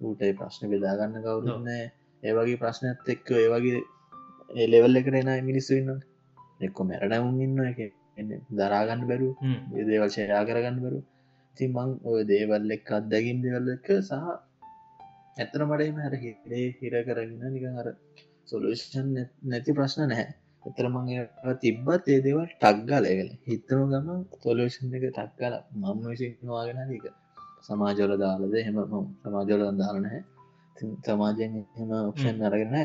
ඌටයි ප්‍රශ්න බෙදාගන්න කවුරුත් නෑ. ඒවගේ ප්‍රශ්නත් එක්ක ඒවගේ එලෙවල් එකට එන මිනිස්සු ඉන්න එක්කො මැරඩවුන් ඉන්න එක දරාගන්න බැරු දේවල් ෂයා කරගන්න බරු ති මං ඔය දේවල් එක් අත්දැකින් දෙවල් එක සහ ඇතන මටම හර හිරේ හිර කරගෙන නිකන් අර සොලෂන් නැති ප්‍රශ්න නැහැ. එතර මං තිබ්බත් ඒ දේවල් ටක්ගල එගල හිතනු ගම තොලෂන් එක ටක්ගල මම විසිවාගෙන දක සමාජවල දාලද හෙම සමාජවල දාලනහැ සමාජයෙන් එම ඔක්ෂන් අරගෙන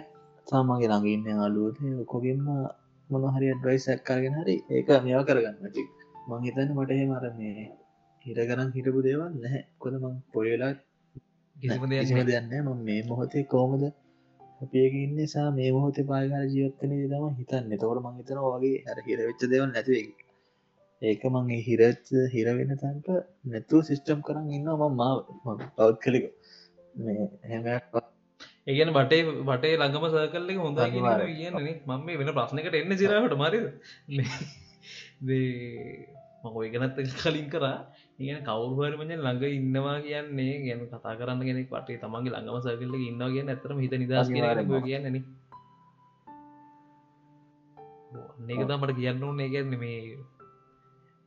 සාමගේ ළඟඉන්න අලුවත කොගෙන්ම මොන හරි ඩ්වයිස් ඇක්කාගෙන හරි ඒක මෙයා කරගන්න. චි මං හිතන්න මට එහෙ මර මේ හිර කරන් හිටපු දේවල් නැහැ. කොද මං පොයලා කිසිම දෙයන්න ම මේ මොහොතේ කෝමද අපියක ඉන්නසා මේ මොහොත පාගර ජීවත්තන තම හිතන්න. තවට මං හිතන වගේ හර හිර වෙච්ච දෙවල් නැතිවේ ඒක මංගේ හිරච්ච හිරවෙන්න තන්ට නැතුව සිිස්ටම් කරන්න ඉන්න ම මාව. පවත් කලික මේ හැමයක් ඒගන බටේ බටේ ළඟම සකල්ල හොඳ කියන්නේ මම වෙන ප්‍රශ්නකට එන්න සිරහට මරි මකොයි ගැනත් කලින් කරා ඉගෙන කවුහරමජ ළඟ ඉන්නවා කියන්නේ ගැන කතා කරන්න ගෙනෙක් පටේ තමන්ගේ ළඟම සකල්ල ඉන්නවා කිය ඇතරම හිත නිදස් කියන්න ඒක තමට කියන්න ඕනේ. ගැන්න මේ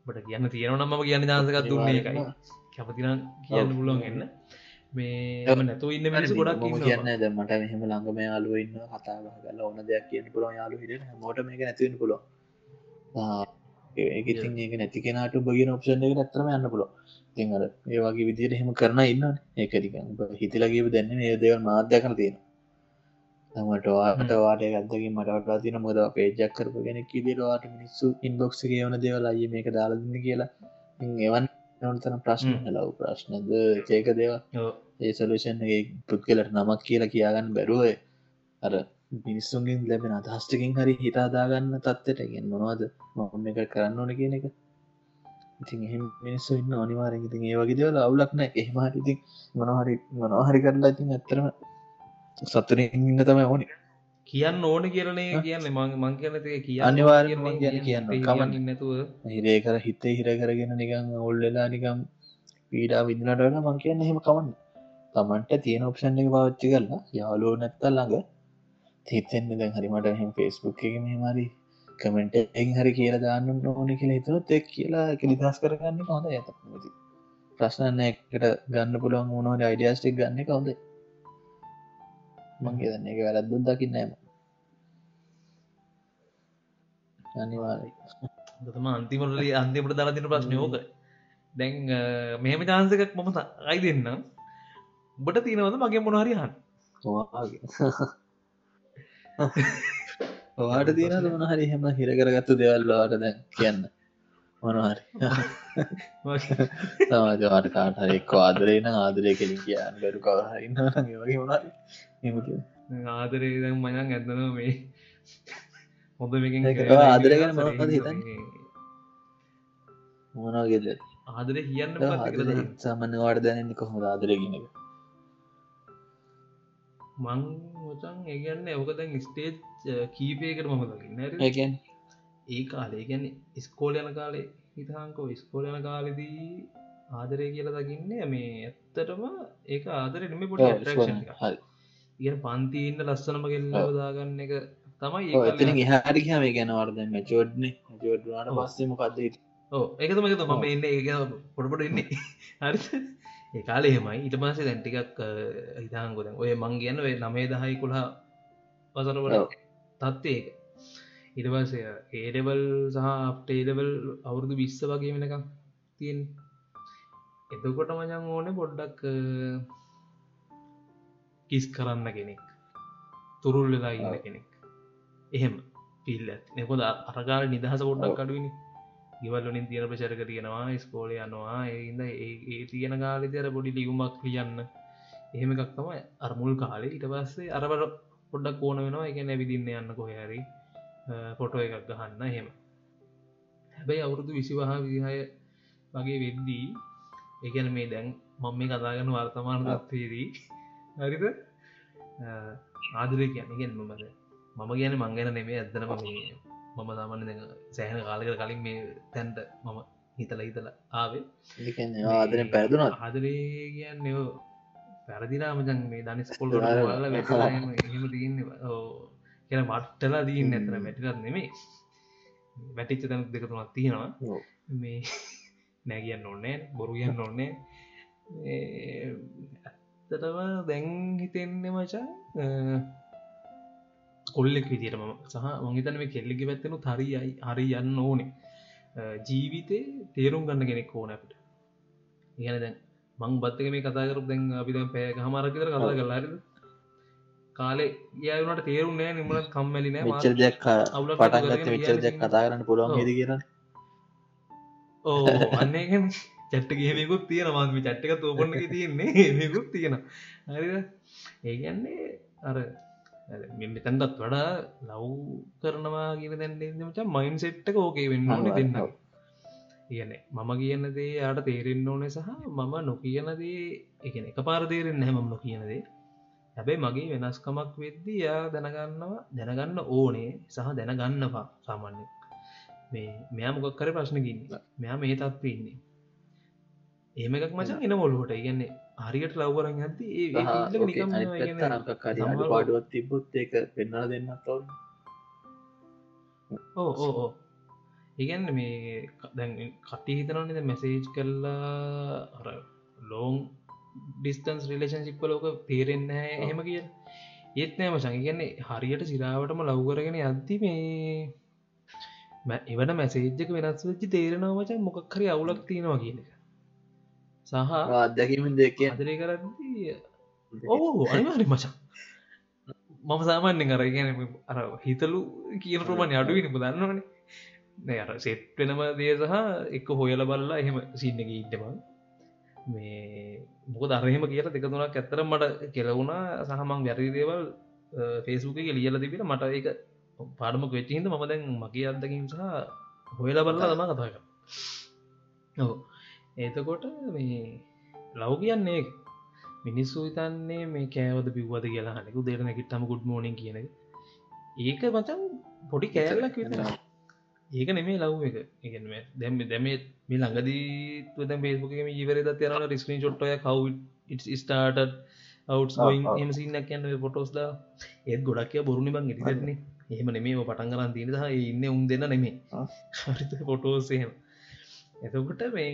බට කියන්න තියෙන නම්ම කියන්න ජාසකත් දුන්නේ එකයි කැපතින කියන්න පුළුවන් එන්න. මේ නැතු ඉන්න මිනිස ගොඩක් කියන්න ද මට මෙහම ළඟම යාලුව ඉන්න කතා කල ඕන දෙයක් කියන්න පුළුවන් යාලු හිට මෝට මේක නැතිවෙන පුළුව ඒකඉතින් ඒක නැති කෙනට බගෙන ඔප්ෂන් එක ඇතරම යන්න පුලො තිංහර ඒ වගේ විදියට එහෙම කරන ඉන්න ඒකරික හිතිලගේ දැන්න ඒ දෙවල් මාධ්‍ය කන තියෙන තමට වාට වාට ගත්තකින් මටවටා තින මොද පේජක් කරපු ගෙනෙක් දිරවාට මිනිස්සු ඉන්බොක්ස කියවන දෙවල් අය මේක දාලදන්න කියලා. එවන් නොතන ප්‍රශ්න ලව් ප්‍රශ්නද? චේක දේව ඒ සලූෂන් පුද්ගලට නමක් කියලා කියයාගන්න බැරුව අර මිනිස්සුන්ගෙන් ලැබෙන අදහස්ටකින් හරි හිතාදාගන්න තත්වට ගෙන් මොනවාද? මොම එක කරන්න ඕන කියන එක. ඉතින් එහෙම මිනිස්සු ඉන්න අනිවාරෙන් ඉතින් ඒ වගේ දේවල් අවුලක්න එහෙමහට ඉතින් මොනහරි මොනහරි කරලා ඉතින් ඇත්තරම සතුරින් ඉන්න තමයි ඕනි. කියන්න ඕන කියරනේ කියන්න. මං මං කියනත කිය අනිවාර්යම ගැන කියන්න කමන්න. නැතුව. හිරේ කර හිතේ හිර කරගෙන නිකං ඔල්ලලා නිකම් පීඩා විදිනට වල මං කියන්න එහෙම කමන්න. තමන්ට තියෙන ඔප්ෂන් එක පාච්චි කරලා යාලෝ නැත්ත ළඟ හිතෙන්න්න දැන් හරිමට එහෙම ෆෙස්බුක් එක මෙමරි කමෙන්ට එ හරි කියල දාන්න ඕන කියල හිතුනොත් එක් කියලා කෙලිදස් කරගන්න හොඳ ඇත ප්‍රශ්නන්න එකට ගන්න පුළුවන් මොනවට අයිඩියස්ටික් ගන්න කවුද මංගේ දන්න එක වැරද්දුන් දකින්න නෑම අනිවාරයි තම අන්තිමට අන්තිමට දර තින ප්‍රශ්නයෝක දැන් මෙහම චාන්සකක් මම අයි දෙන්න උබට තියෙනවද මගේ මොනහරිහන් වාට තියෙන මොන හරි හෙම හිර කරගත්තු දෙවල්වාට දැන් කියන්න? මොනහරි සමාජවාට කාටහරි එක් ආදරේන ආදරය කෙලින් කියන්න බැරු කවහරන්න වගේ මොනරි ආදරේ දැන් මයන් ඇදන මේ හොඳ ආදරගෙන මොනද හිතන්න? මොනගේද ආදර කියන්න සාමන්න වාට දැනන්නේ කොහොම ආදරගෙන එක මං මොචන් ඒගන්න ඕක දැන් ස්ටේජ් කීපයකට මම දකින්න. ඒකන් ඒ කාලේ ගැන ස්කෝල යන කාලේ හිතහංකෝ. ස්කෝල යන කාලෙදී ආදරය කියලා දකින්නේ මේ ඇත්තටම ඒක ආදර නෙම පොට ඉගෙන පන්තිීන්න ලස්සනම කෙල්ලව දාගන්න එක තමයි ඒ හරි මේ ගැන වර්ද මැචෝඩ්න ජෝඩ්වාට පස්සේ මොකක්ද ඕ ඒකතම එක මම එන්න ඒ පොඩපොට ඉන්නේ. හරි ඒ කාලේ හෙමයි ඊට පස්සේ දැන්ටිකක් හිතාංගොද ඔය මං කියන්න ඔය නමේ දහයි කුළහා වසරවට තත්ත්ඒක ඉටවසය ඒඩෙවල් සහ අප්ටේඩවල් අවුරුදු විස්ස වගේ වෙනකම් තියෙන් එතකොට මජන් ඕන පොඩ්ඩක් කිස් කරන්න කෙනෙක්. තුරුල් වෙලා ඉන්න කෙනෙක්. එහෙම පිල්ල එකොද අරගාල නිදහස පොඩ්ඩක් අඩුවනි ගෙවල්ලින් තියෙන ප්‍රචරක තියෙනවා ස්කෝල යනවා. ඒද ඒ තියෙන කාලෙ තර පොඩි ලියුමක් ලියන්න. එහෙම එකක් තම අරමුල් කාලේ. ඉට පස්සේ අරබර පොඩ්ඩක් ඕන වෙනවා. එක නැවිදින්න යන්න කොහැරි ෆොටෝ එකක් ගහන්න. එහෙම. හැබැයි අවුරුදු විසිවහා විදිහය වගේ වෙද්දී එකන මේ දැන් මම මේ කතාගන්න වර්තමාන තත්වේදී හරිද? ආදරය කියන්න ගෙන් මමද මම කියන මංගෙන නෙමේ ඇදනම මේ මම තමන්න සෑහන කාලකට කලින් මේ තැන්ට මම හිතල හිතල ආවේ. ආදරෙන් පැරදුනත් ආදරේ කියන්න පැරදිරාමචන් මේ දනිස් පොල් ල තියන්න. කියන මට්ටලා දීන්න ඇතන වැටිරත් නෙමේ වැටිච්ච තැන දෙකතුනක් තියෙනවා. මේ නැගියන්න ඕන්නෑ බොරු කියන්න ඕන්නේ ඇත්තටම දැන් හිතෙන්නේ මචා කොල්ලෙක් විදිට ම සහ මංහිතන මේ කෙල්ලෙකි පැත්තනු හරියි හරි යන්න ඕනේ. ජීවිතේ තේරුම් ගන්න කෙනෙක් ඕන අපට. ඉගන දැන් මං බත්තක මේ කතාකරු දැන් අපි දැන් පෑ හමරකිතර කතා කලාරිද කාලේ යවනට තේරුම් නෑ නිමලත් කම්මැලි නෑ විචර දෙයක් පටන්ගත විචර දෙයක් කතා කරන්න පුළුවන් හෙද කියෙන ඕ අන්නේගෙන් චට්ට ගේමකුත් තියෙන මන්ම චට්ටක තෝපන්න තියන්නේ. මේකුත් තියෙන හරිද? ඒගන්නේ අර මෙතැන්ටත් වඩා ලව් කරනවා කියන දැන්මච මයින් සෙට්ක ඕකේ වෙන්න ඕන දෙන්න කියන මම කියන්න දේ යාට තේරෙන්න්න ඕනේ සහ මම නොකියනදේ එකන එක පාර තේරෙන් හැමම නොකියනදේ හැබැයි මගේ වෙනස්කමක් වෙද්දී යා දැනගන්නවා දැනගන්න ඕනේ සහ දැනගන්නවා සාමාන්‍ය මේ මෙයා මොකක් කර ප්‍රශ්නකින්න මෙයා මේ තත්ව ඉන්නේ. ඒම එකක් මචන් එන මොල්ලොට ඉගන්නේ හරියට ලව්වරන් ඇති පාඩුවත් තිබොත් ඒක පෙන්නල දෙන්නත් ඔවු ඕ ඕ ඉගන්න මේ දැන් කටි හිතනන්නද මැසේජ් කරලා අර ලෝන් ඩිස්ටන්ස් රිලේෂන්සිප්ප ලෝක තේරෙන්න එහෙම කිය ඒත් නෑම සංගන්නේ හරියට සිරාවටම ලව්කරගෙන අද්දි මේ එවන මැසේජ්ක වෙනස් වෙච්චි තේරෙනවා මචන් මොකක් හරි අවුලක් තියෙනවා කියන එක සහ අදැකීමෙන් දෙක අදරේ කරදී ඕ අනිවාරි මචන් මම සාමාන්‍යෙන් අර ගැන අර හිතලු කියන ප්‍රමාණ අඩුවනි දන්නවනේ. නෑ අර සෙට් වෙනම දේ සහ එක හොයල බල්ලා එහෙම සින්න එක ඉටම මේ මොක දරහෙම කියල දෙක තුනක් ඇත්තර මට කෙලවුණා සහමං වැරදි දේවල් ෆේසුක ලියල තිබෙන මට ඒක පාඩම වෙච්චහිද ම දැන් මගේ අත්දකින් සහ හොයල බල්ලා තම කතාක ඔ ඒතකොට මේ ලව් කියන්නේ මිනිස්සු හිතන්නේ මේ කෑවද පිව්වද කියලා හනෙකු දෙරන කිටම ගුඩ් මෝනිින් කියන ඒක මචන් පොඩි කෑල්ලක් විතර ඒක නෙමේ ලව් එක. එකම දැම දැම මේ ළඟදීතුද බේස්බුකම ඉවරද යන රිස්ක්‍රී චොට්ටය කව් ස්ටාට අවට් එම සින්නක් කියන්න පොටෝස්ද ඒත් ගොඩක් බොරුණි බං ඉතිරන්නේ එහෙම නෙමේ. පටන් කරන්න තිීන හ ඉන්න උන් දෙන්න නෙමේ. හරිත පොටෝසයම එතකොට මේ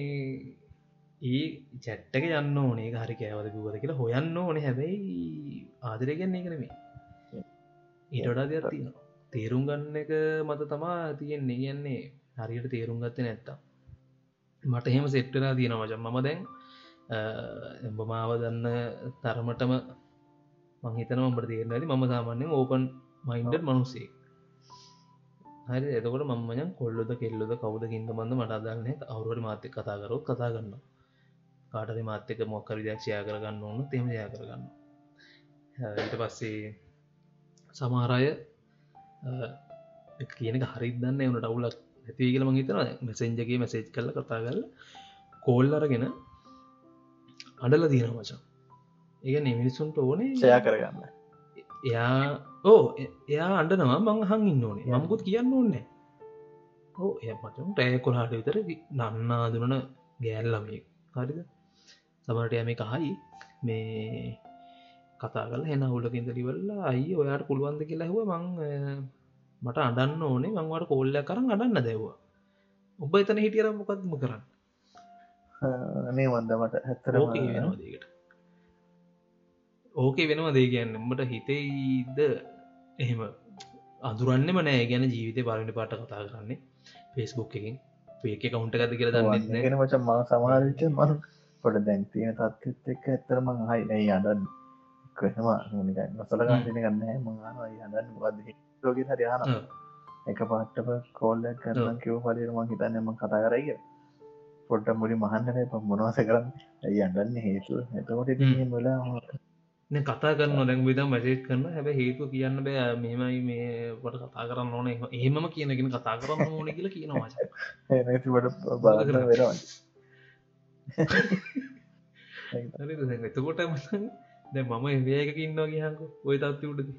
ඒ චැට්ටක යන්න ඕනේ. හරි කෑවද කිවද කියලා හොයන්න ඕනේ. හැබැයි ආදරයගන්නේ එකනෙමේ ඊටඩා දෙයක් තියෙනවා. තේරුම් ගන්න එක මත තමා තියෙන්නේ. කියන්නේ හරියට තේරුම් ගත්ත නැත්තා මට එහෙම සෙට්ටලා තියෙන වචන් මම දැන් එඹ මාව දන්න තරමටම මංහිතන ඔඹට තේරනැති මම සාමාන්‍යෙන් ඕපන් මයින්ඩ මනුසේ හරි එතකොට මංමයන් කොල්ලොද කෙල්ලොද කවුද කින්ද මන්ද මට අදන්න අවුරුවට මාත්‍ය කතා කරොත් කතා ගන්න කාටද මාත්‍යක මොක්කරි දක්ෂයා කරගන්න ඕන්න තෙම යා කරගන්න ඊට පස්සේ සමහරය කියනක හරිදන්න එවන ටවුලක් ඇතිවී කියල මහිතන මෙසෙන්ජගේ මැසේජ් කල්ල කතා කල කෝල් අරගෙන අඩල දීන මචා. ඒ නිමිනිසුන්ට ඕනේ සයා කරගන්න. එයා ඕ එයා අන්ඩනවා මං හං ඉන්න ඕනේ මංකුත් කියන්න ඕන්නේ ඕ මචන් රෑ කොලාට විතර නන්නා දුනන ගෑල්ලමේ හරිද? සමට යම කහයි මේ කතා කල හෙන හුලකින්ද ලිවල්ලා අයි ඔයාට පුළුවන්ද කියලා හව මං මට අඩන්න ඕනේ. මංවට කෝල්ල කරන්න අඩන්න දැව්වා ඔබ එතන හිටියර මොකක්ම කරන්න? මේ වන්ද මට හැත්තර වෙනවාදකට ඕකේ වෙනවා දේ කියන්නමට හිතේද එහෙම අදුරන්නම නෑ. ගැන ජීවිතය පලට පාට කතා කරන්නේ ෆෙස්බුක් එකින්. ඒක කවුන්ට ඇති කියල දන්න ගෙන මච ම සමාරච මන පොට දැන්තින තත්ත් එක්ක ඇත්තරම හයි ඇයි අඩන්න කොහෙම නොසල ගන්න ගන්න මහන අඩන්න මොකද ලෝක හරියාන එක පාට්ටප කෝල්ලක් කරන කිව පලිරම හිතන්නම කතා කරයිය පොට්ට මුලි මහන්දන ප මොනවාස කරන්න? ඇයි අඩන්න හේතු එතකොට මුලා කතා කරන්න දැන් විද මැසේත් කරන්න හැබ හේතු කියන්න බෑ. මෙමයි මේ පට කතා කරන්න ඕන. එහෙම කියනගෙන කතා කරන්න ඕන කියල කියනවා ට බල හරි එතකොට දැ මම එවයක ඉන්නවා කියහක ඔය තත්ති උඩද.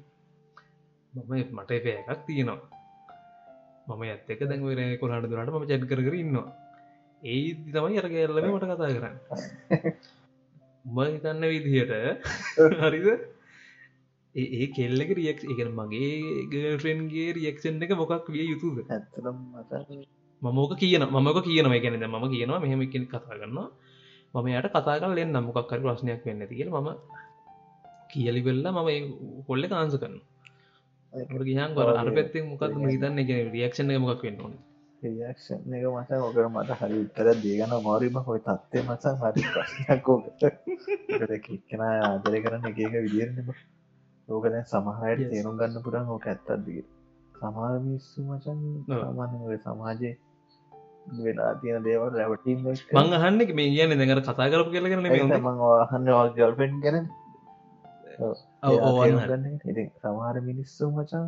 මම මට එපය එකක් තියෙනවා. මම ඇත්තක දැන් රෑ කොහට දුරට ම චැට් කර ඉන්නවා. ඒ තමයි අර ගැල්ලම මට කතා කරන්න උම හිතන්න විදිහට හරිද? ඒ කෙල්ලක රියක් එක මගේ ගෆෙන්ගේ රියක්ෂන් එක මොකක් විය යුතුද? මමෝක කියන මමක කියනව. ගැනද ම කියනවා. මෙහම කෙන කතා කරන්නවා මම යට කතා කල එන්න. මොකක්කර ප්‍රශ්නයක් වෙන්න තිකල ම කියලි වෙල්ල මම කොල්ල කාන්ස කරන්න ගහන් ගොර අර පැත්තේ මොකක් හිතන්න? එක රියක්ෂණ මොකක් වෙන්න රියක්ෂන් එක මස ඔකර මට හරි උත්තර දේගන මාරීම හොයි තත්වේ මසන් හරි ප්‍රශ්නයක්කෝ කෙන ආදර කරන්න එක එක විදිරනම ඕකද සමහයට තේරුම් ගන්න පුරන් ඕක ඇත්තත්දිගේ සමාර මිස්සු මචන් සාමාන්‍ය සමාජය වෙලා තියෙන දේවල් රැවටීම් මං අහන්න මේ කියන දෙඟට කතා කරපු කියල කරන හන්න ගල්පෙන් ගැන ඉති සමහර මිනිස්සු මචන්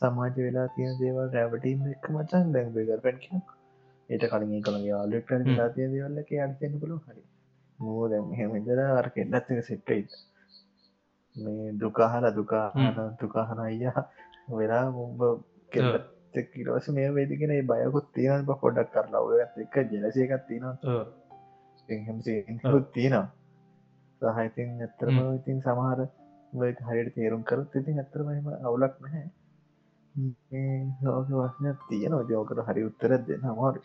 සමාජ වෙලා තියෙන දේවල් රැවටීම් එක් මචන් දැන් බේගර්පැන් කිය ඒට කලින් කළ යාලෙට වෙලා තිය දේවල්ලක අර්තයන්න පුළු හරි. මූ දැම් හෙමදර අර කෙන්ඩත්ක සිට්ටයිත් මේ දුකාහල දුකාහන දුකාහන අයියා වෙලා මුම්බ කෙල්ල කිරවස මේ වේදිගෙන බයකුත් තියෙන පොඩක් කරලා ඔයත් එක ජලසයකත් තියෙනවා තියෙනවා. සහයිතින් ඇත්තරම ඉතින් සමහර හරියට තේරුම් කරත් ඉතින් ඇත්තරමම අවුලක් නැහැ ලෝක වශන තියෙන ජෝකට හරි උත්තර දෙන්න අමාරු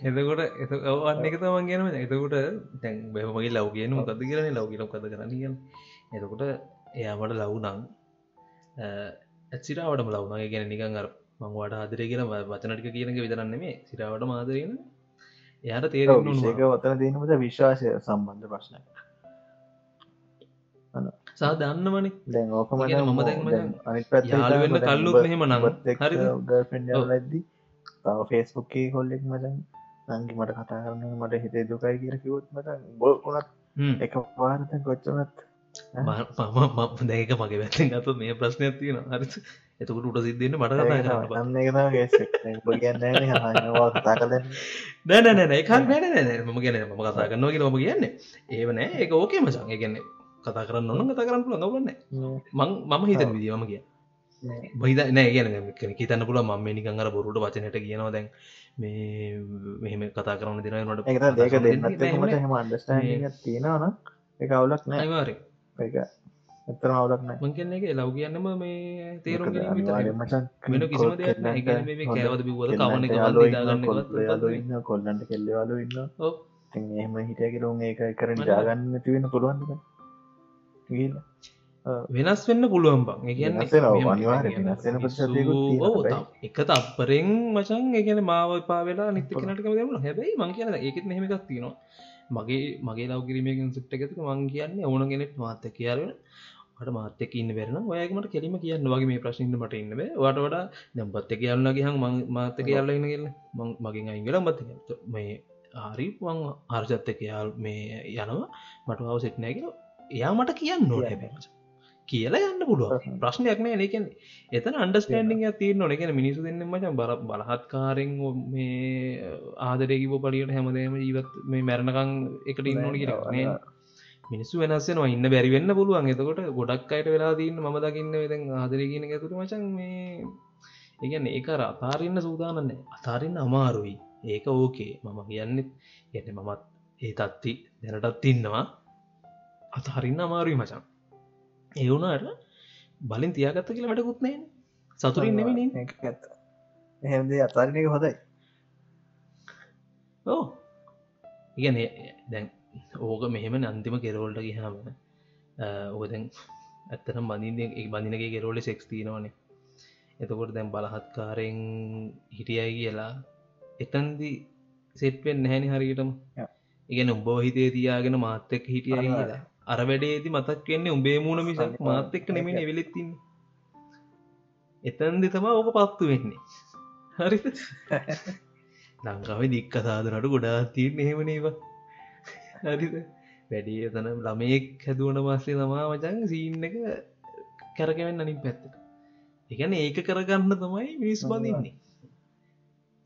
එතකොට එත ඔවන්න එක තමන් කියනම එතකොට තැන් බැමගේ ලව් කියන මොකද කියරන ලව් කියල කද කරන්න කියන්න. එතකොට එයාමට ලව්නං ඇසිරාවට ලව්නගේ ගැන නිකන් අර මංවාට ආදරය කියන වචනටික කියනක විතරන්න මේ සිරාවට මාදරන එයාට තේරෙන ඒක ඔතන දීනමට විශ්වාසය සම්බන්ධ ප්‍රශ්නයක් සා දන්නවන. දැන් ඕකම මම යාලුවෙන්න කල්ලු මෙහෙම නඟ හරි ලද්දි තව ෆේස්බුක්කේ කොල්ලෙක් මචන් නංගි මට කතා කරන්න මට හිතේ දුකයි කියර කිවොත් මට බොකුණත් එක පාරත කොච්චනත් මම දැක මගේ වැත්තෙන් අතු මේ ප්‍රශ්නයක් තියෙන හරි එතකට උට සිද්ධන්න මට නෑනෑ එකක් නෑනෑ මම ගැන ම කතා කරන්නවා කිය ම කියන්න. ඒවනෑ ඒක ඕකේ මචන් ඒගන්නේ කතා කරන්න ඔන්න කතා කරන්න පුළ නොවන්න මං මම හිතන විදිිය මම කිය බහිද නෑ. කියන හිතන්න පුළ ම නිකංගර බොරුට වචනයට කියනවා දැන් මේ මෙහෙම කතා කරන්න දෙක දෙන්නත් හෙම අන්ඩස්ටන් තියෙනවන එක අවුලක් නෑවාරය එක එතර අවුලක් නෑ. මං කියන්නේ එක ලව් කියන්නම මේ තේරුම් වෙන කිසිම දෙයක් නෑ. කෑවද බිවද කවන න්න කොල්ලන්ට කෙල්ලවාලු ඉන්න එහෙම හිටයකිරුම් ඒක කරන ජාගන්න තිවෙන පුළුවන්ක වෙනස් වෙන්න පුළුවන් බං. එක තප්පරෙන් මචන් ඒගැන මාව පා වෙලා නිත කනට දෙමුණ හැබයි මං කියන ඒකෙත් නෙමකක් තියෙනවා. මගේ මගේ ලවකිරීමකින් සිට්ට එකතුක මං කියන්නේ ඕන ගෙනෙත් මාත්ත කියරෙන ට මාතක ඉන්න වෙරන ඔයකමට කෙලීම කියන්න වගේ මේ ප්‍රශ්ින්ට මට ඉන්න වට වඩා දැම්පත්ත කියන්නගේ හන් මාතක යාල්ල ඉන්න කියල මගින් අයිගල මත්ත මේ ආරි යාල් මේ යනවා. මට හව සිට්නෑ කියලා එයා මට කියන්න නො හැබැ කියලා යන්න පුළුව ප්‍රශ්නයක් නෑ. නකෙන් එතන අන්ඩස්ටන්ඩිං තිය නොනකෙන මිනිසු දෙන්න මච බර බලහත්කාරෙන් මේ ආදරයකිව පලියට හැමදේම ජීවත් මේ මැරණකං එකට ඉන්නන කියලා. මිනිස්සු වෙනස්සෙනවා ඉන්න බැරිවෙන්න පුළුවන්. එතකොට ගොඩක් අයට වෙලා තින්න ම දකින්න වෙදැන් ආදර කියන ඇතුර මචන් මේ ඒගැන්න ඒක අතාරන්න සූදානන්න අතාරන්න අමාරුයි. ඒක ඕකේ. මම කියන්නෙත් එන්න මමත් ඒ තත්ති දැනටත් ඉන්නවා අතහරින්න අමාරුයි මචන් ඒවුණට බලින් තියාගත්ත කියල මටකුත්නෑ සතුරින් නෙමනි ඇත්ත. එහෙමදේ අතාරණක හොදයි ඕ ඉගන දැන් ඕක මෙහෙම අන්තිම කෙරෝල්ට ගහම ඕකදැන් ඇත්තනම් බඳින් එක බඳිනගේ කෙරෝලි සෙක්ස් තිනවනේ එතකොට දැන් බලහත්කාරෙන් හිටියයි කියලා එතන්දි සෙට්වෙන් නැහැනි හරියටම. ඉගෙන උඹ හිතේ තියාගෙන මාත්තෙක් හිටියයි කියලා අර වැඩේති මතක් වෙන්නේ උඹේ මූුණ මිසක් මාත් එක්ක නෙමෙන එවෙලෙත්තින්න එතන්දි තම ඕක පත්තු වෙන්නේ. හරි ලංකාව දික්ක සාදනට ගොඩා තිීන් එහෙමනේවා හරිද? වැඩිය තන ළමයෙක් හැදුවන පස්සේ තමා මචන් සීන්න එක කැරකවෙන්න අනින් පැත්තට. එකන ඒක කරගන්න තමයි මිනිස් බඳන්නේ.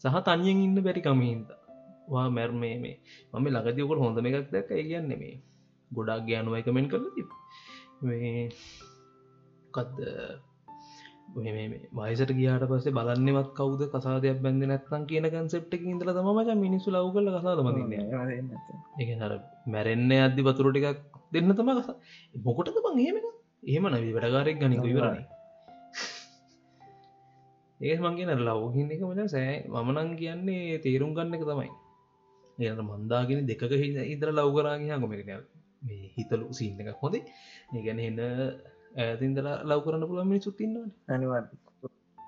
සහ තනියෙන් ඉන්න බැරි කමහින්ද වා මැර් මේ මම ලඟතියකොට හොඳම එකක් දැක් කියන්න මේ ගොඩක් ගෑනුවයි කමෙන්ට කරල ති කත්ද වයිසට ගියාට පස්සේ බලන්නවත් කවද? කසාදයක් බැඳ නැත්තන් කියන කන්සෙප්ට ඉදල තම මච මිනිසු ලව් කල කසාද මතින්න එක හර මැරෙන්න අද්දි පතුර ටිකක් දෙන්න තම කස මොකොටද බං හෙම එහෙම නවි වැඩකාරෙක් ගනික ඉවරණ ඒ මංගෙන ලව්හින්න එක මච සෑ මමනං කියන්නේ තේරුම් ගන්න එක තමයි. එයට මන්දාගෙන දෙක ඉදර ලව් කරාගහා මේ හිතලු සිීන්න එකක් හොඳේ. ඒගැන එන්න ඇතින්දල ලව් කරන්න පුළුවන් මිනිසුත්තින්නවන අනිවා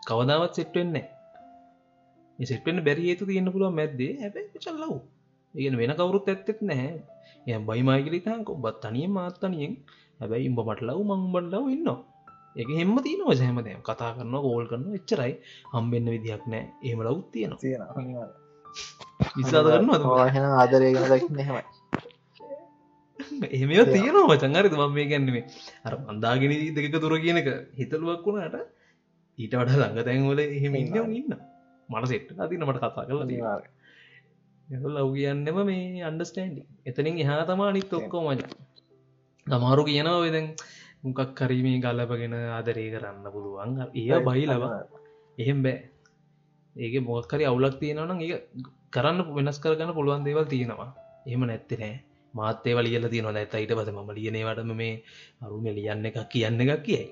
කවදාවත් සෙට්වෙන්නේ සෙටෙන් බැරි ඒතු තියන්න පුළුව මැද්දේ. හැබැයි චල්ලව් ඒගෙන වෙන කවුරුත් ඇත්තෙත් නැහැ. ය බයිමයිගලිතක ඔබත් තනිය මාත්තනියෙන් හැබැයි ඉම්බ මට ලව් මංබට ලව් ඉන්න එක හෙම තියනව සහමදය කතා කරන්න ගෝල් කරන්න එච්චරයි. හම්බෙන්න්න විදිහක් නෑ ඒම ලව් තියෙන විසාද කරන්න හෙන ආදරයගෙන දකින්න හෙමයි එහෙම තියෙනවා මචංගරි මම මේ ගැන්නෙමේ අර මන්දාගෙන දෙක තුර කියනක හිතලුවක් වුණාට ඊට වඩ ළඟ තැන්වල එහෙම ඉන්න ඉන්න මට සෙට් අතින මට කතා කරලා තියෙනවා. ලව් කියන්නෙම මේ අන්ඩස්ටන්ඩි එතනින් එහා තමා අනිත් ඔක්කෝ මච තමාරු කියනවා වෙදැන් මොකක් කරීමේ ගලපගෙන ආදරේ කරන්න පුළුවන්. ඒ බයි ලබ එහෙම බෑ. ඒක මොක්කරි අවුලක් තියෙනවනම් ඒ කරන්න වෙනස් කරගන්න පුළුවන් දේවල් තියෙනවා. එහෙම නැත්තේ නෑ මාතේ වලියල තියෙන නැත ඊට පස ම ලියනේවටම මේ අරුණ ලියන්න එකක් කියන්න එකක් කියයි.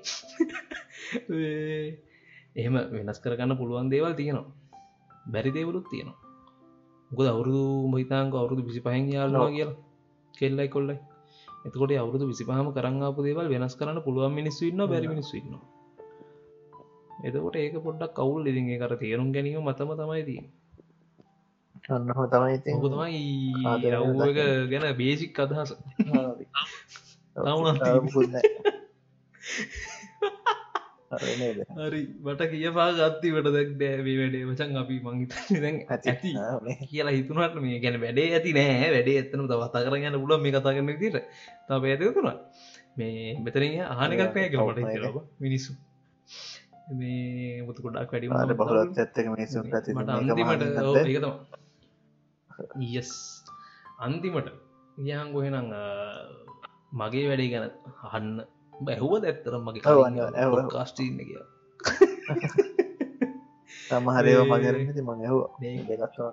එහෙම වෙනස් කරගන්න පුළුවන් දේවල් තියෙනවා. බැරි දේවලුත් තියෙනවා. ගොද අවුරුදු මහිතාංක අවුරුදු විසි පහෙන් යාලවා කියලා. කෙල්ලයි කොල්ලයි. එතකොට අවුරුදු විසිපහම කරංගාපු දේවල් වෙනස් කරන්න පුළුවන් මිනිස්සු ඉන්න බැරි මිනිස්සු ඉන්න එතකොට ඒක පොඩ්ඩක් කවුල් ඉදිගේ කර තේරුම් ගැනීම මතම තමයි දී අන්නහ තමයි ඉති තමයි රව්ක ගැන බේසික් අදහස. හරි. මට කියපා ගත්තිවට දැක් දෑවේ වැඩේ. වචන් අපි දැන් ඇති. කියලා හිතුනට මේ ගැන වැඩේ ඇති නෑ. වැඩේ ඇත්තන තවතා කරගන්න පුල මේ කතා කරන තිර තා ඇති තුර මේ මෙතර ආනකක් නෑ කියලට හිතරබ මිනිස්සු. මේ මුතු කොඩක් වැඩි බහලත් ඇත්තක මිනිසු අන්තිමට ඒකතම යස් අන්තිමට යහන් ගොහෙනං මගේ වැඩේ ගැන අහන්න. බැහුව දැත්තරම් මගේ කාස්ටීන්න කිය තමහරයව මගරති මං දෙකත්ව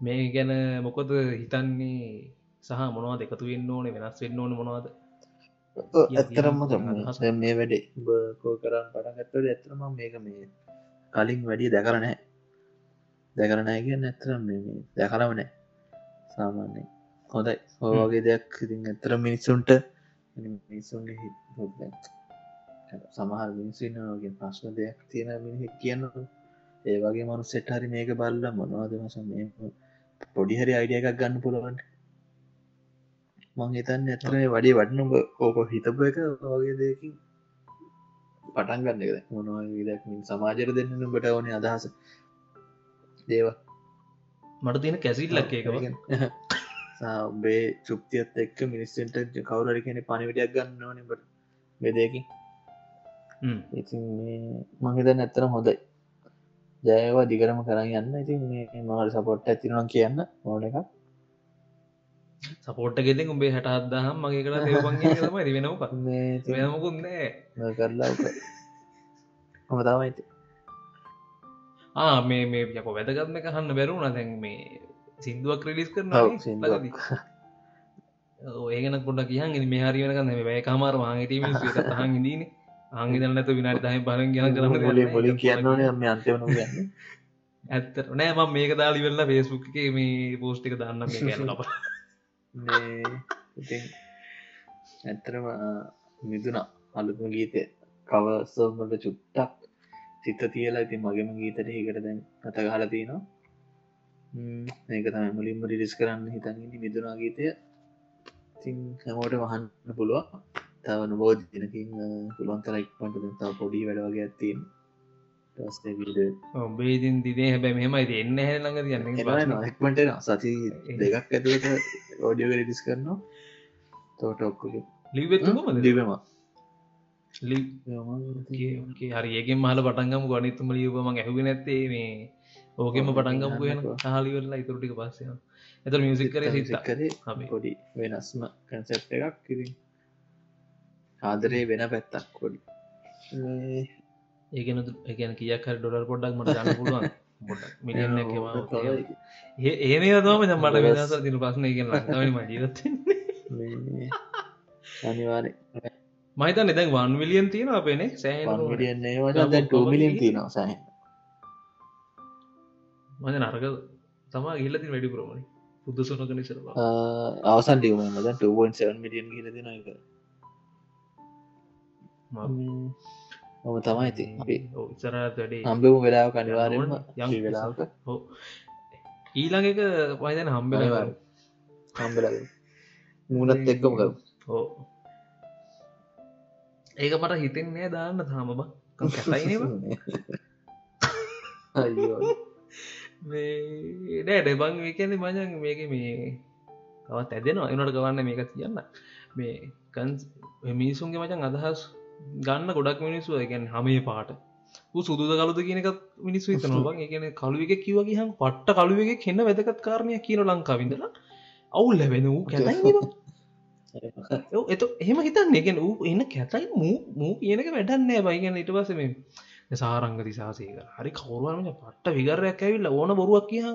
මේ ගැන මොකොද හිතන්නේ? සහ මොනවද එකතු වෙන්න ඕනේ වෙනස් වෙන්න ඕන මොනවද? ඇත්තරම්ම මේ වැඩේ බකෝ කරන්න පටගත්වට ඇතරම මේක මේ කලින් වැඩිය දැකරනෑ දැකරනෑ කිය ඇතරම් දැකරම නෑ. සාමාන්‍ය හොඳයි. හෝවගේ දෙයක් ඉතින් ඇතර මිනිස්සුන්ට මිනිසුන් සමහර මිනිසින්නගේ ප්‍රශ්න දෙයක් තියෙන මිනිහෙක් කියන්න ඒ වගේ මනු සෙට් හරි මේක බල්ල මොනවාද මසම් පොඩි හරි අයිඩිය එකක් ගන්න පුළුවන්ට මං හිතන්න ඇතරේ වඩේ වටනුම ඕක හිතපු එක වගේ දෙකින් පටන් ගන්න එක මොනවා විදක් සමාජර දෙන්න බට ඕනේ අදහස දේව මට තියෙන කැසිල්ලක් එක බේ චුප්තියත් එක්ක මිනිස්සෙන්ට කවුරරි කෙනෙ පණිවිටයක් ගන්න ඕන බට බෙදයකින් ඉතින් මහිත නැත්තර හොඳයි. ජයවා දිගරම කරන්න යන්න. ඉතින් මේ මහට සපොට් ඇතිනම් කියන්න ඕන එක සපෝට් ගෙති උඹේ හැට අදහම් මගේ කලා තම වෙනක වෙනමකුන්නේ කරලා හොම තමයිති ආ මේ මේ යක වැදගත්ම කහන්න බැරුණ දැන් මේ සිින්දුවක් ක්‍රලිස් කරන ඒගන පොඩ කියහන් මේ හරි වෙනකන්න මේ බෑ කමාර මාගටීම හන් ඉදීන ආංගිදල නැත විනාට දහම බල ගැන කරන්න පොලි කියන්නන මේ අන්තවන ගන්න ඇත්ත නෑ ම මේක දාලි වෙල්ලා පේස්බුක් එක මේ පෝස්්ටික දන්න මේ ගැන අප ඇත්තරම මිදුන අලුත්ම ගීතය. කවසෝමට චුට්ටක් සිත තියලා ඉතින් මගේම ගීතට හිකට දැන් අත ගහල තියනවා ඒක තම මුලින්ම රිරිස් කරන්න හිතන්නන්නේ මිදුනා ගීතය. තින් හැමෝට වහන්න පුළුව තවන බෝධ දිනකින් පුළුවන් තර ඉක්මට තාව පොඩි වැඩ වගේ ඇත්තින් ඔබේදින් දිනේ හැබැ මෙමයි එන්න හැ ළඟ තියන්න. එක්මට සති දෙකක් ඇතුවට ඕඩියෝ රිටිස් කරනවා. තෝට ඔක්කුල ලිවෙතුම ලිවම හරි ඒකෙන් මහල පටන්ගම ගනිතුම ලියවම ඇහුව නැත්තේ මේ ඕකෙම ඕක පටන්ගම යන්නකෝ. හලිවෙල්ලා ඉතුරටික පස්සේ එත මියසික් කරේ සිත. කරේ අපි. පොඩි වෙනස්ම කැන්සෙප් එකක් ඉතින්. ආදරේ වෙන පැත්තක් කොඩි ඒගෙන එකන කියක් හරි ඩොලර් පොඩ්ඩක් මට ගන්න පුළුවන්. මිලියන්න ඒ ඒනේ තම මට වෙනස තින පස්සන එක ලක්තාවන මජීවත් අනිවාරය මහිතන් එදැන් වන් විලියන් තියෙන අපේනේ දැන් ටමිලියන් තියනවා සහ මද නරක තමා ගිල්ලති වැඩි ප්‍රමණි පුද්ද සුනක නිසර අවසන් ටියම මද 2.7 මිලියන් ගිලතින එක මම තමයි අපි ඉසරත් වැඩේ හම්බෙමු වෙලාව කනිවාරෙන්ම යම් වෙලාවක හෝ ඊළඟ එක පයිදන අනිවාර්යෙන්. හම්බල මූනත් එක්කම හෝ ඒක මට හිතෙන්නේ දාන්න තාම බ. කැතයිනවා අයියෝ. නෑ ඩෙබං මේකන මජන් මේක මේ තවත් ඇදෙනවා. එනට ගවන්න මේක තියන්න. මේ කන්ස් මිනිසුන්ගේ මචන් අදහස් ගන්න ගොඩක් මිනිස්සු ගැන් හමේ පාට. සුදු කලුද කියනක මිනිස්සු තනවා එකන කළුවක කිවගේ හම් පට්ට කළුවගේ කෙන්න වැදකත් කාරණය කියන ලංකාවිඳලා අවුල් ලැබෙන වූ කැතයි එත එහෙම හිතන්න. එකෙන් වූ එන්න කැතයි මූ මූ කියනක වැඩන්නෑ බයිගන්න ඉට පස මේ සාරංග දිසාසේක හරි කවරුවම පට්ට විගරයක් ඇවිල්ල ඕන බොරුවක් කිය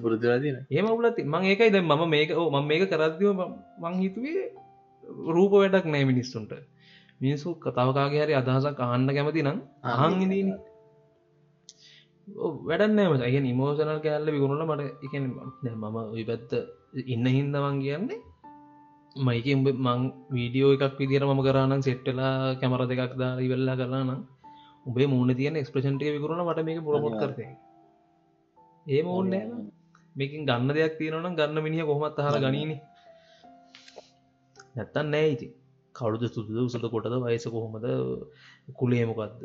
පුරදුරදින ඒම උලත් මං ඒකයි දැ මම මේක මං මේක කරදදිව මං හිතුවේ රූප වැඩක් නෑ මිනිස්සුන්ට. මිනිස්සු කතාවකාගේ හරි අදහසක් අහන්න කැමති නම් අහන් ඉදීන වැඩන්නෑම ඇය නිමෝසනල් කෑල්ල විගුණල මට එක මම ඔය පැත්ත ඉන්න හින්දමන් කියන්නේ මයික උඹ මං වීඩියෝ එකක් විදිර ම කරන්න සෙට්ටලා කැමර දෙකක් දා ඉවෙල්ලා කරන්න උබේ මූුණ තියන එක්ස්ප්‍රෂන්ටේ විකරුණ මට මේක පුරමොත් කරත. ඒ මෝන්න මේකින් ගන්න දෙයක් තියෙනවනම් ගන්න මිනිහ කොහොමත් හර ගනීන. නැත්තන් නෑ ඉති කවුද සුදුද උසද කොටද වයස කොහොමද? කුලේමොකක්ද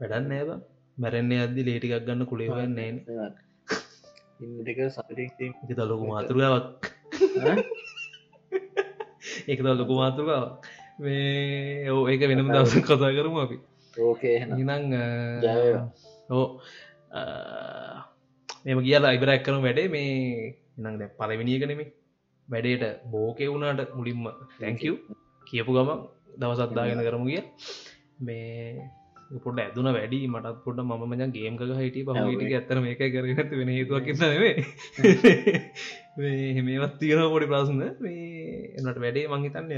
වැඩන්න නෑබ මැරෙන්නේ අදදි ලේටිකක් ගන්න කුලේව නෑන. ඉන්නක එක. තලොකු මාතෘකාවක් එක ලොකු මාතෘකාවක්. මේ ඕ ඒක වෙනම දවස කතා කරමු අපි. ඕකේ ජයවේවා. ඕ මෙම කියලා ඉබරක් කරන වැඩේ. මේ ඉනං දැ පලවිනිියක නෙමේ වැඩේට බෝකේ වුණට මුලින්ම තැංකව් කියපු ගම දවසත්දාගෙන කරමු කිය මේ පොඩ ඇදුන වැඩි. මටත් පොඩ ම මජන් ගේම්ක හිට පහට ඇත්තර මේක කරනත වෙන හේතුවක් නේ මේවත් තියෙන පොඩි ප්‍රසන්න මේ එනට වැඩේ මංහිතන්න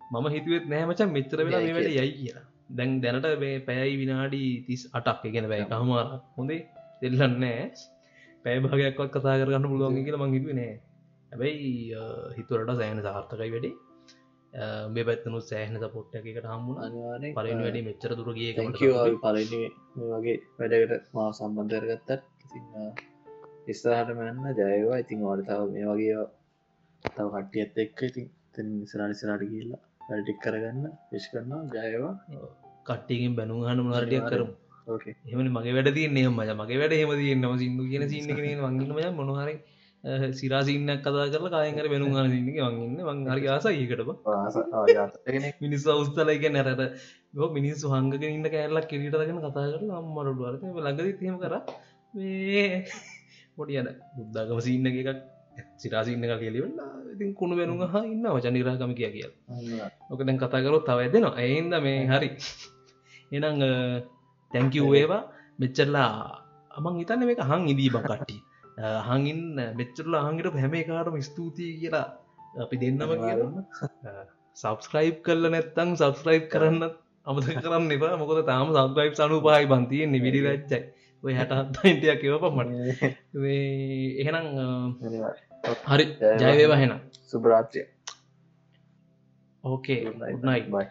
මම හිතුවත් නෑමචන් මෙච්චර වෙලා මේ වැඩ යයි කියලා. දැන් දැනට පැයයි විනාඩි තිස් අටක්. එකගෙන බැයි හමාර හොඳේ දෙල්ලන්නෑ පැය භාගයක්වත් කතා කරගන්න පුළුවන් කියලා මං හිතුව නෑ. හැබැයි හිතුවරට සෑන සාර්ථකයි වැඩේ. මේ පැත්තනු සෑහන පොට්ට එකට හම්මුණ පලන වැඩි මෙච්චර දුර ගිය තැංකව පලනි වගේ වැඩකට මා සම්බන්ධරගත්තත් ඉස්සාහට මැන්න ජයවා ඉතින් වඩතාව මේ වගේ තව කට්ටිය ඇත්ත එක්ක ඉතින් තැන් නිසරනිසරට කියල්ලා වැඩටික් කරගන්න විශ් කරන්නා ජයවා. කට්ටියකින් බැනු හන මරටියක් කරමු. ඕකේ එහමනි මගේ වැඩ තියන්නේ මජ මගේ වැඩ හෙම තියන්නම සිින්දු කියන සින්න කෙන වගන්නමය මොනහරි සිරාසින්න කතා කරලා කායකර බැනු ගන සින්න වගන්න වං හරි ආසයිකටබ මිනිස් අවස්ථලයික නැරට යෝ. මිනිස්සු හංගක ඉන්න කෑල්ලක් කිරිටගෙන කතා කරල අම්මරට වරත ලඟද තියම කර. මේ පොඩි අද බුද්ධගම සින්න එකක් සිරාසින්න එක කියලිවෙල්ලා ඉතින් කුණු බැනුම හා ඉන්න වචනිරාගම කිය කිය ඕක දැන් කතා කරොත් තව ඇදෙනවා. ඇයින්ද මේ හරි. එනං තැංකිව්ඒවා මෙච්චරලා අමන් හිතන්න මේක හං ඉදී බකට්ටි හඟින් මෙච්චරලා හංගිට හැම කාටම ස්තුතියි කියලා අපි දෙන්නම කියලා. සබස්ක්‍රයිබ් කල්ල නැත්තං සබස්ක්‍රයිබ් කරන්න අමත කරන්න එපා. මොකද තාම සබස්ක්‍රයිබ් සනු පහයි බන්තිය නිවිඩි රච්චයි ඔය හැටත්යින්ටයක් එව පමට එහෙනම් හරි. ජයවේවා හෙනම් සුභරාත්‍රය ඕකේ Good night. නයි Bye.